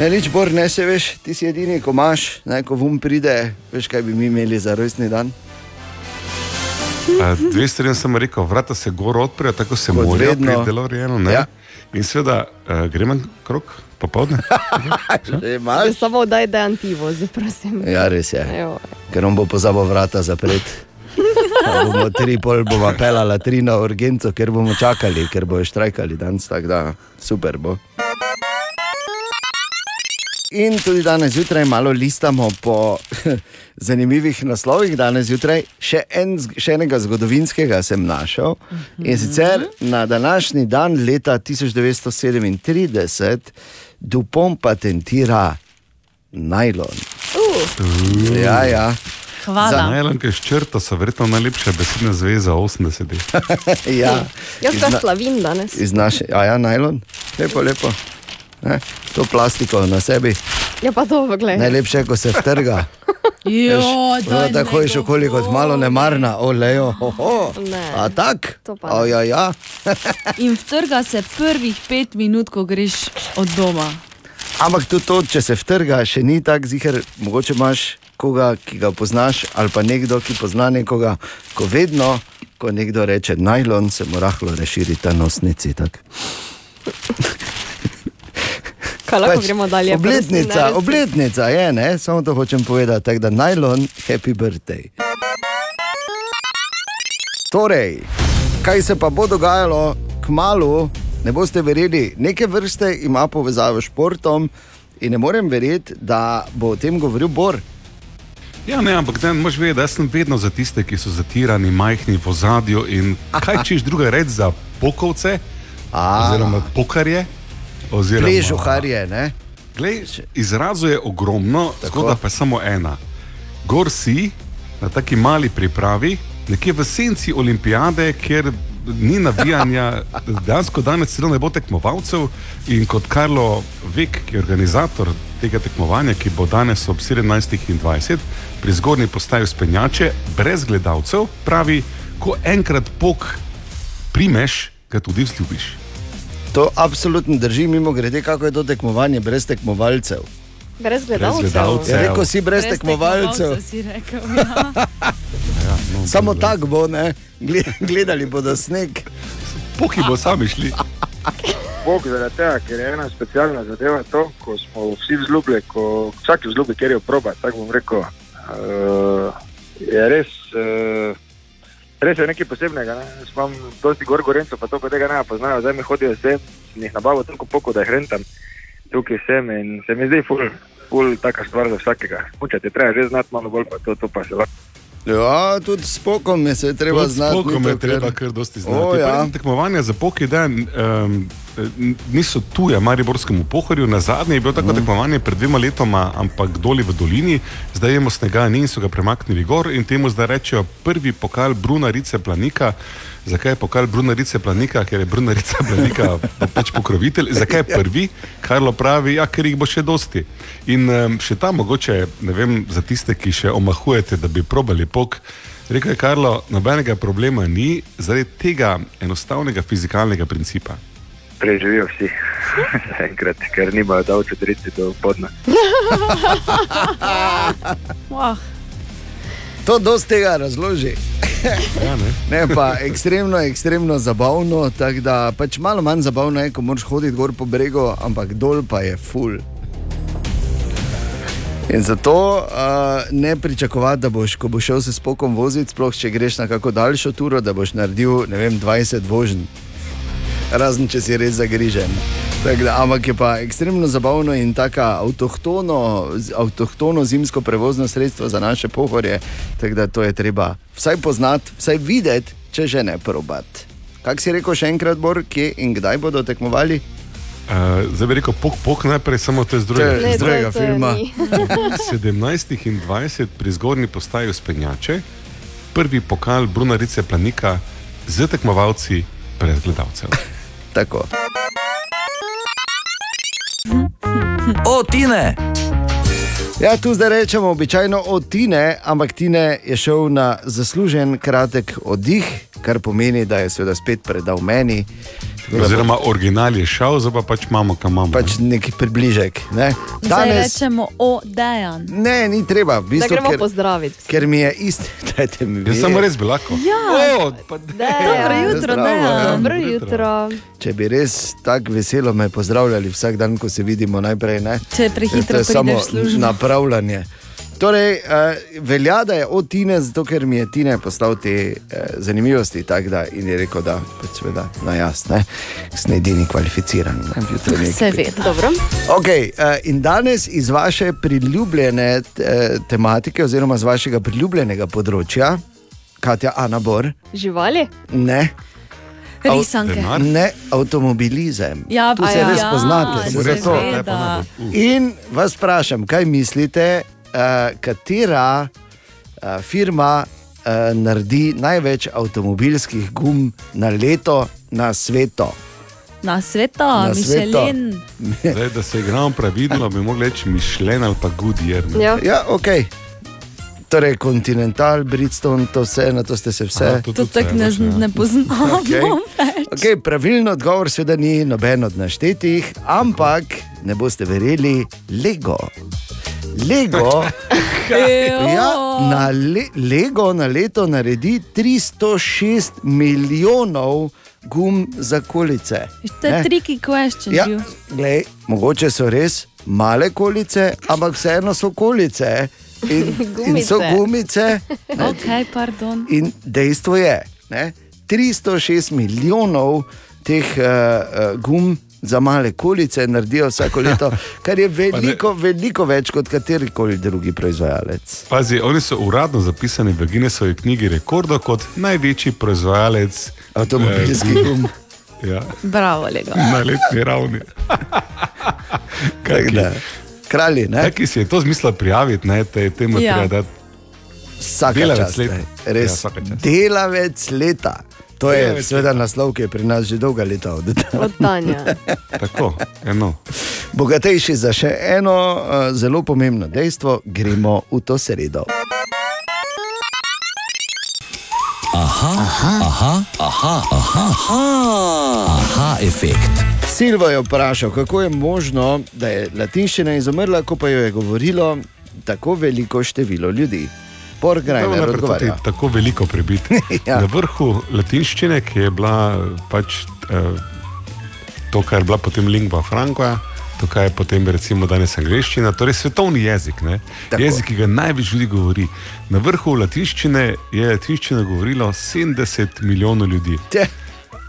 ne, nič bolj ne se veš, ti si edini, ko imaš, naj ko vum pride, veš, kaj bi mi imeli za rojstni dan. A, Dve stvari sem rekel, vrata se gor odprejo, tako se Kot morajo vedno. pri Deloreanu. ne? Ja. In seveda, uh, gremo krok popoldne. [laughs] Že Že imaš? Samo daj dejanti vozi, prosim. Ja, res je. Evo. Ker on bo pozabil vrata zapreti. [laughs] Pa bomo tri pol, bomo pelali tri na urgenco, ker bomo čakali, ker bojo štrajkali danes, tako da super bo. In tudi danes zjutraj malo listamo po [laughs] zanimivih naslovih. Danes zjutraj še, en, še enega zgodovinskega sem našel. In sicer na današnji dan, leta 1937, Dupont patentira najlon. Uh. Ja, ja. Hvala. Najlon, ki je ščrta, so verjetno najlepša besedna zveza 80. [laughs] ja. Jaz pa slavim danes. Iz naše, a ja, najlon, lepo, lepo. Ne? To plastiko na sebi, Ja, pa to, poglej. najlepše, ko se vtrga. [laughs] Jo, Veš, no, tako je okoli kot malo nemarna, olejo. Ne. A tak? O, ja, ja. [laughs] In vtrga se prvih pet minut, ko greš od doma. Ampak tudi to, če se vtrga, še ni tako ziger, mogoče imaš koga, ki ga poznaš, ali pa nekdo, ki pozna nekoga, ko vedno, ko nekdo reče najlon, se mu rahlo razširi ta nosnici. [laughs] Kaj lahko Pač gremo dalje? Obletnica, obletnica je, ne? samo to hočem povedati, tako da najlon, happy birthday. Torej, kaj se pa bo dogajalo k malu, ne boste verjeli, neke vrste ima povezavo s športom in ne morem verjeti, da bo o tem govoril Bor. Ja, ne, ampak ne, moš vedeti, da sem vedno za tiste, ki so zatirani, majhni v ozadju in kaj češ druga reči za pokovce, A. oziroma pokarje, oziroma Pležuharje, ne? Glej, izrazov je ogromno, zgodba pa je samo ena. Gor si na taki mali pripravi, nekje v senci olimpijade, kjer ni navijanja, [laughs] dejansko danes celo ne bo tekmovalcev. In kot Karlo Vek, ki je organizator tega tekmovanja, ki bo danes ob 17.20 pri zgornji postaji spenjače, brez gledalcev, pravi, ko enkrat pok primeš, ga tudi vzljubiš. To absolutno drži, mimo grede, kako je to tekmovanje brez tekmovalcev. Brez gledalcev. Ja, rekel si brez, tekmovalcev. si rekel, ja. [laughs] No, Samo tako bo, ne? Gle- gledali bodo sneg. Poki bo sami šli. Bog zaradi tega, ker je ena specialna zadeva to, ko smo vsi vzljubljeni, ko vsak vzljubi, ker je proba, tako bom rekel. Uh, je res, uh, res je nekaj posebnega. Ne? Jaz imam dosti gor gorencev, pa to, ko tega ne poznajo, zdaj mi hodijo sem, sem jih nabavil toliko poko, da jih rentam tukaj sem in se mi zdi ful, ful taka stvar za vsakega. Mučati treba že znati malo bolj, pa to, to pa se lahko. Ja, tudi s pokom je se treba Tudi s znati. pokom ni je treba kar- dosti znati. O, ja. Tekmovanja za poki dan um, niso tuje Mariborskemu pohorju. Na zadnje je bilo tako mm. tekmovanje pred dvema letoma, ampak doli v dolini. Zdaj imamo snega ni in so ga premaknili gor in temu zdaj rečejo prvi pokal Bruna Rice Planika. Zakaj je pokal Bruna Rice Planika? Ker je Bruna Rice Planika [laughs] pač pokrovitelj. Zakaj je prvi? Karlo pravi, ja, ker jih bo še dosti. In um, še tam mogoče, ne vem, za tiste, ki še omahujete, da bi probali pok. Rekel je Karlo, nobenega problema ni zaradi tega enostavnega fizikalnega principa. Preživijo vsi, [laughs] enkrat, ker nimajo davče 30 do podna. Wow. To dosti tega razloži. Ja, ne. ne, pa ekstremno, ekstremno zabavno. Tako da pač malo manj zabavno je, ko moraš hoditi gor po bregu, ampak dol pa je full. In zato uh, ne pričakovati, da boš, ko boš šel se spokom voziti, sploh če greš na kako daljšo turo, da boš naredil ne vem, 20 vožnj. Razen če si res zagrižen. Da, ampak je pa ekstremno zabavno in tako avtohtono, z- avtohtono zimsko prevozno sredstvo za naše pohorje. Tako da to je treba vsaj poznati, vsaj videti, če že ne probati. Kaj si rekel še enkrat, Bor, kje in kdaj bodo tekmovali? Uh, zdaj bi rekel, pok, pok najprej, samo to je z drugega, iz drugega filma. 17 [laughs] in 20 pri zgornji postaji uspenjače, prvi pokal Bruna Rice Planika z tekmovalci pred gledalcem. Tako. O, Tine! Ja, tu zdaj rečemo običajno od Tine, ampak Tine je šel na zaslužen kratek oddih, kar pomeni, da je seveda spet predal meni. Tako da Oziroma, original je šel, zdaj pa pač imamo, kam imamo. Pač neki približek. Ne? Zdaj rečemo o dejan. Ne, ni treba. V Da bistvu, gremo ker, pozdraviti. ker mi je isto, [laughs] dajte mi Jaz samo res bi lahko. Ja. O, pa Dobro jutro, Zdravo, Dejan. ja. Dobro jutro. Če bi res tako veselo me pozdravljali vsak dan, ko se vidimo najprej. Ne? Če prehitro to je samo prideš v službo. Napravljanje. Torej, uh, velja, da je od Tine, zato ker mi je Tine poslal te uh, zanimivosti tak, da, in je rekel, da pač seveda, no jaz, ne, sem edini kvalificiran. Ne. [laughs] Seveda. Dobro. Okay, uh, in danes iz vaše priljubljene uh, tematike, oziroma z vašega priljubljenega področja, Katja Anabor, Živali? ne. Risanke. Ne, avtomobilizem. Ja, tu se ja, res ja, poznate. zato. seveda. In vas vprašam, kaj mislite, uh, katera uh, firma uh, naredi največ avtomobilskih gum na leto na svetu? Na svetu. Mišelin. [laughs] Zdaj, da se igramo pravilno, bi mogli reči Mišlen ali pa Goodyear. Ja. Ja, ok. Torej, Continental, Bridgestone, to vse, na to ste se vse. Aha, to To tako ne, z- ne poznamo. Okay. Okay, pravilno odgovor seveda ni noben od naštetih, ampak ne boste verjeli, Lego. Lego, [laughs] ja, na le, Lego na leto naredi 306 milijonov gum za kolice. To je ne. tricky question. Ja, glej, mogoče so res male kolice, ampak vseeno so kolice in, [laughs] in so Gumice. gumice. Ne, Ok, pardon. In dejstvo je, da 306 milijonov teh uh, uh, gum za male kolice naredijo vsako leto, [laughs] kar je veliko, veliko več kot katerikoli drugi proizvajalec. Pazi, oni so uradno zapisani v Guinnessovi knjigi rekordov kot največji proizvajalec avtomobilskih eh, gum. Ja, Bravo, Lega. na letni ravni. [laughs] Tako da, Kralji, ne? Taki si je to zmislil prijaviti, ne, te, temu Ja. Vsaka Delavec čast, leta. Ja, Res, vsaka čast. delavec leta. To je seveda naslov, ki je pri nas že dolga leta od Od Tanja. Tako, eno. Bogatejši za še eno uh, zelo pomembno dejstvo, gremo v to sredo. Aha, aha, aha, aha, aha, aha, aha efekt. Silvo je vprašal, kako je možno, da je latinščina izumrla, ko pa jo je govorilo tako veliko število ljudi. Porgrajner odgovarja. Tako veliko prebiti. [laughs] Ja. Na vrhu latinščine, ki je bila pač eh, to, kar je bila potem lingua franca, to, kar je potem recimo danes angliščina, torej svetovni jezik, ne? jezik, ki ga največ ljudi govori. Na vrhu latinščine je latinščino govorilo 70 milijonov ljudi. Te.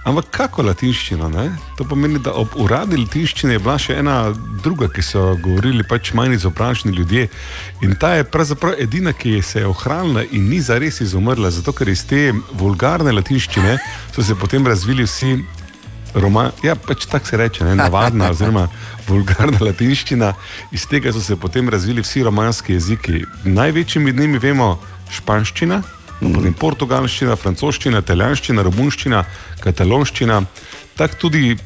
Ampak kako latinščina? Ne? To pomeni, da ob uradni latinščini je bila še ena druga, ki so govorili pač manj izobraženi ljudje. In ta je pravzaprav edina, ki se je ohranila in ni zares izumrla, zato ker iz te vulgarne latinščine so se potem razvili vsi. Roma, ja, pač tako se reče, ne, navadna, oziroma [laughs] vulgarna latinščina, iz tega so se potem razvili vsi romanski jeziki. Največji med njimi vemo španščina, potem portugalščina, francoščina, italijanščina, romunščina, katalonščina. Tako tudi eh,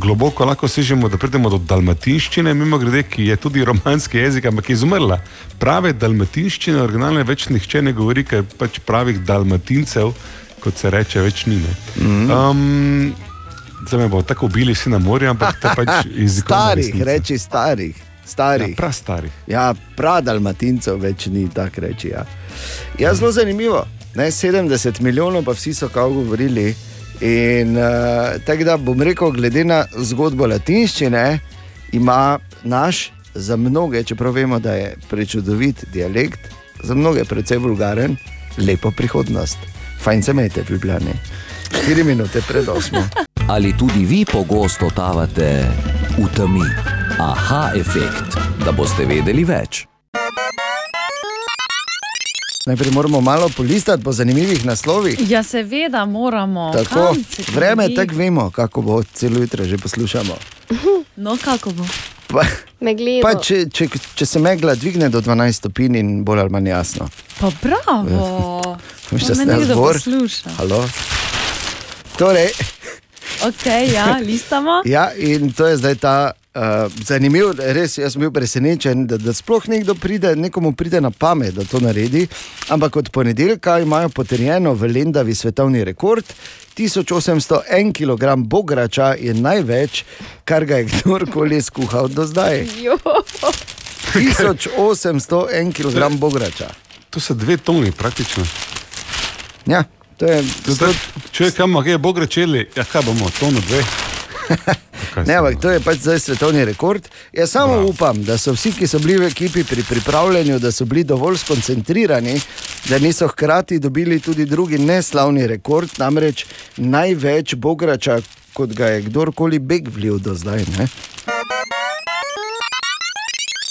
globoko lahko sežemo, da pridemo do dalmatinščine, mimo grede, ki je tudi romanski jezik, ampak je izumrla. Prave dalmatinščine, originalne več nihče ne govori, ker pač pravih dalmatincev, kot se reče, več ni. ne. Um, Zdaj me bo tako ubili vsi na morju, ampak to pač [laughs] jezikovna Starih, resnica. reči starih. starih. Ja, prav starih. Ja, prav dalmatincev več ni tako reči. Ja. ja, zelo zanimivo. Ne, 70 milijonov, pa vsi so kao govorili. In uh, tako da bom rekel, glede na zgodbo latinščine, ima naš, za mnoge, čeprav vemo, da je prečudovit dialekt, za mnoge precej vulgaren, lepo prihodnost. Fajn se imejte, ljubljeni. 4 minute pred 8. Ali tudi vi pogosto totavate v temi? Aha, efekt, da boste vedeli več. Najprej moramo malo polistati po zanimivih naslovih. Ja, seveda moramo. Tako, se vreme tako vemo, kako bo celo jutro že poslušamo. [laughs] No, kako bo? Pa, Megledo. pa če, če, če se megla dvigne do 12 stopinj in bolj ali manj jasno. Pa bravo. [laughs] Veš, da nekdo zbor. posluša. Halo. Torej, Ok, ja, listamo. ja, in to je zdaj ta uh, zanimiv, res jaz sem bil presenečen, da, da sploh nekdo pride, nekomu pride na pamet, da to naredi. Ampak od ponedeljka imajo potrjeno v Lendavi svetovni rekord. 1801 kg bograča je največ, kar ga je kdorkoli skuhal do zdaj. 1801 kg bograča. To so dve toni praktično. Ja, to je. Zdaj, če kam je Bog rečeli, ja, kaj bomo, tono dve. Ne, ampak to je pač zdaj svetovni rekord. Jaz samo Bravo. upam, da so vsi, ki so bili v ekipi pri pripravljanju, da so bili dovolj skoncentrirani, da niso hkrati dobili tudi drugi neslavni rekord, namreč največ bograča, kot ga je kdorkoli beg vlil do zdaj. Ne?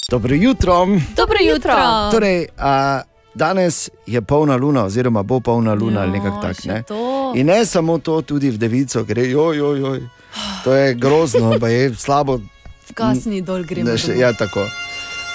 Dobro jutro. Dobro jutro. Torej, a, danes je polna luna, oziroma bo polna luna ali nekako tak. Ne? to. In ne samo to, tudi v devico gre, joj, joj, joj. To je grozno, pa je slabo. Kasni dol gremo. Ja, tako.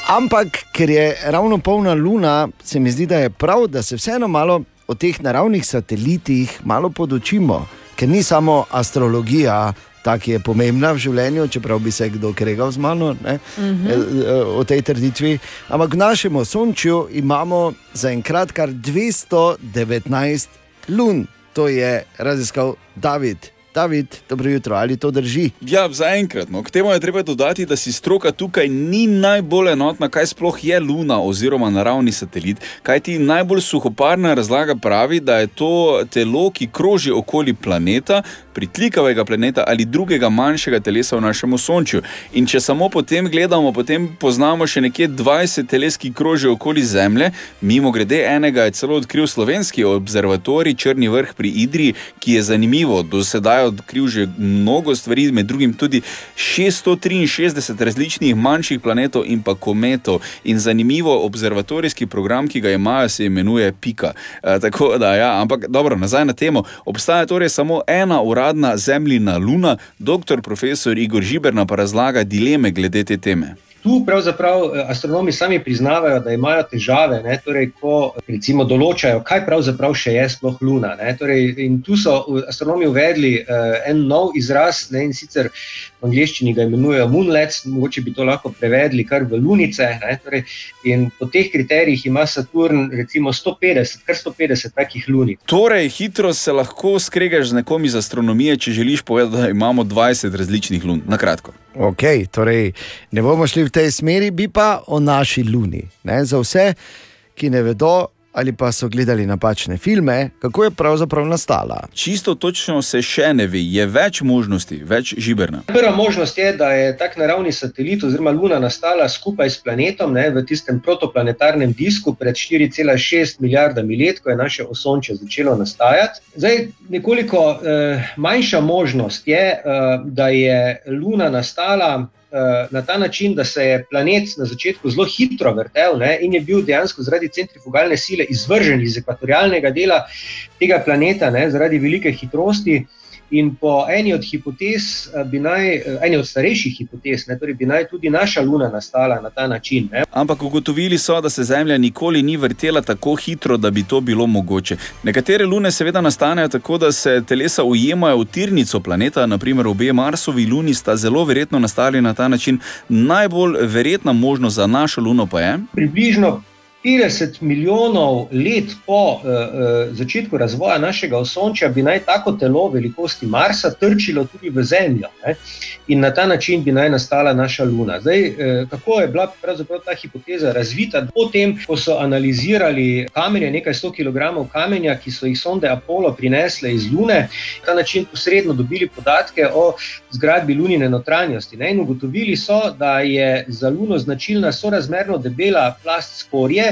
Ampak, ker je ravno polna luna, se mi zdi, da je prav, da se vseeno malo o teh naravnih satelitih malo podučimo, ker ni samo astrologija. Ta, ki je pomembna v življenju, čeprav bi se kdo kregal z mano ne, Mhm. eh, eh, o tej trditvi. Ampak v našem sončju imamo zaenkrat kar 219 lun. To je raziskal David. David, dobro jutro, ali to drži? Ja, zaenkrat. No. K temu je treba dodati, da si stroka tukaj ni najbolj enotna, kaj sploh je Luna oziroma naravni satelit. Kaj ti najbolj suhoparna razlaga pravi, da je to telo, ki kroži okoli planeta, pritlikavega planeta ali drugega manjšega telesa v našem Sončju. In če samo potem gledamo, potem poznamo še nekje 20 teles, ki krožijo okoli Zemlje. Mimo grede, enega je celo odkril slovenski observatorij Črni vrh pri Idriji, ki je zanimivo. Do sedaj je odkril že mnogo stvari, med drugim tudi 663 različnih manjših planetov in pa kometov. In zanimivo, observatorijski program, ki ga imajo, se imenuje Pika. E, tako da, ja, ampak dobro, nazaj na temo. Obstaja torej samo ena uradna zemljina Luna, doktor profesor Igor Žiberna pa razlaga dileme glede te teme. Tu pravzaprav eh, astronomi sami priznavajo, da imajo težave, ne, torej, ko recimo določajo, kaj pravzaprav še je sploh Luna. Ne, torej, in tu so astronomi uvedli uh, en nov izraz, ne, in sicer v angleščini ga imenujejo moonlets, mogoče bi to lahko prevedli kar v lunice. Ne, torej, in po teh kriterijih ima Saturn recimo 150, kar 150 takih lunic. Torej, hitro se lahko skregaš z nekom iz astronomije, če želiš povedati, da imamo 20 različnih lun. Na kratko. Ok, torej ne bomo šli v tej smeri, bi pa o naši luni. Ne? Za vse, ki ne vedo, ali pa so gledali napačne filme, kako je pravzaprav nastala. Čisto točno se še ne ve, je več možnosti, več žiberna. Prva možnost je, da je tak naravni satelit oziroma Luna nastala skupaj s planetom ne, v tistem protoplanetarnem disku pred 4,6 milijardami let, ko je naše osončje začelo nastajati. Zdaj, nekoliko eh, manjša možnost je, eh, da je Luna nastala. Eh, Na ta način, da se je planet na začetku zelo hitro vrtel ne, in je bil dejansko zaradi centrifugalne sile izvržen iz ekvatorialnega dela tega planeta, ne, zaradi velike hitrosti. In po eni od hipotez, eh, naj, eh, eni od starejših hipotez, ne, torej bi naj tudi naša Luna nastala na ta način. Ne. Ampak ugotovili so, da se Zemlja nikoli ni vrtela tako hitro, da bi to bilo mogoče. Nekatere lune seveda nastanejo tako, da se telesa ujemajo v tirnico planeta, naprimer obe Marsovi luni sta zelo verjetno nastali na ta način. Najbolj verjetna možnost za našo luno pa je. Približno 50 milijonov let po uh, uh, začetku razvoja našega osončja bi naj tako telo velikosti Marsa trčilo tudi v Zemljo ne? in na ta način bi naj nastala naša Luna. Zdaj, uh, kako je bila pravzaprav ta hipoteza razvita? Potem, ko so analizirali kamenje, nekaj 100 kg kamenja, ki so jih sonde Apollo prinesle iz Lune, na ta način posredno dobili podatke o zgradbi lunine notranjosti. Ne? In ugotovili so, da je za Luno značilna sorazmerno debela plast skorje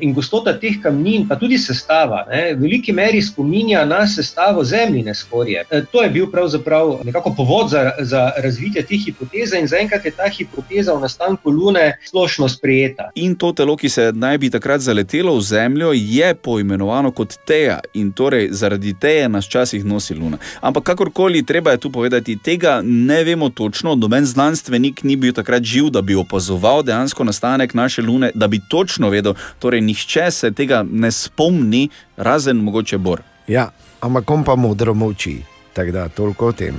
in gostota teh kamnin, pa tudi sestava, ne, v veliki meri spominja na sestavo zemljine skorje. Eh, To je bil pravzaprav nekako povod za, za razvitje te hipoteze, in zaenkrat je ta hipoteza o nastanku Lune splošno sprejeta. In to telo, ki se naj bi takrat zaletelo v Zemljo, je poimenovano kot Teja in torej zaradi Teje nas včasih nosi Luna. Ampak kakorkoli, treba je tu povedati, tega ne vemo točno, noben znanstvenik ni bil takrat živ, da bi opazoval dejansko nastanek naše Lune, da bi točno vedel, torej nihče se tega ne spomni, razen mogoče Bor. Ja, ampak on pa modro molči. Tako da, toliko o tem.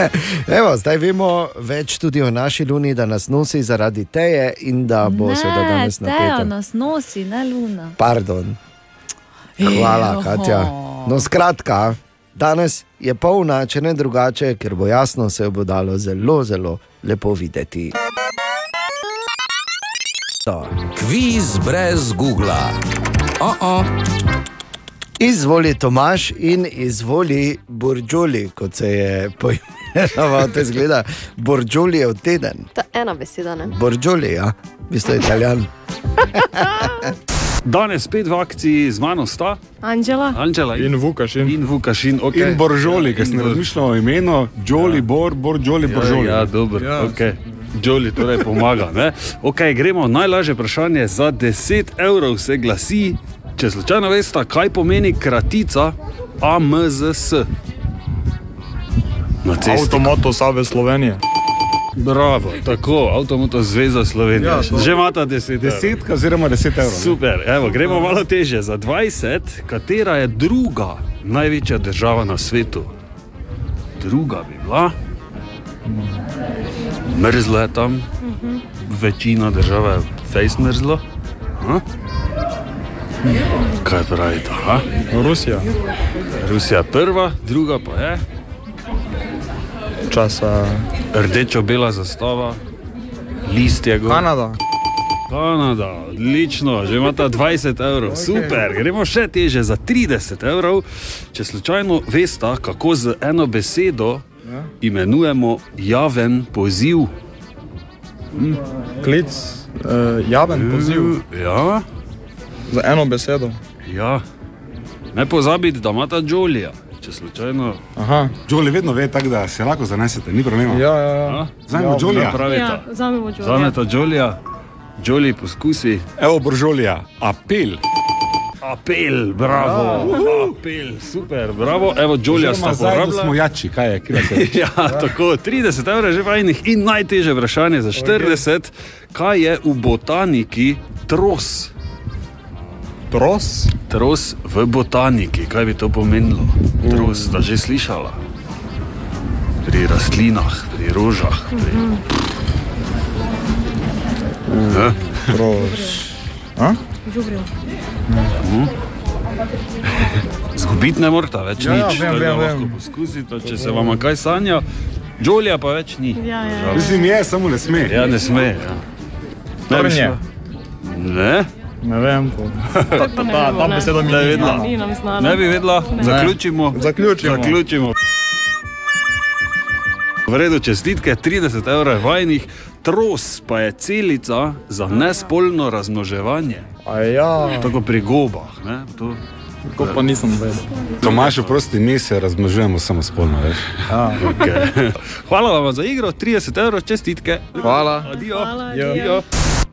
[laughs] Evo, zdaj vemo več tudi o naši luni, da nas nosi zaradi teje in da bo seveda danes Tejo napeta. nas nosi, ne Luna. Pardon. Hvala, Ejo. Katja. No, skratka, danes je polna, če ne drugače, ker bo jasno, se jo bo dalo zelo, zelo lepo videti. Kviz brez Google. Oh -oh. Izvoli Tomaš in izvoli Borđoli, kot se je poimenoval, to zgleda Borđoli je v teden. To je ena beseda, ne? Borđoli, ja, vi ste italijan. [laughs] Danes spet v akciji z mano sta Anđela. Anđela in Vukašin. In Vukašin, okay. In Boržoli, ker sem razmišljal o imenu, Joli, Bor, Bor, Joli, Boržoli. Ja, ja dobro. Ja. Okay. Joli torej pomaga. ne? Okay, gremo najlažje vprašanje za 10 evrov se glasi. Če slučajno veste, kaj pomeni kratica AMZS. Na. Avtomoto Save Slovenije. Bravo, tako, Avtomoto Zveza Slovenije. Ja, Ja, Že imata 10 Desetka oziroma 10 evrov. Super, evo, gremo malo teže. Za 20, katera je druga največja država na svetu? Druga bi bila. Mrzlo je tam, večina države je fejs mrzlo. A? Kaj pravite? a? Rusija. Rusija prva, druga pa je. Časa. Rdečo-bela zastava, list je gor. Kanada. Kanada, odlično, že imata 20 evrov, okay. super, gremo še teže za 30 evrov. Če slučajno veste, kako z eno besedo Ja. imenujemo javen poziv. Hm. Klic, uh, javen poziv. Ja. Za eno besedo. Ja. Ne pozabite, da imata Jolija. Če slučajno. Aha. Joli vedno ve, tako da se lahko zanesete, ni problema. Ja, ja, ja. Vzamemo Ja, Jolija. ja, pravite. Ja, vzamemo Jolija. Zameta Jolija, Joli poskusi. Evo, Boržolija, apel. Apel, bravo, apel, super, bravo. Evo, Jolija sta porabila. smo jači, kaj je, kriva se. [laughs] ja, tako 30 evrov že vajnih in najtežje vprašanje za 40. Kaj je v botaniki tros? Tros? Tros v botaniki, kaj bi to pomenilo? Tros, sta že slišala? Pri rastlinah, pri rožah. Pri... Eh? Tros. A? Mhm. [laughs] Zgubiti ne morete več Ja, ja, nič, vem, da vem, lahko vem. poskusite, če se vam kaj sanja. Jolija pa več ni. Ja, ja, Žal. Mislim, je, samo ne sme. Ja, ne sme. Ja. Ne, Trnje. šla- Ne, Ne vem. Ta, ta, ta beseda mi Ne ni vedela. znana. Ni nam znano. Ne bi vedela, Ne. zaključimo. Zaključimo. zaključimo. V redu, čestitke, 30 evrov je vajnih, tros pa je celica za nespolno razmnoževanje. Ja. Tako pri gobah. Ne? To, To pa nisem vedel. Tomaš, prosti, mi se razmnožujemo samo spolno, veš. Ja. Okay. [laughs] Hvala vam za igro, 30 evrov, čestitke. Hvala. Adijo. Adijo.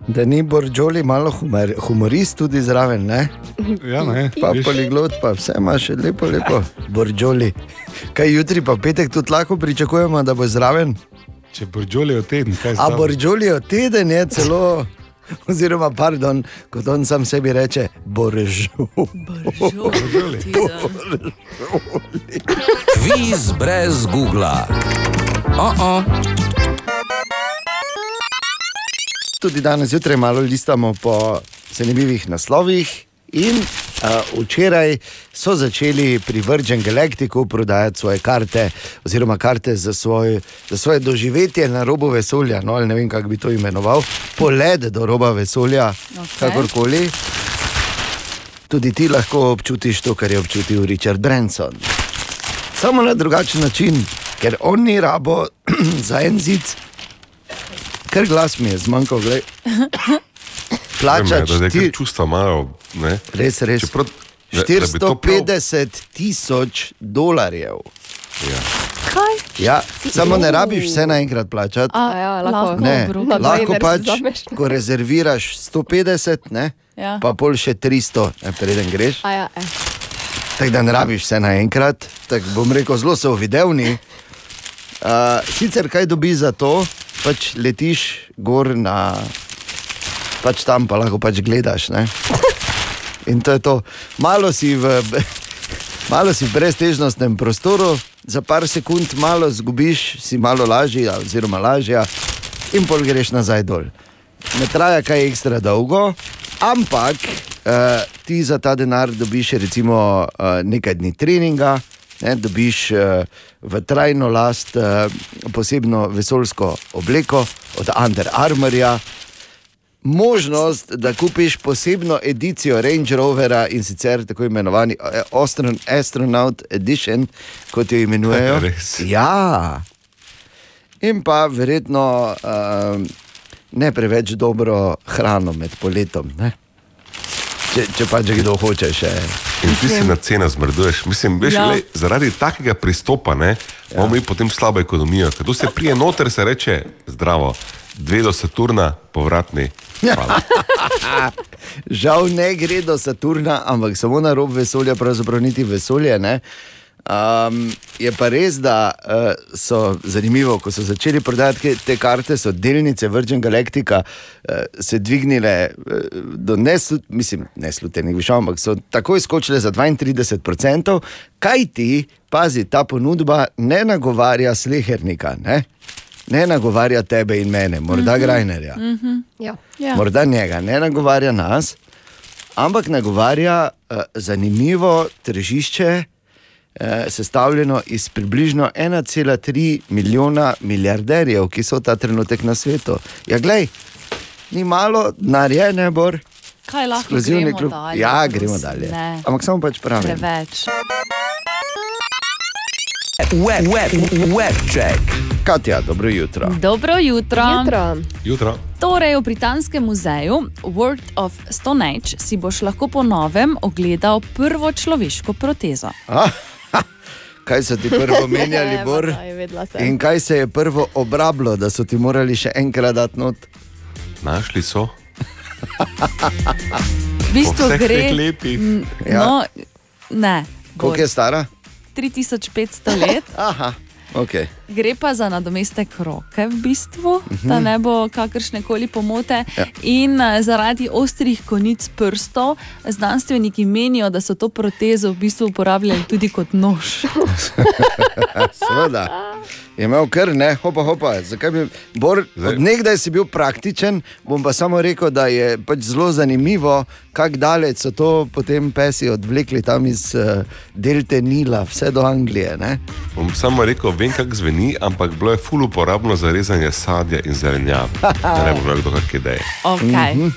Da ni Borđoli malo humor, humorist tudi zraven, ne? Ja, ne. Pa viš. poliglot, pa vse imaš lepo, lepo. Borđoli. Kaj jutri pa petek tudi lahko pričakujemo, da bo zraven? Če Borđoli je teden, kaj A zdaj? Borđoli je teden je celo. [laughs] Oziroma, pardon, kot on sam sebi reče, boržu. Kviz brez Google. Oh -oh. Tudi danes zjutraj malo listamo po zanimivih naslovih. In uh, včeraj so začeli pri Virgin Galacticu prodajati svoje karte, oziroma karte za, svoj, za svoje doživetje na robu vesolja. No, ne vem, kako bi to imenoval, polet do roba vesolja, okay. kakorkoli. Tudi ti lahko občutiš to, kar je občutil Richard Branson. Samo na drugačen način, ker on ni rabo [clears throat] za en zid, ker glas mi je zmanjkal. glej. Plačati Da je štir- kar čustva malo. Ne? Res, res. Čeprav, da, da bi to prav- 450 tisoč dolarjev. Ja. Kaj? Ja, samo ne rabiš vse naenkrat plačati. A, ja, lahko. Ne, lahko dvajner pač, ko rezerviraš 150, ne, Ja. pa pol še 300, ne, preden greš. A ja, eh. Tako da ne rabiš vse naenkrat, tako bom rekel, zelo so videvni. Uh, sicer kaj dobiš za to, pač letiš gor na, pač tam pa lahko pač gledaš. Ne? [laughs] In to je to. Malo si v, malo si v breztežnostnem prostoru, za par sekund malo zgubiš, si malo lažji, oziroma lažja, in pol greš nazaj dol. Ne traja kaj ekstra dolgo, ampak uh, ti za ta denar dobiš recimo uh, nekaj dni treninga. Ne, dobiš uh, v trajno last uh, posebno vesoljsko obleko od Under Armourja, možnost, da kupiš posebno edicijo Range Rovera in sicer tako imenovani eh, Astron, Astronaut Edition, kot jo imenujejo. [laughs] Res? Ja. In pa verjetno uh, ne preveč dobro hrano med poletom. Ne? Če, če pa že kdo hoče še. In ti si na cena zmrduješ. Mislim, veš, Ja. ja. lej, zaradi takega pristopa ne, ja. imamo mi potem slabo ekonomijo. Ker tu se prije noter, se reče zdravo, dve do Saturna, povratni. Hvala. [laughs] Žal ne gre do Saturna, ampak samo na rob vesolja, pravzaprav niti vesolje. Ne? Um, je pa res, da uh, so zanimivo, ko so začeli prodajati te karte, so delnice Virgin Galactica uh, se dvignile uh, do neslu, mislim, neslutenih višav, ampak so takoj skočile za 32%, kaj ti, pazi, ta ponudba ne nagovarja slehernika, ne, ne nagovarja tebe in mene, morda Mhm. Grajnerja. Mhm. Ja. Ja. Morda njega ne nagovarja nas, ampak nagovarja uh, zanimivo tržišče, sestavljeno iz približno 1,3 milijona milijarderjev, ki so ta trenutek na svetu. Ja, glej, ni malo, denarja ne bor. Kaj lahko Ekskluzivni gremo klub. dalje? Ja, gremo dalje. Ne. Ampak samo pač pravim. Preveč. Web, web, web check. Katja, dobro jutro. Dobro jutro. jutro. Jutro. Torej, v Britanskem muzeju World of Stonehenge si boš lahko po novem ogledal prvo človeško protezo. Ah, kaj so ti prvo [laughs] menjali, Bor? In kaj se je prvo obrablo, da so ti morali še enkrat dati not? Našli so. [laughs] V bistvu gre. letih. n- Ja. No, ne. Koliko je stara? 3500 let. [laughs] Aha, okay. Gre pa za nadomestek roke, v bistvu, Mhm. da ne bo kakršne koli pomote. Ja. In eh, zaradi ostrih konic prstov, znanstveniki menijo, da so to protezo v bistvu uporabljali tudi kot nož. [laughs] Seveda. Je imel kar ne, hopa, hopa. Zakaj bi, Bor, od nekdaj si bil praktičen, bom pa samo rekel, da je pač zelo zanimivo, kako daleč so to potem pesi odvlekli tam iz uh, delte Nila, vse do Anglije. Ne? Bom samo rekel, vem, kako zveni, ampak bilo je ful uporabno za rezanje sadja in zelenjave. Da ne bo imel kdo kakšne ideje. Okay. Mhm.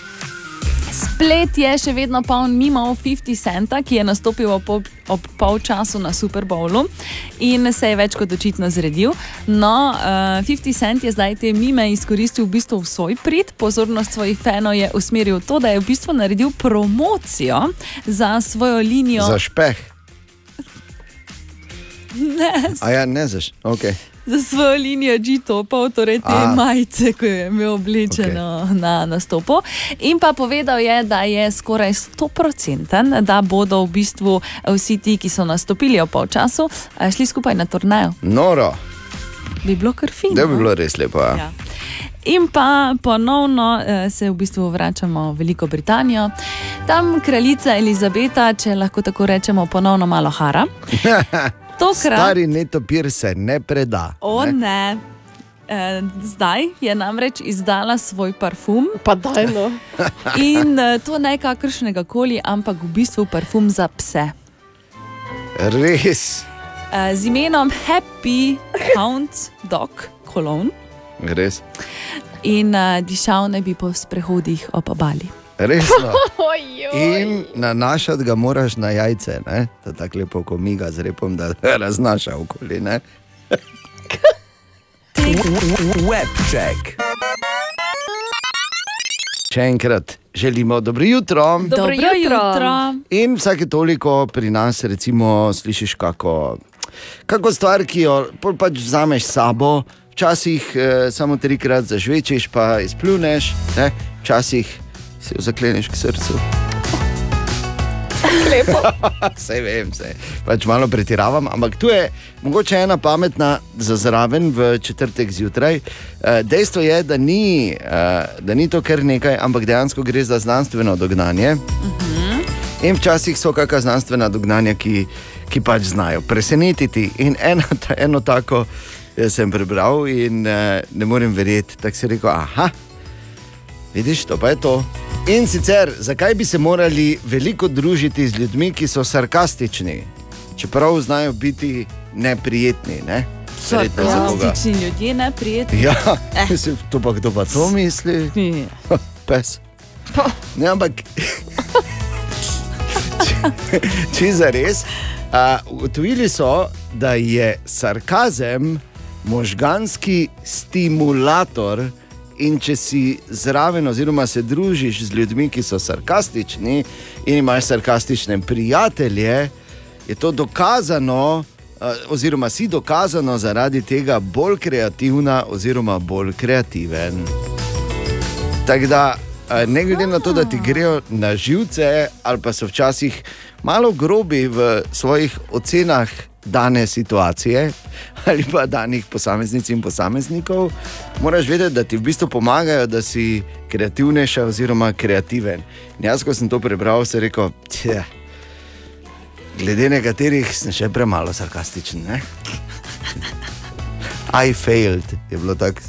Splet je še vedno poln mimo 50 centa, ki je nastopil ob, pol- ob polčasu na Super Bowlu in se je več kot očitno zredil. No, uh, 50 cent je zdaj te mime izkoristil v bistvu v svoj prid, pozornost svojih fanov je usmeril v to, da je v bistvu naredil promocijo za svojo linijo. Za špeh. Ne, A ja, ne zaš. Okay. za svojo linijo G-topov, torej te A. Majice, ki jo je imel oblečeno okay. na nastopu. In pa povedal je, da je skoraj 100%, da bodo v bistvu vsi ti, ki so nastopili v polčasu, šli skupaj na turnajo. Noro, Bi bilo kar fino. da bi bilo res lepo. Ja. Ja. In pa ponovno eh, se v bistvu vračamo v Veliko Britanijo. Tam kraljica Elizabeta, če lahko tako rečemo, ponovno malo hara. [laughs] Tokrat- Stari netopir se ne preda. O ne. E, zdaj je namreč izdala svoj parfum. Pa daj no. [laughs] In e, to ne kakršnega koli, ampak v bistvu parfum za pse. Res, E, z imenom Happy Hound Dog Cologne res. in e, dišal naj bi po sprehodih ob obali. Resno. [laughs] In nanašati ga moraš na jajce, ne? da tako lepo komiga z repom, da [laughs] raznaša okoli. Ne? [laughs] Webcheck. Še enkrat želimo dobro jutro. Dobro Dobro jutro. jutro. In vsake toliko pri nas, recimo, slišiš kako, kako stvar, ki jo pač vzameš s sabo, včasih eh, samo trikrat zažvečiš, pa izpljuneš, ne? včasih si jo zakleneš k srcu. [laughs] Lepo. [laughs] Vse vem, vse. Pač malo pretiravam, ampak tu je mogoče ena pametna za zraven v četrtek zjutraj. Eh, Dejstvo je, da ni, eh, da ni to kar nekaj, ampak dejansko gre za znanstveno dognanje. In včasih so kakšna znanstvena dognanja, ki, ki pač znajo presenetiti. In eno, eno tako eh, sem prebral in ne morem verjeti, tako si rekel, aha, vidiš, to pa je to. In sicer, zakaj bi se morali veliko družiti z ljudmi, ki so sarkastični, čeprav znajo biti neprijetni? Ne? Sarkastični ljudje, ne prijetni. Ja, Eh. [laughs] mislim, to pa kdo pa to misli? Pes. Ne, ampak. Če za res. Ugotovili so, da je sarkazem možganski stimulator. In če si zraven, oziroma se družiš z ljudmi, ki so sarkastični, in imaš sarkastične prijatelje, je to dokazano, eh, oziroma si dokazano zaradi tega bolj kreativna, oziroma bolj kreativen. Tako da, eh, ne glede na to, da ti grejo na živce, ali pa so včasih malo grobi v svojih ocenah dane situacije, ali pa danih posameznic in posameznikov, moraš vedeti, da ti v bistvu pomagajo, da si kreativnejša oziroma kreativen. In jaz, ko sem to prebral, sem rekel, tja, glede nekaterih sem še premalo sarkastičen. Ne? [laughs] I failed, je bilo tako,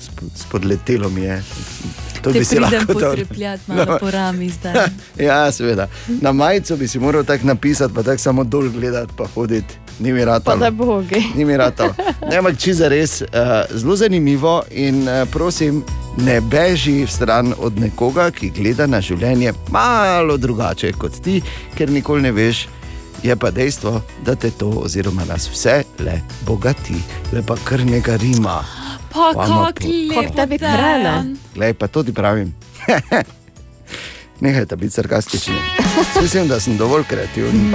sp- spodletelo mi je. To bi si pridem lahko dal. potrepljati malo po rami zdaj. [laughs] Ja, seveda. Na majico bi si moral tako napisati, pa tako samo dol gledati, pa hoditi. Ni mi rad Pa da bogi. [laughs] Ni mi rad Ne, ampak če za res, uh, zelo zanimivo in uh, prosim, ne beži v stran od nekoga, ki gleda na življenje malo drugače kot ti, ker nikoli ne veš. Je pa dejstvo, da te to, oziroma nas vse, le bogati, le pa kar nekaj rima. Pa Vama kak po- lepo Kak tebi dan. krene. Glej, pa to ti pravim. [laughs] Nehajte biti sarkastični. Mislim, da sem dovolj kreativen. [laughs]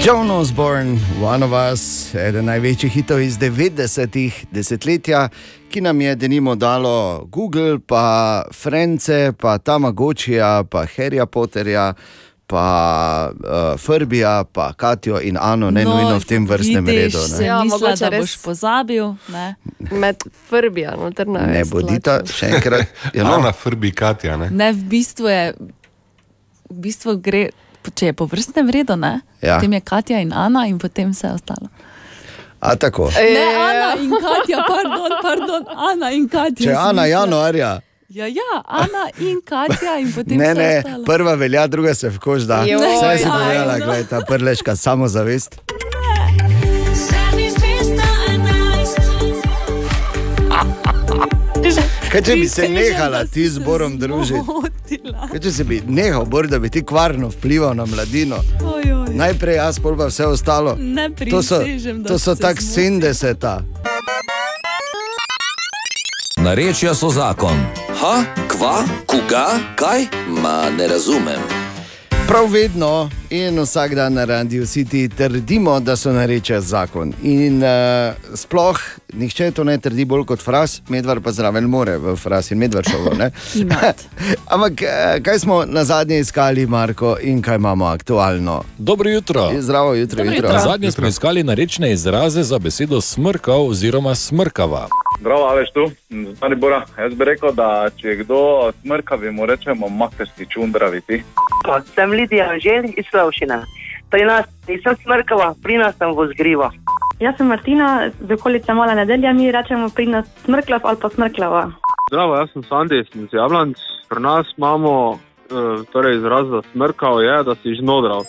John Osborne, One of Us, eden največjih hitov iz 90-ih desetletja, ki nam je denimo dalo Google, pa France, pa Tamagočija, pa Harryja Potterja, pa uh, Frbija, pa Katijo in Ano, ne no, nujno v tem vrstnem vidiš, redu. Se Ne, Ja, ja, mogoče da res. boš pozabil. Ne? Med Frbija, no, ter ne. ne bodita še enkrat. Ja, Ana no, Frbi Katja. Ne? ne, v bistvu je, v bistvu gre, če je po vrstnem redu, ne? Ja. potem je Katja in Ana in potem vse ostalo. a tako. Ne, Ana in Katja, pardon, pardon, Ana in Katja. Če sem Ana januarja. Ja, ja, Ana in Katja in potem Ne, ne, ostalo. prva velja, druga se v kož da. Vse si povedala, gledaj, ta prleška samozavest. Kaj če bi se nehala ti se zborom družiti? Kaj če se bi nehal bor, da bi ti kvarno vplival na mladino? Oj, oj. Najprej jaz, pol pa vse ostalo. Ne to so, prisežem, to so se tak zmotim. 70. Narečja so zakon. Ha, kva, koga, kaj? Ma ne razumem. Prav vedno in vsak dan na radiju City trdimo, da so narečja zakon. In uh, sploh nihče to ne trdi bolj kot fras, medvar pa zraven more v fras in medvar šovo. ne? [laughs] [laughs] Ampak eh, kaj smo na zadnje iskali, Marko, in kaj imamo aktualno? Dobro jutro. Zdravo jutro. jutro. Na zadnje smo iskali narečne izraze za besedo smrkav oziroma smrkava. Zdravo, Aleš tu, z Maribora. Jaz bi rekel, da če je kdo smrkavi, mu rečemo makasti čundraviti. Sem Lidija Anžel iz Slavšina. Pri nas nisem smrkava, pri nas sem vozgriva. Jaz sem Martina, z okolice Mala nedelja, mi rečemo pri nas smrklav ali pa smrklava. Zdravo, jaz sem Sandi, sem iz Jablanc. Pri nas imamo eh, torej izraz za smrkal, je, da si žnodral.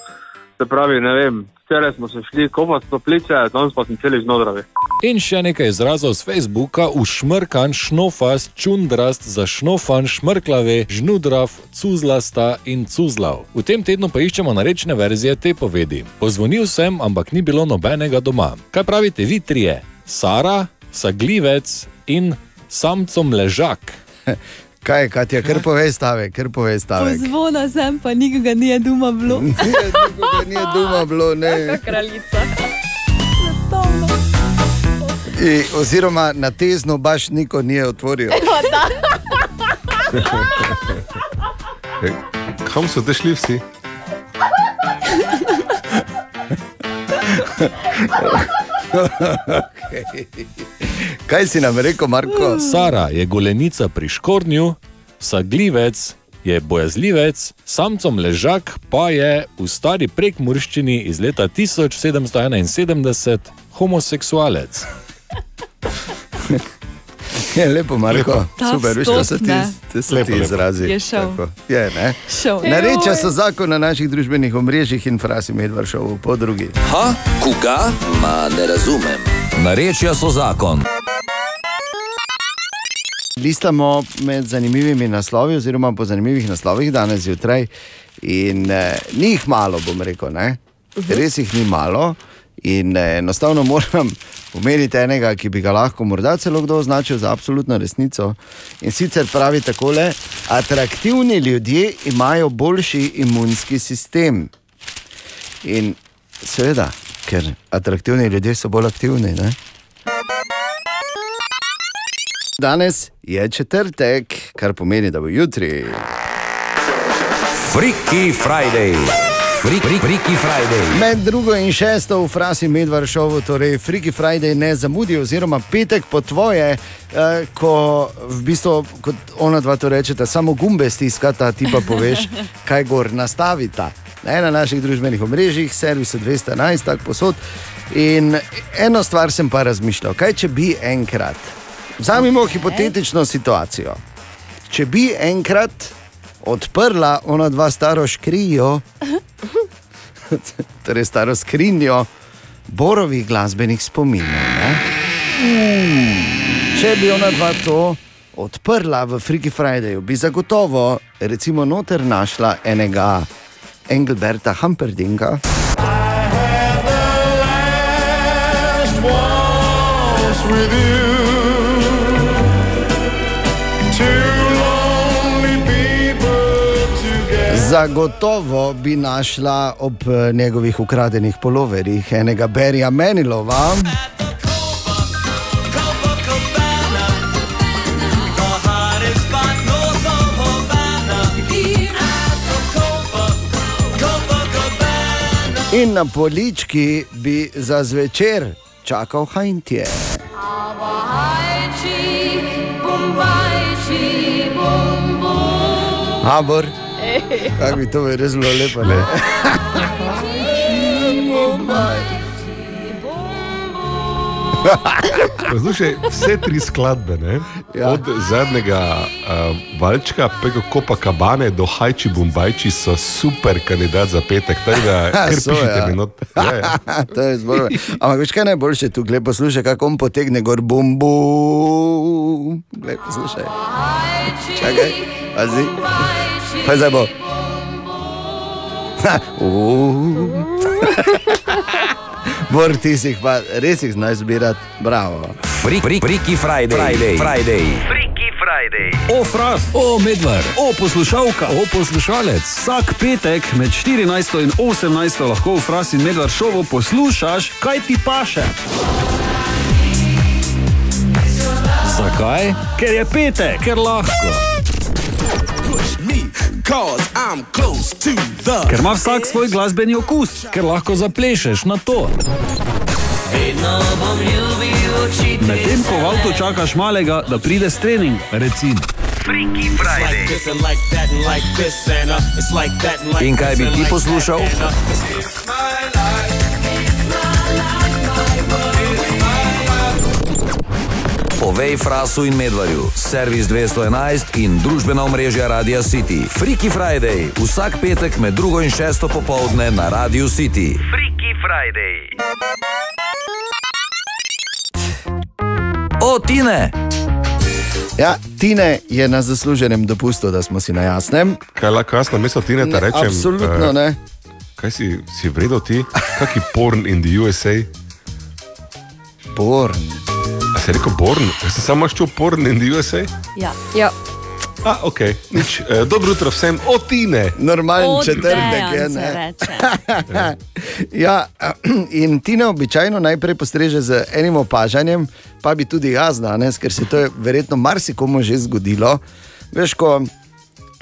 Se pravi, ne vem, včeraj smo se šli kopati toplice, danes pa sem celi žnodravi. In še nekaj izrazov z Facebooka: ušmrkan, šnofast, čundrast, zašnofan, šmrklave, žnudrav, cuzlasta in cuzlav. V tem tednu pa iščemo narečne verzije te povedi. Pozvonil sem, ampak ni bilo nobenega doma. Kaj pravite vi trije? Sara, saglivec in samcom ležak. [laughs] Kaj, Katja, kar povej stavek, kar povej stavek. Pozvona sem, pa nikoga ni doma bilo. [laughs] Nikoga ni doma bilo, ne. Kraljica. I, oziroma na tezno baš niko ni otvoril. [laughs] Kam so te šli vsi? [laughs] okay. Kaj si nam rekel, Marko? Sara je golenica pri škornju, saglivec je bojazljivec, samcom ležak pa je v stari prekmurščini iz leta 1771 homoseksualec. [laughs] [laughs] Je lepo, Marko. Lepo. Ta Super, veš, kaj so ti, te so Lepo, ti lepo. izrazi. Je šel. Tako. Je, ne? Šel. Nareča so zakon na naših družbenih omrežjih in frasi medvršov po drugi. Ha, koga? Ma ne razumem. Narečja so zakon. Listamo med zanimivimi naslovi, oziroma po zanimivih naslovih danes zjutraj. In eh, ni jih malo, bom rekel, ne? res jih ni malo. In eh, enostavno moram omeniti enega, ki bi ga lahko morda celo kdo označil za absolutno resnico. In sicer pravi takole: atraktivni ljudje imajo boljši imunski sistem. In seveda, ker atraktivni ljudje so bolj aktivni. Ne? Danes je četrtek, kar pomeni, da bo jutri. Freaky Friday. Freak, freaky Friday. Med drugo in šesto v frasi Medvaršovu, torej Freaky Friday ne zamudi, oziroma petek po tvoje, eh, ko v bistvu kot ona dva to rečeta, samo gumbe stiskata, ti pa poveš, [laughs] kaj gor nastavita. Ne, na naših družbenih omrežjih, servisu 211, tako posod. In eno stvar sem pa razmišljal, kaj če bi enkrat, vzamemo hipotetično situacijo. Če bi enkrat odprla ona dva staro škrijo, [laughs] torej staro skrinjo borovih glasbenih spominov. Ne? Če bi ona dva to odprla v Freaky Fridayju, bi zagotovo, recimo, noter našla enega Engelberta Humperdinga. Zagotovo bi našla ob eh, njegovih ukradenih poloverjih enega Berija Menilova. In na polički bi za zvečer čakal Hajntje. Abor, kako bi to bilo res zelo lepo. Ne? Poslušaj, vse tri skladbe, ne? ja. od zadnjega uh, valčka, preko Kopa Kabane do Hajči Bumbajči, so super kandidat za petek. Da, [laughs] kar So, ja. mi not. Ja, ja. [laughs] to je zelo. Ampak veš kaj najboljše tu, gled poslušaj, kako on potegne gor bum bum. Glej, poslušaj. Čakaj, pazi. Pa zdaj bo. Ha, uh. Bor, ti si jih pa res jih znaš zbirati, bravo. Fri, fri, Friki Friday. Friday. Friday. O, fras, o, medved, o, poslušalka, o, poslušalec. Vsak petek med 14 in 18 lahko v fras in medved šovu poslušaš, kaj ti paše. Zakaj? Ker je petek, ker lahko. Ker ima vsak svoj glasbeni okus, ker lahko zaplešeš na to. Medtem ko v avtu čakaš malega, da pride s trening, recimo. In kaj bi ti poslušal? Povej frasu in medvarju, servis 211 in družbena omrežja Radia City. Friki Friday, vsak petek med drugo in šesto popovdne na Radio City. Freaky Friday. O, Tine! Ja, Tine je na zasluženem dopustu, da smo si na jasnem. Kaj lahko jaz na mesto Tine Ne, ta rečem? absolutno eh, ne. Kaj si, si vredel ti? Kaki porn in the USA? Porn. Si rekel porn? Jaz sem samo šel porn in the USA? Ja. ja. A, ok, nič. Eh, dobro jutro vsem, o Tine. Normalen četrtek je, se ne. [laughs] ja, [clears throat] in Tina običajno najprej postreže z enim opažanjem, pa bi tudi jaz danes, ker se to je verjetno marsikomu že zgodilo. Veš, ko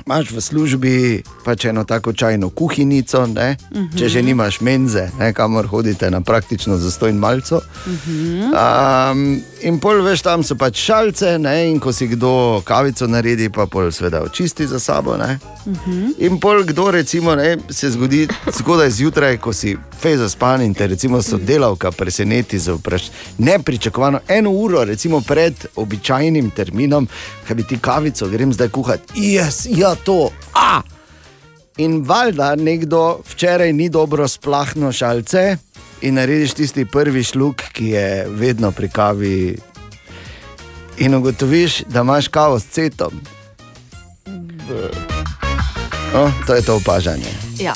imaš v službi pač eno tako čajno kuhinico, ne? Mhm. če že nimaš menze, ne? kamor hodite na praktično zastojn malco. Mhm. Um, in pol veš, tam so pač šalce, ne? in ko si kdo kavico naredi, pa pol seveda očisti za sabo. Ne? Mhm. In pol kdo recimo, ne, se zgodi zgodaj zjutraj, ko si fej zaspan in te recimo sodelavka preseneti z vprašanjem. Nepričakovano, eno uro recimo pred običajnim terminom, kaj bi ti kavico, grem zdaj kuhati. Yes, ja, to. A! In valjda nekdo včeraj ni dobro splahno šalce in narediš tisti prvi šluk, ki je vedno pri kavi. In ugotoviš, da imaš kavo s cetom. No, to je to opažanje. Ja.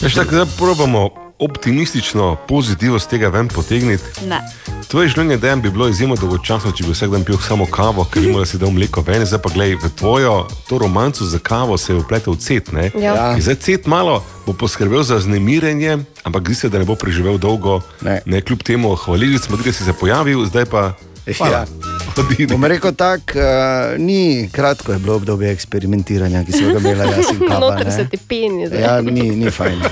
Veš, tako da probamo optimistično, pozitivno z tega ven potegniti. Ne. Tvoje življenje dejan bi bilo izjemno dolgočasno, če bi vsak dan pil samo kavo, ker da si dal mleko ven, zdaj pa gledaj, v tvojo to romanco za kavo se je upletel cet. Ne? Ja. Ja. In Zdaj cet malo bo poskrbel za znemirjenje, ampak zdi se, da ne bo preživel dolgo. Ne. Ne, kljub temu, hvalili smo, da si se pojavil, zdaj pa. Ja. Bom rekel tako, uh, ni kratko je bilo obdobje eksperimentiranja, ki so ga imeli jaz in kava. Noter ne. se ti peni. Ja, ni, ni fajn.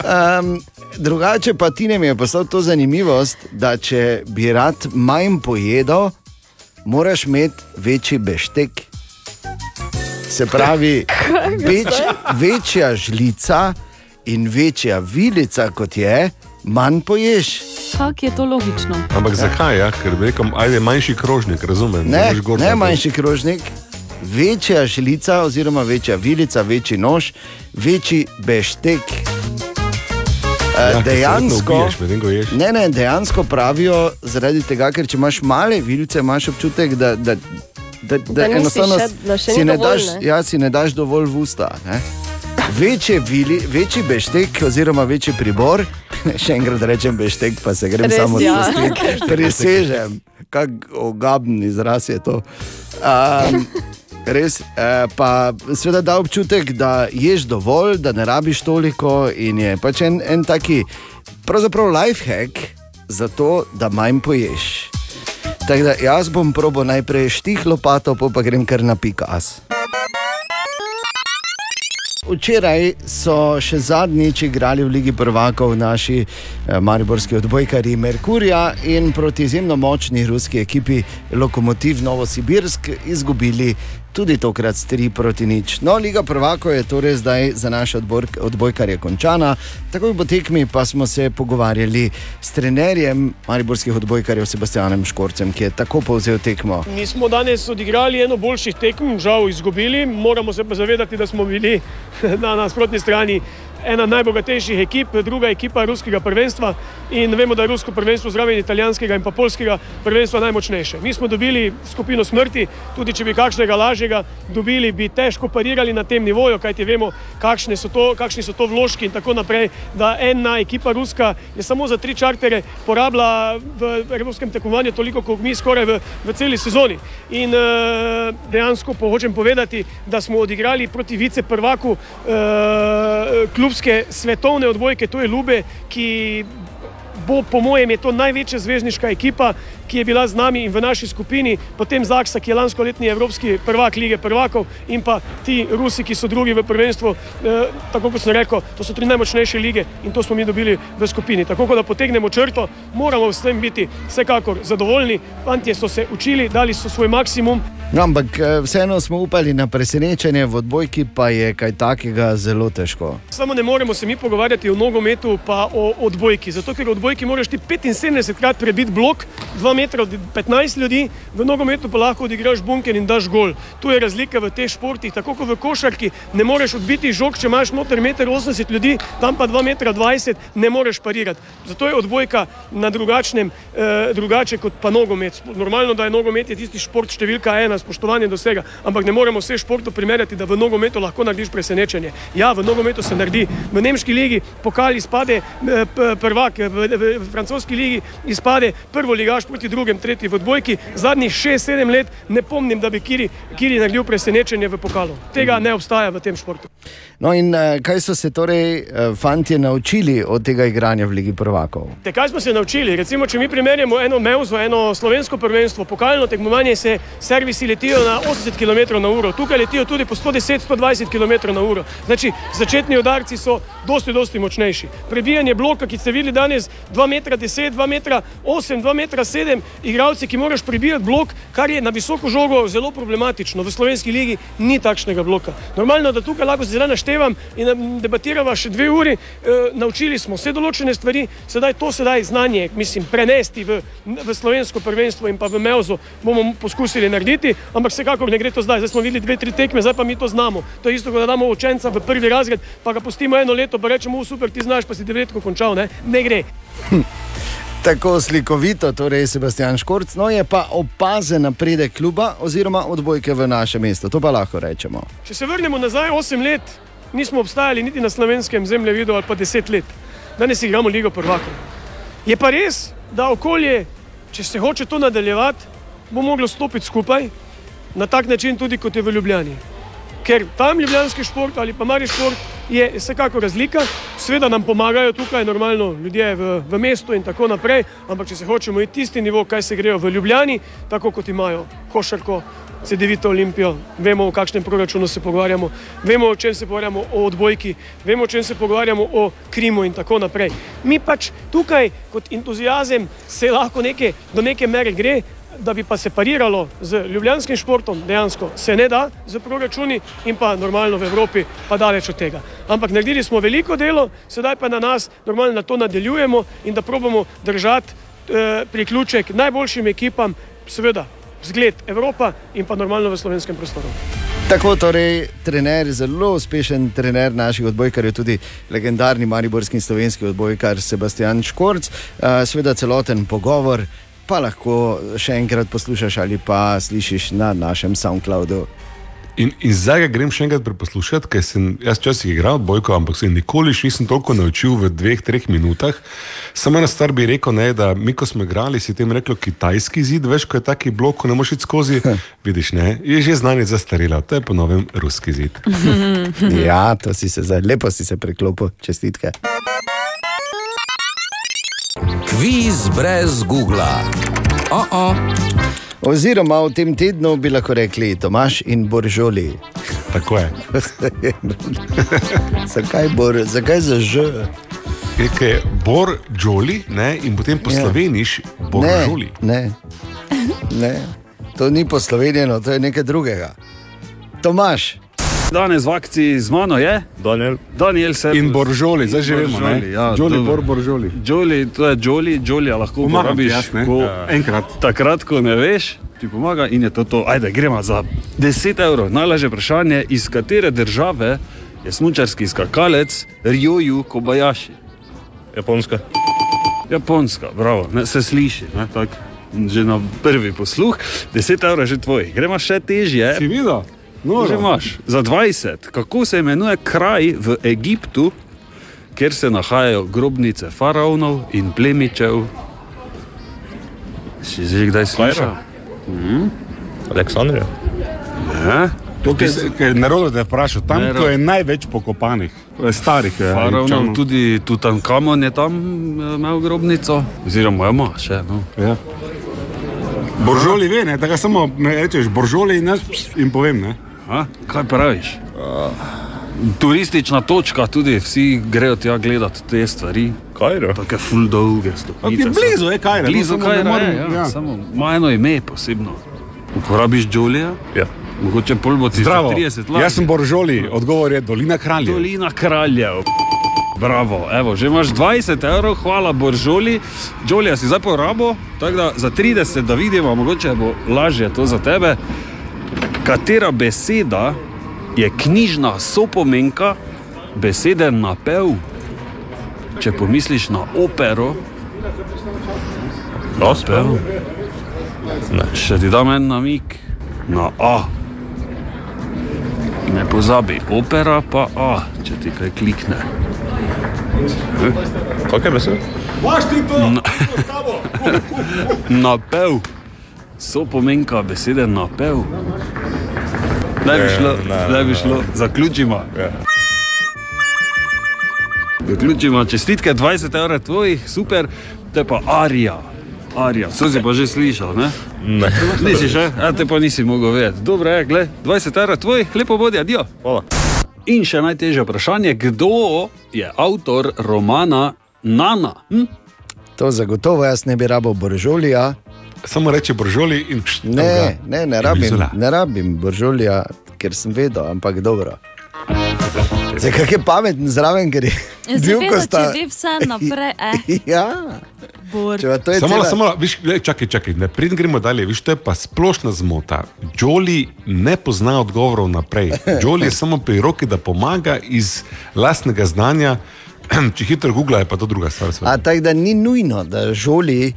Um, drugače pa ti ne mi je poslal to zanimivost, da če bi rad manj pojedel, moraš imeti večji beštek. Se pravi, [laughs] več, večja žlica in večja vilica kot je, manj poješ. Kako je to logično? Ampak zakaj? Ja? Ker bi rekel, ajde manjši krožnik, razumem. Ne, ne dati. manjši krožnik, večja žlica, oziroma večja vilica, večji nož, večji beštek. Ja, Ja, verjetno dejansko, ubiješ, medtem ko ješ. ne, ne, dejansko pravijo, zaradi tega, ker če imaš male vilice, imaš občutek, da, da, da, da, Da enostavno še- da še si, ne dovolj, daš, ne? ja, si ne daš dovolj v usta. Ne? Večji, vili, večji beštek, oziroma večji pribor, [laughs] še enkrat rečem beštek, pa se grem Res, samo ja. spustiti, [laughs] presežem, kako ogaben izraz je to. Um, Res, eh, pa seveda da občutek, da ješ dovolj, da ne rabiš toliko, in je pač en, en taki, pravzaprav life hack za to, da manj poješ. Tako da jaz bom probo najprej štih lopato, pa grem kar na pikas. Včeraj so še zadnjič igrali v Ligi prvakov naši eh, mariborski odbojkari Merkurja in proti izjemno močni ruski ekipi Lokomotiv Novosibirsk izgubili tudi tokrat s 3 proti nič. No, Liga prvakov je torej zdaj za naše odbor, odbojkarje končana. Takoj po tekmi pa smo se pogovarjali s trenerjem mariborskih odbojkarjev Sebastianem Škorcem, ki je tako povzel tekmo. Mi smo danes odigrali eno boljših tekem, žal izgubili. Moramo se pa zavedati, da smo bili [laughs] na nasprotni strani ena najbogatejših ekip, druga ekipa ruskega prvenstva. in vemo, da je rusko prvenstvo zraven italijanskega in pa polskega prvenstva najmočnejše. Mi smo dobili skupino smrti, tudi če bi kakšnega lažjega dobili, bi težko parirali na tem nivoju, kajti vemo, so to, kakšni so to vložki in tako naprej, da ena ekipa ruska je samo za tri čartere porabila v evropskem tekmovanju toliko, kot mi skoraj v, v celi sezoni. In uh, dejansko po, hočem povedati, da smo odigrali proti vice prvaku uh, klubske svetovne odbojke, to je Lube, ki bo, po mojem, je to največja zvezdniška ekipa, ki je bila z nami in v naši skupini, potem Zaksa, ki je lansko letni evropski prvak lige prvakov in pa ti Rusi, ki so drugi v prvenstvu. E, tako kot sem rekel, to so tri najmočnejše lige in to smo mi dobili v skupini. Tako da potegnemo črto, moramo s tem biti vsekakor zadovoljni. Fantje so se učili, dali so svoj maksimum. No, ampak eh, vseeno smo upali na presenečenje, v odbojki pa je kaj takega zelo težko. Samo ne moremo se mi pogovarjati o nogometu, pa o odbojki. Zato, ker v odbojki moraš ti 75 krat prebiti blok, 2 metra od 15 ljudi, v nogometu pa lahko odigraš bunker in daš gol. Tu je razlika v teh športih. Tako kot v košarki ne moreš odbiti žog, če imaš noter 1,80 m ljudi, tam pa 2,20 m ne moreš parirati. Zato je odbojka na drugačnem, eh, drugače kot pa nogomet. Normalno, da je nogomet je tisti šport številka ena, spoštovanje do vsega, ampak ne moremo vse športov primerjati, da v nogometu lahko narediš presenečenje. Ja, v nogometu se naredi. V nemški ligi pokal izpade eh, prvak, v, v, v francoski ligi izpade prvo ligaš proti drugem, tretji v odbojki. Zadnjih 6-7 let ne pomnim, da bi Kiri, Kiri naredil presenečenje v pokalu. Tega ne obstaja v tem športu. No, in eh, kaj so se torej eh, fantje naučili od tega igranja v Ligi prvakov? Te kaj smo se naučili? Recimo, če mi primerjamo eno mevzo, eno slovensko prvenstvo, pokalno tekmovanje, se servisi letijo na 80 km/h, tukaj letijo tudi po 110-120 km/h. Znači, začetni udarci so dosti, dosti močnejši. Prebijanje bloka, ki ste videli danes, 2,10 m, 2,8 m, 2,7 m, igralci, ki moraš prebijati blok, kar je na visoko žogo zelo problematično. V slovenski ligi ni takšnega bloka. Normalno, da tukaj lahko zdaj naštevam in nam debatirava še dve uri, e, naučili smo se določene stvari, sedaj to sedaj znanje, mislim, prenesti v, v slovensko prvenstvo in pa v Mevzo bomo poskusili narediti, ampak vsekakor ne gre to zdaj. Zdaj smo videli dve, tri tekme, zdaj pa mi to znamo. To je isto, kot da damo učenca v prvi razred, pa ga pustimo eno leto, pa rečemo, "U, super, ti znaš, pa si devetko končal, ne, ne gre. Tako slikovito, torej Sebastian Škorc, no je pa opazen napredek kluba oziroma odbojke v naše mesto, to pa lahko rečemo. Če se vrnemo nazaj 8 let, nismo obstajali niti na slovenskem zemljevidu ali pa 10 let. Danes igramo Ligo prvakov. Je pa res, da okolje, če se hoče to nadaljevati, bo moglo stopiti skupaj na tak način tudi kot je v Ljubljani. Ker tam ljubljanski šport ali pa mari šport je vsekako razlika, seveda nam pomagajo tukaj normalno ljudje v, v mestu in tako naprej, ampak če se hočemo iti tisti nivo, kaj se grejo v Ljubljani, tako kot imajo košarko, CD-vito Olimpijo, vemo, o kakšnem proračunu se pogovarjamo, vemo, o čem se pogovarjamo, o odbojki, vemo, o čem se pogovarjamo, o krimu in tako naprej. Mi pač tukaj kot entuzijazem se lahko neke, do neke mere gre, da bi pa se pariralo z ljubljanskim športom, dejansko se ne da z proračuni in pa normalno v Evropi pa daleč od tega. Ampak naredili smo veliko delo, sedaj pa na nas normalno da to nadaljujemo in da probamo držati eh, priključek najboljšim ekipam, seveda zgled Evropa in pa normalno v slovenskem prostoru. Tako torej, trener, zelo uspešen trener naših odbojkarjev, tudi legendarni mariborski in slovenski odbojkar Sebastian Škorc. Uh, Sveda celoten pogovor pa lahko še enkrat poslušaš ali pa slišiš na našem SoundCloudu. In, in zdaj ga grem še enkrat preposlušati, ker sem jaz včasih igral bojko, ampak se nikoli še nisem toliko naučil v dveh, treh minutah. Samo ena stvar bi rekel, ne, da mi, ko smo igrali, si tem rekel kitajski zid, veš, ko je taki blok, ko ne moreš iti skozi. [laughs] Vidiš, ne, je že znanje zastarelo, to je po novem ruski zid. [laughs] ja, to si se zdaj lepo si se preklopil, čestitke. Kviz brez Google. Oh -oh. Oziroma v tem tednu bi lahko rekli Tomaš in Boržoli. Tako je. [laughs] zakaj, bor, zakaj za Ž? Ker je Bor Joli ne, in potem posloveniš Bor Ne, Joli. ne, ne, to ni poslovenjeno, to je nekaj drugega. Tomaš. Danes v akciji z mano je Daniel, Daniel Servus. In Boržoli, zdaj že vemo, Ja, Joli, dobro. Bor, Boržoli. Joli, to je Joli, Joli, lahko uporabiš ko, Ja. Enkrat. Takrat, ko ne veš, ti pomaga in je to to. Ajde, gremo za 10 evrov. Najlažje vprašanje, iz katere države je smučarski skakalec Ryoju Kobayashi? Japonska. Japonska, bravo, ne, se sliši. Ne, tak, že na prvi posluh, 10 evrov je že tvoj. Gremo še težje. Si videl? Noro. Že imaš. Za 20. Kako se imenuje kraj v Egiptu, kjer se nahajajo grobnice faraonov in plemičev? Si že kdaj slišal? Mhm. Aleksandrija. Ne? Narodno te vprašal, tam Nerod. ko je največ pokopanih, starih eh, Faraonov, tudi Tutankamon je tam eh, imel grobnico, oziroma ima še. No. Ja. Boržoli ve, ne, tako samo me rečeš, boržoli in, jaz in povem. Ne. A, kaj praviš? Turistična točka, tudi vsi grejo tja gledati te stvari. Kajro. Tako je full dolge stopnice. Ok, blizu je Kairo, no, Blizu ne Kajra, morem- je, ja, ja. Samo ima eno ime posebno. Uporabiš Julija? Ja. Mogoče pol bo ti Zdravo, za 30 let. jaz sem Boržoli, odgovor je Dolina kraljev. Dolina kraljev. Bravo, evo, že imaš 20 evrov, hvala Boržoli. Jolija si zdaj porabo, tako da za 30, da vidimo, mogoče bo lažje to za tebe. Katera beseda je knjižna sopomenka besede napev? Če pomisliš na opero, Gospel? Ne. Še ti dam en namik na A. Ne pozabi, opera pa A, če ti kaj klikne. Kaj je beseda? Vaš ti to? Na- [laughs] Napev. So pomenka besede napev. Ne bi Ja, šlo, ne, ne, ne bi ne. šlo, zaključimo. Zaključimo, čestitke 20 evrov tvojih, super, te pa Arija. Arija, so si pa že slišal, ne? Ne. Nisi še, a te pa nisi mogel vedeti. Dobro je, gled, 20 evrov tvojih, lepo bodi, adijo. Hvala. In še najtežje vprašanje, kdo je avtor romana Nana? Hm? To zagotovo jaz ne bi rabo Boržolija. Samo reče Boržoli in Ne, ne, ne rabim, ne rabim Boržolija, ker sem vedel, ampak dobro. Zdaj, kak je pameten zraven, ker je bil, Seveda, sta... vse naprej, [laughs] eh. Ja, če to je Samo, cela... samo, viš, čakaj, čakaj, ne pridem gremo dalje, viš, to je pa splošna zmota. Joli ne pozna odgovorov naprej. [laughs] Joli je samo pri roki, da pomaga iz lastnega znanja. [clears throat] Če hitro googla, je pa to druga stvar. seveda. A tako da ni nujno, da žoli.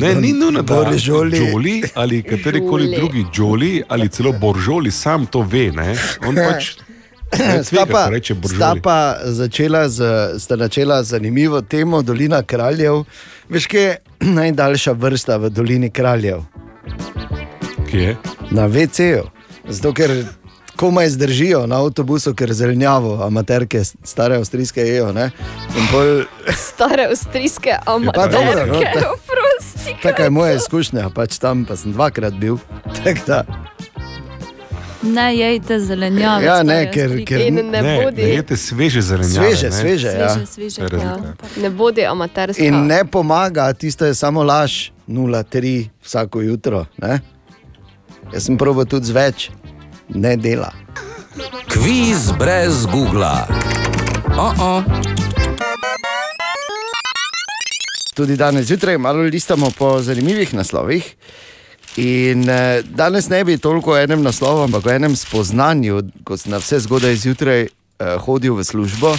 Ne, ni nujno, da Boržoli. Joli ali katerikoli Žoli. drugi Joli ali celo Boržoli sam to ve. Ne? On [laughs] pač Sta tvega, pa, reče sta Boržoli. pa začela z, sta načela zanimivo temo Dolina kraljev. Veš, kje je [clears throat] najdaljša vrsta v Dolini kraljev? Kje je? Na VC-ju. Zato, ker komaj zdržijo na avtobusu, ker zelenjavo, amaterke, stare avstrijske jejo. ne. In pol, Stare avstrijske pa dobro, no, amaterke, ta-. Taka je moja izkušnja, pač tam pa sem dvakrat bil. [laughs] Ne jejte zelenjave. Ja, ne, ker- ker- In ne Ne, bodi. ne jete sveže zelenjave. Sveže, ne. sveže, ja. Sveže, sveže. Ja. Ne bodi amaterska. In ne pomaga, tisto je samo laž, 0,3 vsako jutro. Ne? Jaz sem probil tudi z več, ne dela. Kviz brez Google. Oh -oh. Tudi danes zjutraj malo listamo po zanimivih naslovih. In eh, danes ne bi toliko o enem naslovu, ampak o enem spoznanju, ko sem na vse zgodaj zjutraj eh, hodil v službo,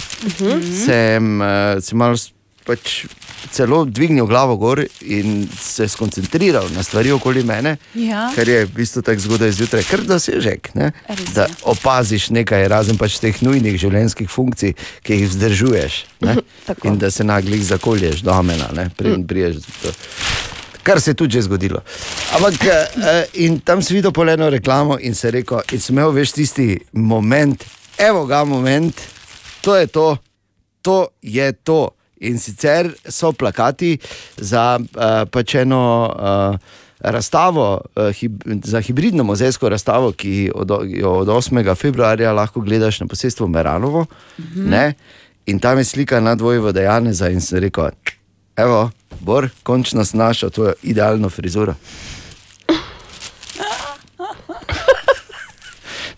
sem eh, se malo s- pač celo dvignil glavo gor in se skoncentriral na stvari okoli mene, Ja. kar je v bistvu tako zgodaj zjutraj, kar dosežek. Ne? Res Da je. opaziš nekaj, razen pač teh nujnih življenjskih funkcij, ki jih vzdržuješ. Tako. In da se naglih zakolješ do amena, preden priješ do. Kar se je tudi že zgodilo. Ampak eh, in tam si videl poleno reklamo in se rekel, in sem imel veš tisti moment, evo ga moment, to je to, to je to. In sicer so plakati za uh, pač eno uh, razstavo, uh, hib, za hibridno muzejsko razstavo, ki od, jo od 8. februarja lahko gledaš na posestvu Meranovo. Mhm. Ne? In tam je slika nad Vojvoda Janeza in se rekel, evo, Bor, končno si našel tvojo idealno frizuro. [laughs]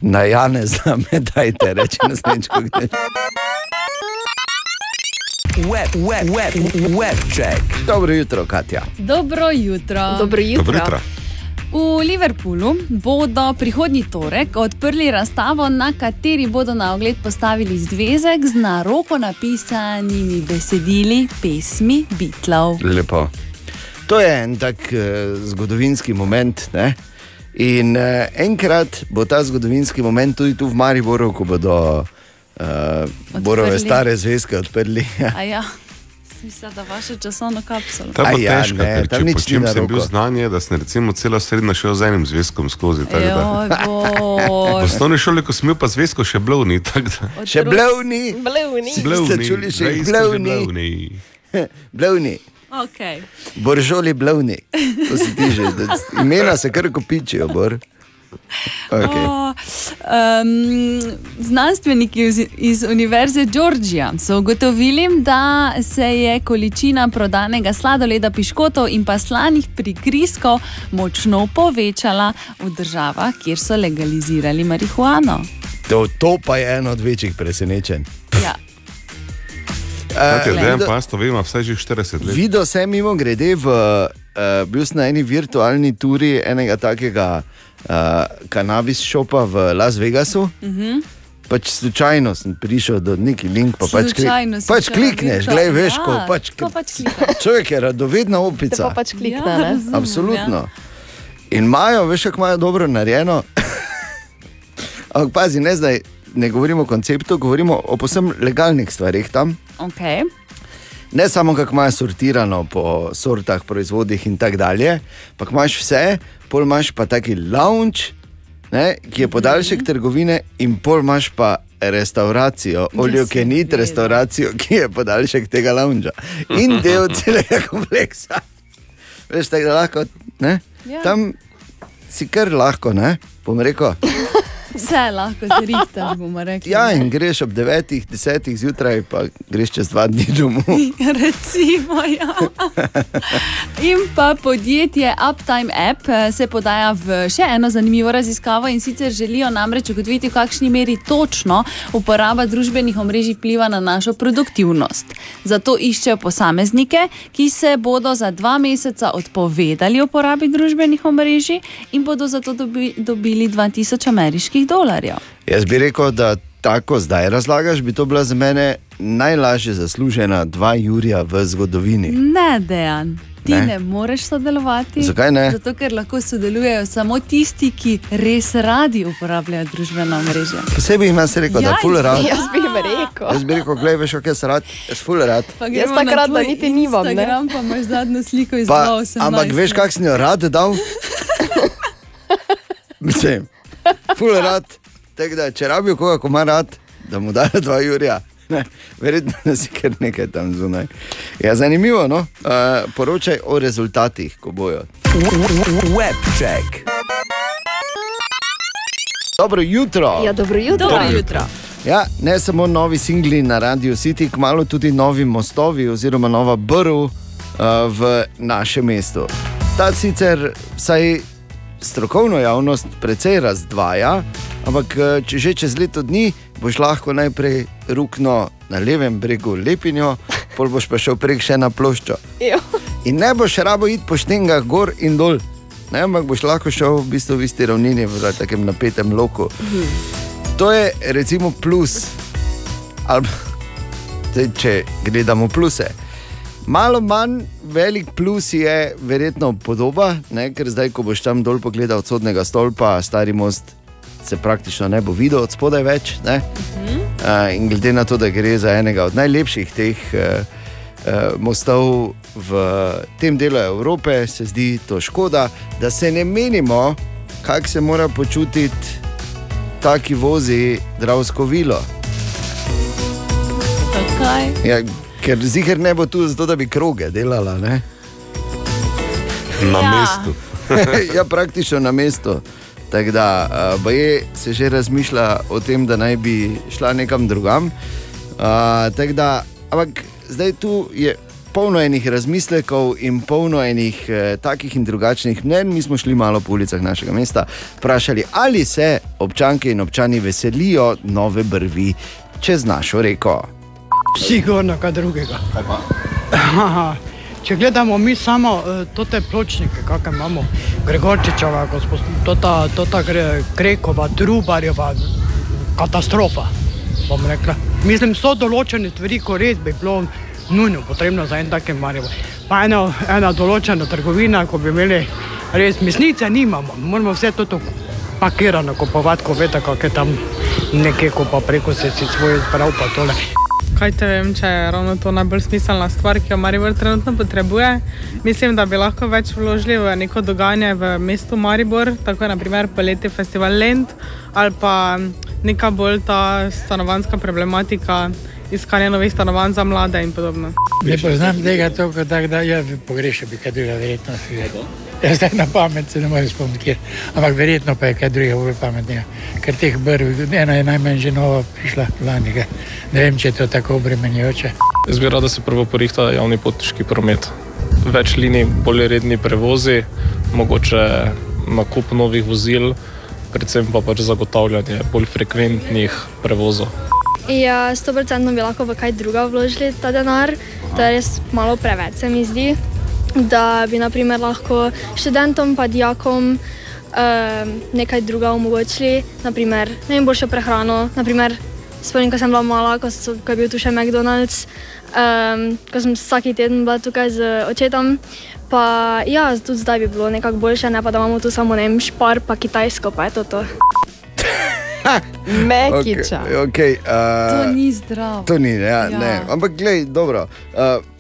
Na Janeza me dajte, reče naslednjič, ko greš. Web, web, web, web check. Dobro jutro, Katja. Dobro jutro. Dobro jutro. Dobro jutro. V Liverpoolu bodo prihodnji torek odprli razstavo, na kateri bodo na ogled postavili zvezek z na roko napisanimi besedili pesmi Beatlov. Lepo. To je en tak uh, zgodovinski moment. Ne? In uh, enkrat bo ta zgodovinski moment tudi tu v Mariboru, ko bodo uh, Borove stare zvezke odprli. [laughs] A ja, mislim, da vaše časovno kapsulo. Ta pa A ja, težka, ne, ker tam če na sem bil roko. znanje, da sem recimo celo srednjo šel z enim zvezkom skozi. Joj, [laughs] V osnovni šoli, ko sem imel pa zvezko, še da- Še blevni. Blevni. Ste čuli še blevni? blevni. [laughs] blevni. Okay. Boržoli blevni. To si ti že, da imena se kar kopičijo, bor. [laughs] Okay. O, um, znanstveniki iz, iz Univerze Georgija so ugotovili, da se je količina prodanega sladoleda, piškotov in pa slanih prigrizkov močno povečala v državah, kjer so legalizirali marihuano. To, to pa je eno od večjih presenečenj. Ja. Eh, Dejan Pasto, vem, ima vsaj že 40 let. Videl sem mimo grede, v, uh, bil sem na eni virtualni turi enega takega uh, kanabis šopa v Las Vegasu. Mhm. Pač slučajno sem prišel do neki link, pa pač, si pač klikneš, gledaj, veš, ko Ja, pač, ko pač klikaš. [laughs] človek je radovedna opica. pa pač klikne, Ja, ne? razumem, Absolutno. In imajo, veš, kako imajo dobro narejeno. [laughs] Ampak pazi, ne zdaj, ne govorimo o konceptu, govorimo o posebno legalnih stvarih tam. Okay. Ne samo kako imaš sortirano po sortah, proizvodih in tako dalje, pa imaš vse, pol imaš pa taki lounge, ne, ki je podaljšek trgovine, in pol imaš pa restauracijo, oljokenit restauracijo, ki je podaljšek tega lounga in del [laughs] celega kompleksa. Veš, tako da lahko, ne? Ja. Tam si kar lahko, ne, bom rekel. [laughs] Vse lahko zrihtaš, bomo rekli. Ja, in greš ob 9, 10 zjutraj, pa greš čez dva dni domov. [laughs] Recimo, ja. [laughs] In pa podjetje Uptime App eh, se podaja v še eno zanimivo raziskavo in sicer želijo namreč ugotoviti, v kakšni meri točno uporaba družbenih omrežij vpliva na našo produktivnost. Zato iščejo posameznike, ki se bodo za dva meseca odpovedali uporabi družbenih omrežij in bodo zato dobi, dobili 2000 ameriških dolarjev. Jaz bi rekel, da tako zdaj razlagaš, bi to bila za mene najlažje zaslužena dva Jurija v zgodovini. Ne, dejan. Ti Ne? ne, moreš sodelovati. Zakaj ne? Zato, ker lahko sodelujejo samo tisti, ki res radi uporabljajo družbena omrežja. Posebej jim jaz rekel, da Ja, je full rad. Jaz bi jim rekel. Jaz bi rekel, gledaj, veš, kaj jaz rad, jaz full rad. Jaz takrat, da niti nimam, ne. Instagram, pa imaš zadnjo sliko iz Pa, 2018. ampak veš, kak sem jo rad dal? [laughs] Mislim, full rad. Tako da, če rabijo koga, ko ima rad, da mu dajo dva Jurija. Ne, verjetno da si kar nekaj tam zunaj. Ja, zanimivo, no? uh, poročaj o rezultatih, ko bojo. Webcheck. Dobro jutro. Ja, dobro jutro. Dobro jutro. Ja, ne samo novi singli na Radio City, kmalo tudi novi mostovi oziroma nova brv uh, v našem mestu. Ta sicer vsaj strokovno javnost precej razdvaja, ampak eh, če že čez leto dni boš lahko najprej rukno na levem bregu lepinjo, pol boš pa šel prek še na ploščo. In ne boš rabo iti po štengah gor in dol, ne, ampak boš lahko šel v bistvu v isti ravnini, v takem napetem loku. To je recimo plus. Ali, [laughs] če gledamo pluse. Malo manj velik plus je verjetno podoba, ne? ker zdaj, ko boš tam dol pogledal od sodnega stolpa, stari most se praktično ne bo videl od spodaj več. Ne? Uh, in glede na to, da gre za enega od najlepših teh uh, uh, mostov v tem delu Evrope, se zdi to škoda, da se ne menimo, kako se mora počutiti ta, ki vozi Dravsko vilo. Zakaj? Ja, ker ziger ne bo tu zato, da bi kroge delala. Ne? Na Ja. mestu. [laughs] ja, praktično na mestu. Tako da uh, baje se že razmišlja o tem, da naj bi šla nekam drugam. Uh, tako da, ampak zdaj tu je polno enih razmislekov in polno enih eh, takih in drugačnih mnen. Mi smo šli malo po ulicah našega mesta, vprašali, ali se občanke in občani veselijo nove brvi čez našo reko. Sigurno, kaj drugega. Kaj? Aha, če gledamo mi samo uh, te pločnike, kakšne imamo, Gregorčičeva, tota, tota Gre, Krekova, Trubarjeva, katastrofa. bom rekla. Mislim, so določene stvari, ko res bi bilo nujno potrebno za en takem marijo. Pa ena, ena določena trgovina, ko bi imeli res mesnice, nimamo, moramo vse to tako pakirano kupovati, ko veste, kako je tam nekje, ko pa preko se si svoj prav pa tole. Kaj te vem, če je ravno to najbolj smiselna stvar, ki jo Maribor trenutno potrebuje. Mislim, da bi lahko več vložili v neko dogajanje v mestu Maribor, tako naprimer poleti festival Lend ali pa neka bolj ta stanovanska problematika, iskanje novih stanovanj za mlade in podobno. Ne poznam tega toliko, tako da jaz bi pogrešal bi kaj drugega, verjetno. Jaz [laughs] zdaj na pamet se ne morem spomniti, kjer. ampak verjetno pa je kaj drugega bolj pametnega. Ker teh brv, ena je najmanj že nova prišla lani. Ne vem, če je to tako obremenjujoče. Jaz bi rad, da se prvo porihta javni potniški promet. Več linij, bolj redni prevozi, mogoče nakup novih vozil, predvsem pa pač zagotavljanje bolj frekventnih prevozov. Ja, 100% bi lahko v kaj druga vložili ta denar, to je res malo preveč, se mi zdi. Da bi naprimer lahko študentom in dijakom um, nekaj druga omogočili, naprimer ne vem, boljšo prehrano. Naprimer, spomnim, ko sem bila mala, ko, so, ko je bil tu še McDonald's, um, ko sem vsak teden bila tukaj z očetom. Pa ja, tudi zdaj bi bilo nekako boljše, ne pa da imamo tu samo ne vem, špar, pa kitajsko, pa je to to. [laughs] Mekiča. Okay, okay, uh, To ni zdravo. To ni, Ja. ja. ne. Ampak, gledaj, dobro. Uh,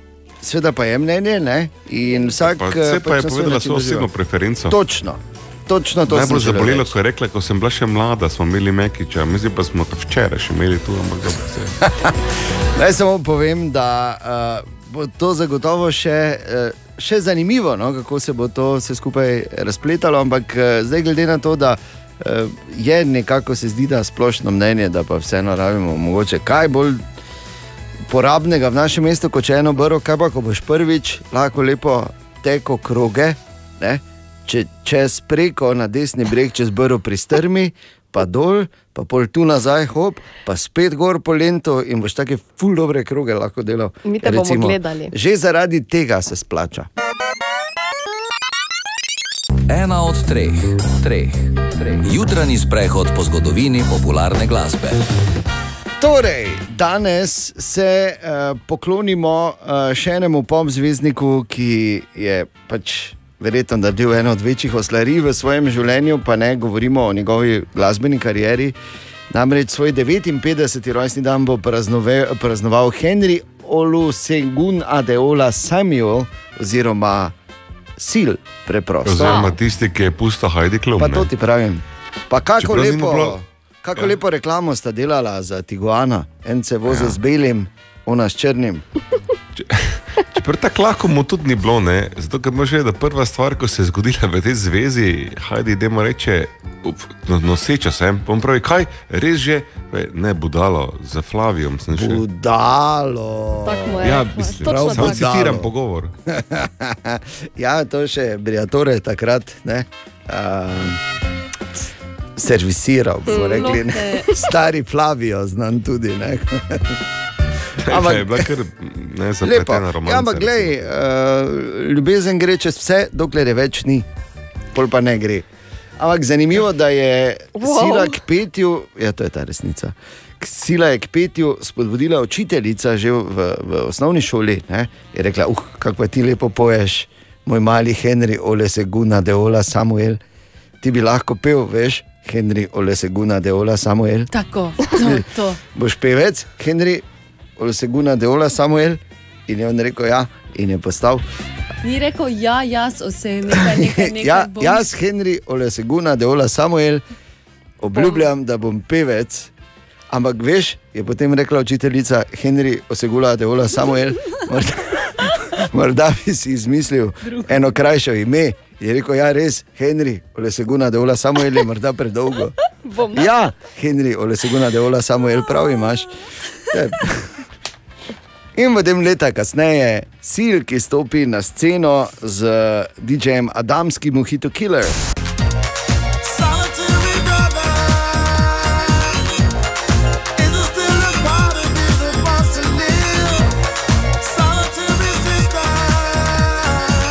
Sveda pa je mnenje, ne? In vsak. Pa, eh, vse pa je pač na svoj povedala svojo osebno preferenco. Točno. Točno to Najbolj želel zabolelo, ko je rekla, ko sem bila še mlada, smo imeli Mekiča, mislim pa smo to včeraj še imeli tu, ampak dobro se. [laughs] Naj samo povem, da uh, bo to zagotovo še, uh, še zanimivo, no, kako se bo to vse skupaj razpletalo. Ampak uh, zdaj, glede na to, da uh, je nekako se zdi, da splošno mnenje, da pa vseeno rabimo mogoče kaj bolj porabnega v našem mestu, kot če eno brvo, kaj pa, ko boš prvič lahko lepo teko kroge, ne? če čez preko na desni breg, čez brvo pri strmi, pa dol, pa pol tu nazaj, hop, pa spet gor po lento in boš take ful dobre kroge lahko delal. Mi te bomo gledali. Že zaradi tega se splača. Ena od treh, treh, treh. jutranji sprehod po zgodovini popularne glasbe. Torej, danes se uh, poklonimo uh, še enemu pop zvezdniku, ki je pač verjetno naredil eno od večjih oslarij v svojem življenju, pa ne govorimo o njegovi glasbeni karieri. Namreč svoj 59. rojstni dan bo praznove, praznoval Henry Olusegun Adeola Samuel, oziroma Sil, preprosto. Oziroma tisti, ki je pusto Heidi Klum. Pa to ti pravim. Pa kako lepo, bilo- kako ja. lepo reklamo sta delala za Tiguana, en se vozi ja. z belim, ona s črnim. Čeprav tako lahko mu tudi ni bilo, ne? zato ker imaš vedeti, da prva stvar, ko se je zgodila v tej zvezi, hajdi, reče, uf, no, noseča sem, pa on pravi, kaj, res že, ne budalo, za Flavijom sem še. Budalo. Je Ja, mislim, Točno samo citiram pogovor. [laughs] ja, to še Briatore takrat. Ne, um, Servisiral, bomo Mm, rekli, ne. [laughs] stari Flavijo, znam tudi. Ne. Ampak, je bila kar ne, Lepo. zapletena romanca. Ja, ampak glej, uh, ljubezen gre čez vse, dokler je več ni, pol pa ne gre. Ampak zanimivo, da je Wow. sila k petju, ja, to je ta resnica. Sila je k petju spodbudila učiteljica že v, v osnovni šoli. Ne? Je rekla, uh, kako pa ti lepo poješ, moj mali Henry Oleseguna Deola Samuel. Ti bi lahko pel, veš, Henry Oleseguna Deola Samuel. Tako, [laughs] to, to. Boš pevec, Henry Oleseguna Deola Samuel. In je on rekel, ja, in je postal. Ni rekel, ja, jaz osebno nekaj, nekaj, [laughs] nekaj ja, bom. jaz, Henry Oleseguna Deola Samuel, obljubljam, da bom pevec. Ampak veš, je potem rekla učiteljica Henry Osegula Deola Samuel. Morda, [laughs] morda bi si izmislil eno krajše ime. Je rekel, ja, res, Henry Oleseguna Deola Samuel je morda predolgo. [laughs] Bom. Ja, Henry Oleseguna Deola Samuel, prav imaš. Ja. In potem leta kasneje, sil, ki stopi na sceno z DJ-jem Adamskim Mojito Killer.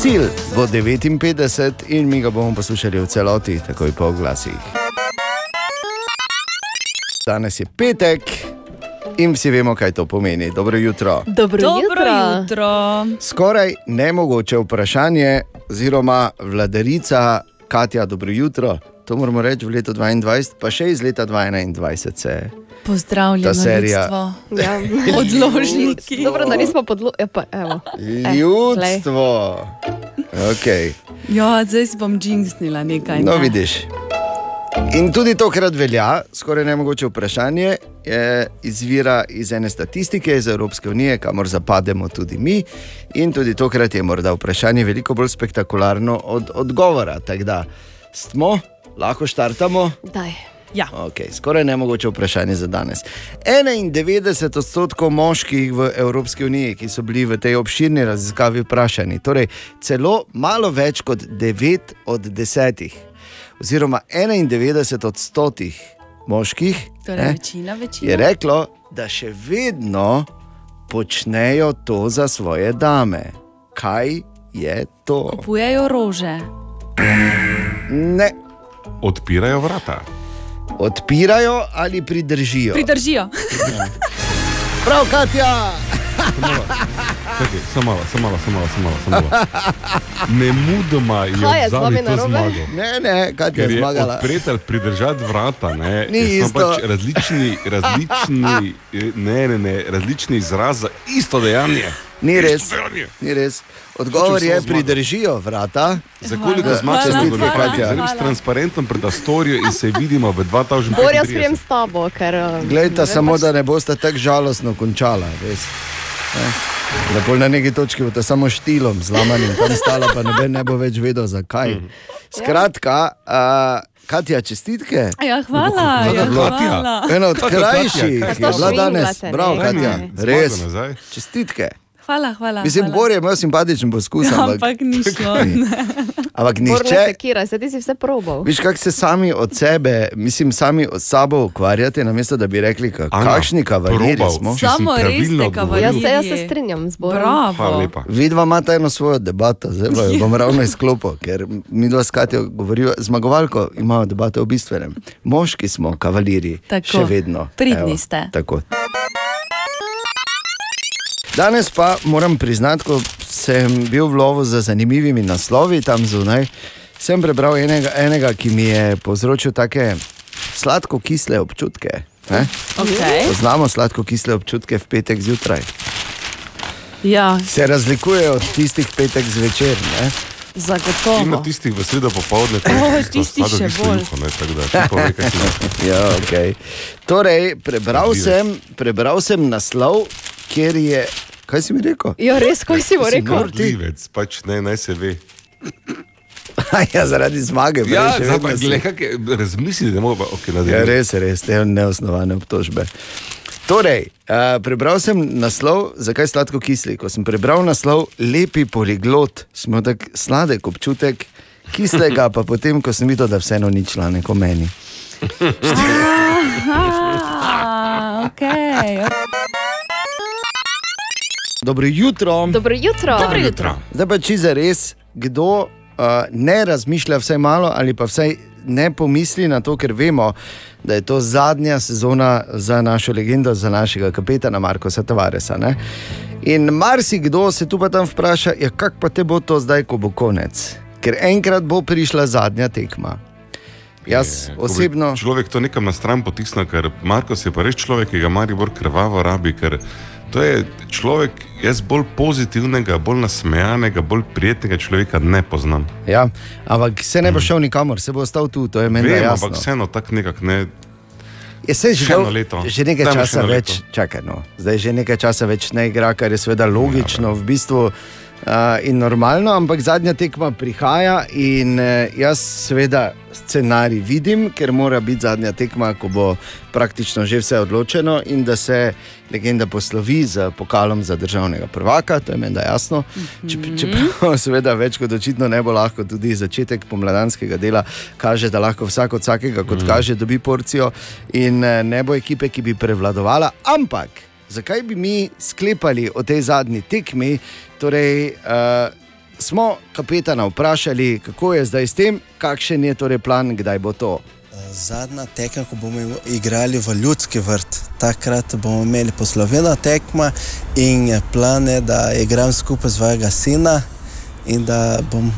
Sil bo 59 in mi ga bomo poslušali v celoti, takoj po glasih. Danes je petek in vsi vemo, kaj to pomeni. Dobro jutro. Dobro, Dobro jutro. Skoraj nemogoče vprašanje, oziroma vladarica Katja, dobro jutro. To moramo reči v letu 2022, pa še iz leta 2021 se je. Pozdravljeno, Ta serija. Ja. [laughs] Odložniki. Dobro, da nismo podlo... Ja, pa, evo. Eh, Ljudstvo. Okay. Ja, zdaj si bom džinksnila nekaj. No, ne. vidiš. In tudi tokrat velja, skoraj nemogoče vprašanje, je, izvira iz ene statistike iz Evropske unije, kamor zapademo tudi mi. In tudi tokrat je morda vprašanje veliko bolj spektakularno od odgovora. Tako da smo, lahko štartamo. Daj. Ja. Okay, skoraj nemogoče vprašanje za danes. 91 odstotkov moških v Evropski uniji, ki so bili v tej obširni raziskavi vprašani, torej celo malo več kot 9 od 10, oziroma 91 odstotkov moških Torej, ne, večina, večina. je reklo, da še vedno počnejo to za svoje dame. Kaj je to? Kupujejo rože. Ne. Odpirajo vrata. Odpirajo ali pridržijo? Pridržijo. [laughs] Prav, Katja! [laughs] Čakaj, samo malo, samo malo, samo malo, samo malo. Samo malo. Ne mudoma je Kaj zadnji zmagal. Ne, ne, Katja Ker je zmagala. odpreti ali pridržati vrata, ne, Ni so isto. pač različni, različni, [laughs] ne, ne, ne, različni izraz za isto dejanje. Ni res. Ni res. Odgovor je, pridržijo vrata. Za koliko se Hvala, zgodilo? hvala, Zdaj hvala. s transparentom pred Astorijo in se vidimo v 2035. Bor, jaz prijem s tabo, ker... eh, Glejte, samo pač- da ne boste tako žalostno končala. Res. Ne? Da pol na neki točki boste samo štilom zlamanim, tam stala, pa noben ne bo več vedel, zakaj. Skratka, uh, Katja, čestitke. Ja, hvala. Ja, hvala. Ena od krajših je bila danes. Bravo? Katja. Res. Čestitke. Hvala, hvala. Mislim, hvala. Bor je imel simpatičen poskus, ampak, Ampak ni šlo. [laughs] ampak nihče. sekiraj se, ti si vse probal. Viš, kako se sami od sebe, mislim, sami od sabo ukvarjate, namesto da bi rekli, ka, Ana, kakšni kavaliri probal, smo. Samo res pravilno ste kavalirji. Jaz se, jaz se strinjam z Borom. Vidva imata eno svojo debato, zdaj jo [laughs] bom ravno izklopil, ker mi dva skatijo govorijo, zmagovalko imajo debate o bistvenem. Moški smo kavaliri, Tako. še vedno. Pridni ste. Tako. Danes pa moram priznati, ko sem bil v lovu za zanimivimi naslovi tam zunaj, sem prebral enega, enega ki mi je povzročil take sladko-kisle občutke. ne. Okej. Poznamo sladko-kisle občutke v petek zjutraj. Ja, Se razlikujejo od tistih petek zvečer. Ne? Zagotovo. tistih v sredo popoldne, O, je tisto tisti še bolj. juho, ne, tako da je. [laughs] ja, okay. Torej, prebral sem, prebral sem naslov, kjer je. Kaj si mi rekel? Ja, res, kaj si mu Si rekel? Vrdljivec, pač ne, naj se ve. [laughs] ja, zaradi zmage. prej Ja, razmisli, da mogo pa, ok, Ja, res, res, te neosnovane obtožbe. Torej, uh, prebral sem naslov, zakaj sladko kisli. Ko sem prebral naslov, lepi poliglot, smo tako sladek občutek, kislega pa potem, ko sem videl, da vseeno ni članek o meni. [laughs] Aha, okay. Dobro jutro. Dobro jutro. Dobro jutro. Zdaj pa če za res, kdo uh, ne razmišlja vsaj malo ali pa vsaj ne pomisli na to, ker vemo, da je to zadnja sezona za našo legendo, za našega kapetana Markoša Tavaresa. Ne? In marsikdo se tu pa tam vpraša, ja, kako pa te bo to zdaj, ko bo konec. Ker enkrat bo prišla zadnja tekma. Jaz bi osebno. Človek to nekam na stran potisne, ker Marko je pa res človek, ki ga Maribor krvavo rabi. Ker to je človek, jaz bolj pozitivnega, bolj nasmejanega, bolj prijetnega človeka ne poznam. Ja, ampak se ne bo šel nikamor, se bo ostal tu, to je meni Vem, jasno. ampak vseeno tako nekako ne. Je se že, eno leto. že nekaj Dajmo časa več, čakaj, no. zdaj že nekaj časa več ne igra, kar je seveda logično v bistvu in normalno, ampak zadnja tekma prihaja in uh, jaz seveda scenarij vidim, ker mora biti zadnja tekma, ko bo praktično že vse odločeno in da se legenda poslovi z pokalom za državnega prvaka, to je meni jasno. Če, čeprav [laughs] seveda več kot očitno ne bo lahko, tudi začetek pomladanskega dela kaže, da lahko vsak od vsakega, kot mm. kaže, dobi porcijo in eh, ne bo ekipe, ki bi prevladovala. Ampak zakaj bi mi sklepali o tej zadnji tekmi? Torej, uh, smo kapetana vprašali, kako je zdaj s tem, kakšen je torej plan, kdaj bo to. Zadnja tekma, ko bomo igrali v ljudski vrt, takrat bomo imeli poslovena tekma in plan je, da igram skupaj z svojega sina in da bom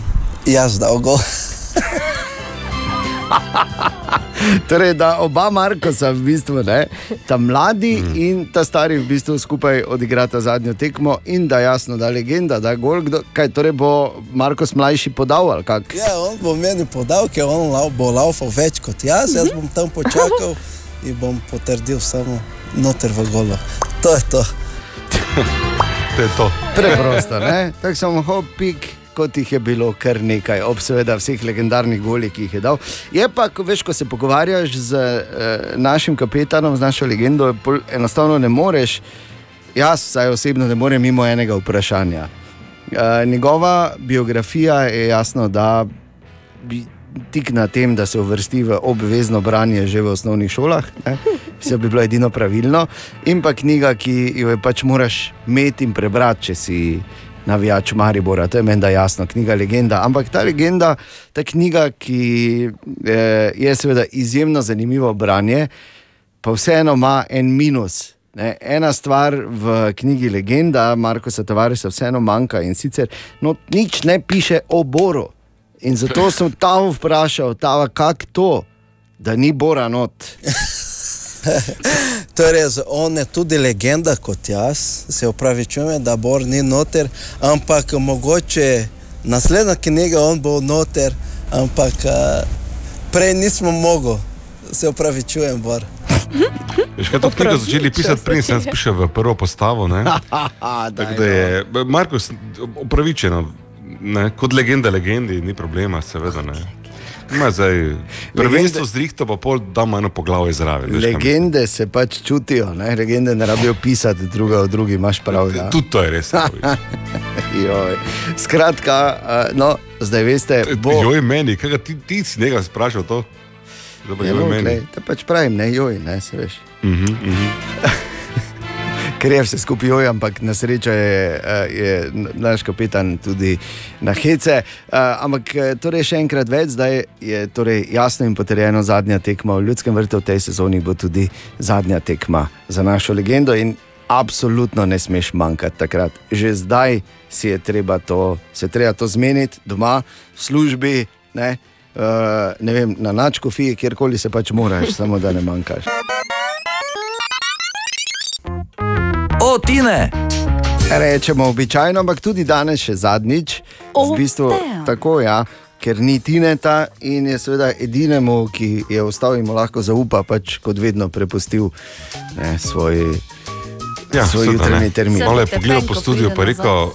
jaz dal gol. [laughs] [laughs] Torej, da oba Markosa, v bistvu, ne, ta mladi mm. in ta stari v bistvu skupaj odigrata zadnjo tekmo, in da jasno, da legenda, da gol, kdo, kaj torej bo Markos mlajši podal ali kak. Ja, on bo meni podal, ker on lau- bo laufal več kot jaz, jaz bom tam počakal [laughs] in bom potrdil samo noter v golo. To je to. [laughs] To je to. Preprosto, ne? Tako samo hopik. Kot jih je bilo kar nekaj, ob seveda vseh legendarnih golih, ki jih je dal. Je pa, ko, veš, ko se pogovarjaš z eh, našim kapetanom, z našo legendo, enostavno ne moreš, jaz vsaj osebno ne morem mimo enega vprašanja. Eh, njegova biografija je jasno, da bi tik na tem, da se uvrsti v obvezno branje že v osnovnih šolah, vse bi bilo edino pravilno, in pa knjiga, ki jo pač moraš imeti in prebrati, če si navijač Maribora, to je meni da jasno, knjiga Legenda. Ampak ta legenda, ta knjiga, ki eh, je seveda izjemno zanimivo branje, pa vseeno ima en minus. Ne, ena stvar v knjigi Legenda, Marko Satovarisa, vseeno manjka in sicer no, nič ne piše o Boru. In zato sem tam vprašal, kako to, da ni Bora not. [laughs] [laughs] Torej, on je tudi legenda kot jaz, se upravičujem, da Bor ni noter, ampak mogoče naslednja knjiga on bo noter, ampak uh, prej nismo mogli, se upravičujem, Bor. Veš, kaj to knjigo začeli pisati, prej sem spišel v prvo postavo. ne? [laughs] Tako da je, Marko, upravičeno, ne? kot legenda legendi, ni problema, seveda. Ne? Ima zdaj prvenstvo z rihto, pa pol damo eno poglavje zraven. veš, kam- Legende se pač čutijo, ne? legende ne rabijo pisati druga od druge, imaš prav. Ja. Tudi to je res. [laughs] Joj. Skratka, uh, no, zdaj veste, bo. Joj, meni, kaj ti, ti si nekaj sprašal to? Zdaj pa Ja, joj, no, meni. glej, te pač pravim, ne joj, ne se veš. Mhm, mhm. [laughs] Ker je vse skupaj joj, ampak na srečo je, eh, je naš kapetan tudi na hece. Uh, ampak eh, torej še enkrat več, zdaj je torej jasno in potrjeno zadnja tekma v ljudskem vrtu v tej sezoni, bo tudi zadnja tekma za našo legendo. In Absolutno ne smeš manjkati takrat. Že zdaj si je treba to, se treba to zmeniti doma, v službi, ne, uh, ne vem, na načkofi, kjerkoli se pač moraš, samo da ne manjkaš. Tine! Rečemo običajno, ampak tudi danes še zadnjič. O, v bistvu, damn. tako ja. Ker ni Tineta in je seveda edinemu, ki je ostal in mu lahko zaupa, pač kot vedno prepustil ne, svoj, Ja, svoj jutranji termin. Malo je pogledal po studiu in rekel, uh,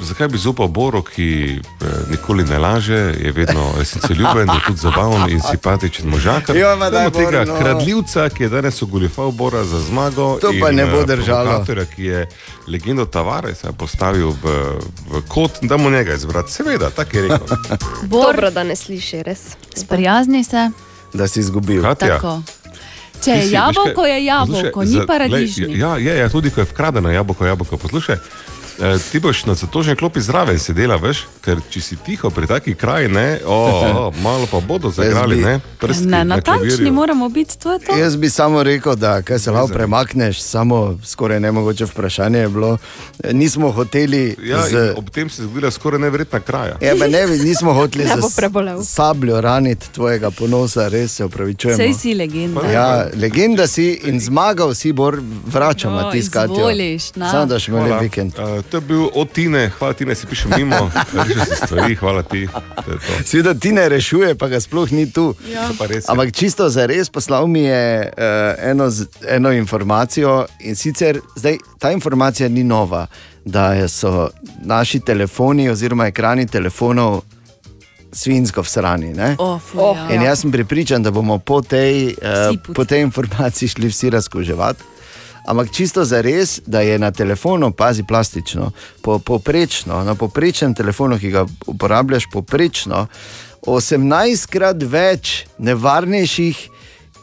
zakaj bi zaupal Boru, ki uh, nikoli ne laže, je vedno [laughs] resnicoljuben, je tudi zabaven in simpatičen možak. Jo, ma daj, Imamo tega Bor, no. kradljivca, ki je danes ogoljufal Bora za zmago. To pa in, ne bo eh, držalo. provokatorja, ki je legendo Tavaresa postavil v, v kot, da mu njega izbrati. Seveda, tako je rekel. [laughs] Dobro, da ne sliši, res. Sprijazni se. Da si izgubil. Katja, Tako. Če je si- jabolko, kaj, je jabolko, poslušaj, ni paradižnik. glej, Ja, ja, ja, tudi ko je vkradeno jabolko, jabolko. Poslušaj, ti boš na zatožni klopi zraven sedela, veš, ker če si tiho pri taki kraji, ne, o, o, malo pa bodo zagrali, bi- ne, prsti Ne, na natančni moramo biti, to je to. Jaz bi samo rekel, da kaj se lahko premakneš, samo skoraj nemogoče vprašanje je bilo. Nismo hoteli. Ja, z, ob tem se je zgodila skoraj neverjetna kraja. Ja, pa ne, nismo hoteli [laughs] z sabljo raniti tvojega ponosa, res se upravičujem. Sej si legenda. Ja, legenda si in zmagal si, bor vračamo No, ti skati. na. Samo daš imeli Hvala. vikend. Uh, to je bil od Tine, hvala Tine, si piše mimo, rešil si stvari, hvala ti. to je to. Sveda ti ne rešuje, pa ga sploh ni tu. Ja. Ampak čisto za res poslal mi je uh, eno, eno informacijo in sicer zdaj, ta informacija ni nova, da so naši telefoni oziroma ekrani telefonov svinsko vsrani. ne? Oh, fuj, ja. In jaz sem pripričan, da bomo po tej, uh, po tej informaciji šli vsi razkuževati. Ampak čisto za res, da je na telefonu, pazi plastično, po, poprečno, na poprečnem telefonu, ki ga uporabljaš, poprečno 18krat več nevarnejših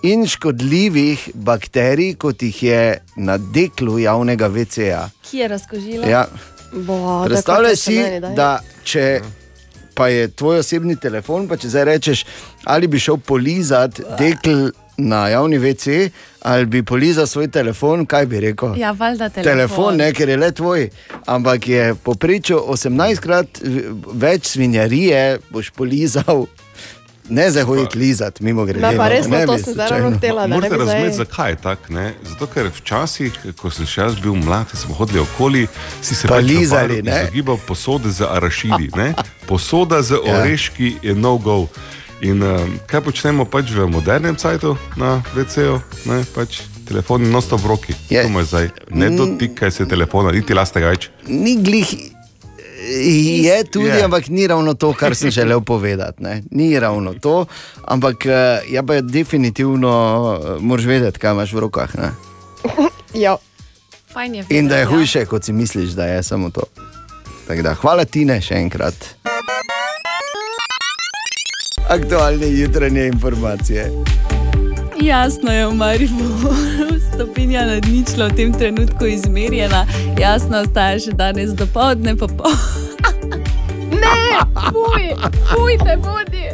in škodljivih bakterij, kot jih je na deklu javnega VC-ja. Ki je razkožila? Ja. Bo, Predstavljaj si, da če pa je tvoj osebni telefon, pa če zdaj rečeš, ali bi šel polizati dekl na javni WC, ali bi polizal svoj telefon, kaj bi rekel? Ja, valjda telefon. Telefon, ne, ker je le tvoj, ampak je poprečju 18krat več svinjarije, boš polizal. Ne za hoditi lizati, mimo grede. Ma pa res, no, ne to sem zdaj ravno htela, da ne Morate razumeti, zdaj... zakaj je tako. ne? Zato, ker včasih, ko sem še jaz bil mlad, smo hodili okoli, si se Pa pač lizali, ne? izogibal posode za arašidi. [laughs] ne? Posoda za Ja. oreški je no-go. In um, kaj počnemo pač v modernem cajtu na VC-ju? ne, Pač telefon je nosto v roki. Je. Zdaj. Ne Mm. dotikaj se telefona, niti lastega več. Ni glih. Je tudi, Je. ampak ni ravno to, kar sem želel povedati. Ne. Ni ravno to, ampak eh, ja, pa je definitivno, eh, moraš vedeti, kaj imaš v rokah. Ne. [laughs] Ja. Fajn je In da je vedeti, ja. hujše, kot si misliš, da je samo to. Da, hvala ti ne še enkrat. Aktualne jutranje informacije. Jasno je, v Mariboru [laughs] stopinja nad ničlo v tem trenutku izmerjena, jasno ostaja še danes do povdne, pa po. [laughs] Ne, fuj, fuj te vodi.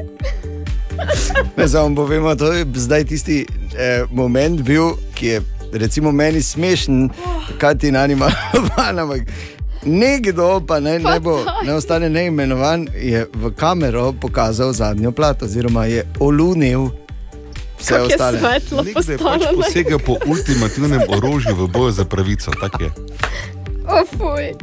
[laughs] Ne samo povemo, to je zdaj tisti eh, moment bil, ki je recimo meni smešen, kaj ti na njima ampak nekdo pa naj ne, bo, ne ostane neimenovan, je v kamero pokazal zadnjo plat oziroma je olunil vse Kako je ostale. svetlo Nekdo je pač postalo. ne? posegel po ultimativnem orožju v boju za pravico. tak je. O, fuj.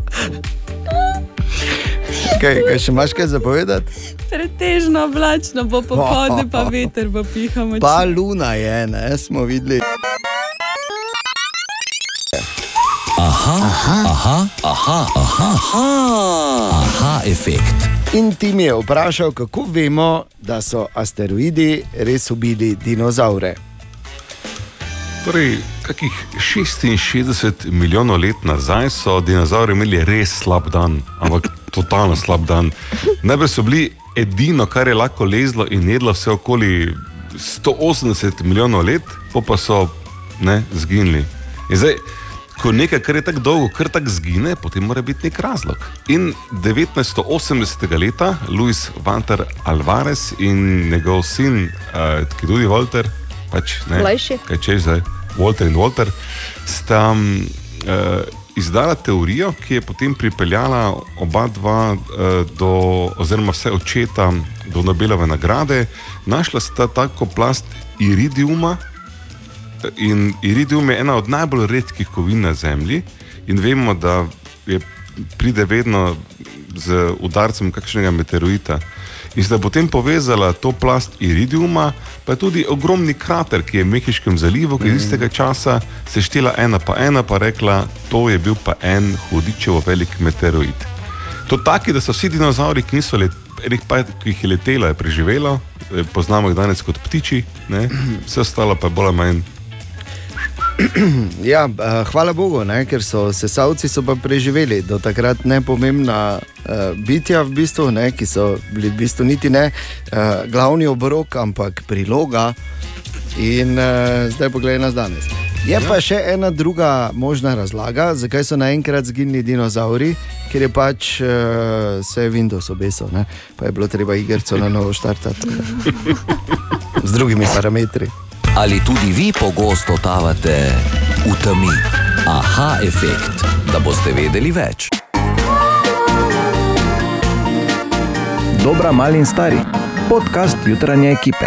Kaj, kaj še imaš kaj zapovedati? Pretežno oblačno bo popoldne, pa [laughs] veter bo pihal. Pa luna je, ne, smo videli. Aha, aha, aha, aha, aha, aha, aha efekt. In ti mi je vprašal, kako vemo, da so asteroidi res ubili dinozaure. Torej, kakih 66 milijonov let nazaj so dinozauri imeli res slab dan, ampak [laughs] totalno slab dan. Najprej so bili edino, kar je lahko lezlo in jedlo vse okoli 180 milijonov let, pa so ne, zginili. In zdaj, ko nekaj, kar je tako dolgo, kar tako zgine, potem mora biti nek razlog. In 1980. leta Luis Vanter Alvarez in njegov sin, uh, ki tudi Walter, pač ne, Mlajši. kaj češ zdaj, Walter in Walter, sta um, uh, izdala teorijo, ki je potem pripeljala oba dva uh, do, oziroma vse očeta do Nobelove nagrade. Našla sta tako plast iridiuma, In iridium je ena od najbolj redkih kovin na Zemlji, in vemo, da je, pride vedno z udarcem kakšnega meteorita. In sta potem povezala to plast iridiuma, pa tudi ogromni krater, ki je v Mehiškem zalivu, ki je iz istega časa seštela ena pa ena, pa rekla, to je bil pa en hudičevo velik meteorit. To taki, da so vsi dinozauri, ki niso let, enih pa, ki jih je letelo, je preživelo, eh, poznamo jih danes kot ptiči, ne? [clears throat] vse ostalo pa je bolj ali manj [clears throat] Ja, eh, hvala Bogu, ne, ker so sesalci so pa preživeli do takrat nepomembna uh, bitja, v bistvu, ne, ki so bili v bistvu niti ne uh, glavni obrok, ampak priloga. In uh, zdaj pogledaj nas danes. Je pa še ena druga možna razlaga, zakaj so naenkrat zginili dinozauri, ker je pač uh, se Windows obesil, ne, pa je bilo treba igrico na novo štartati [laughs] z drugimi parametri. Ali tudi vi pogosto totavate v temi? Aha, efekt, da boste vedeli več. Dobra, mali in stari. Podcast jutranje ekipe.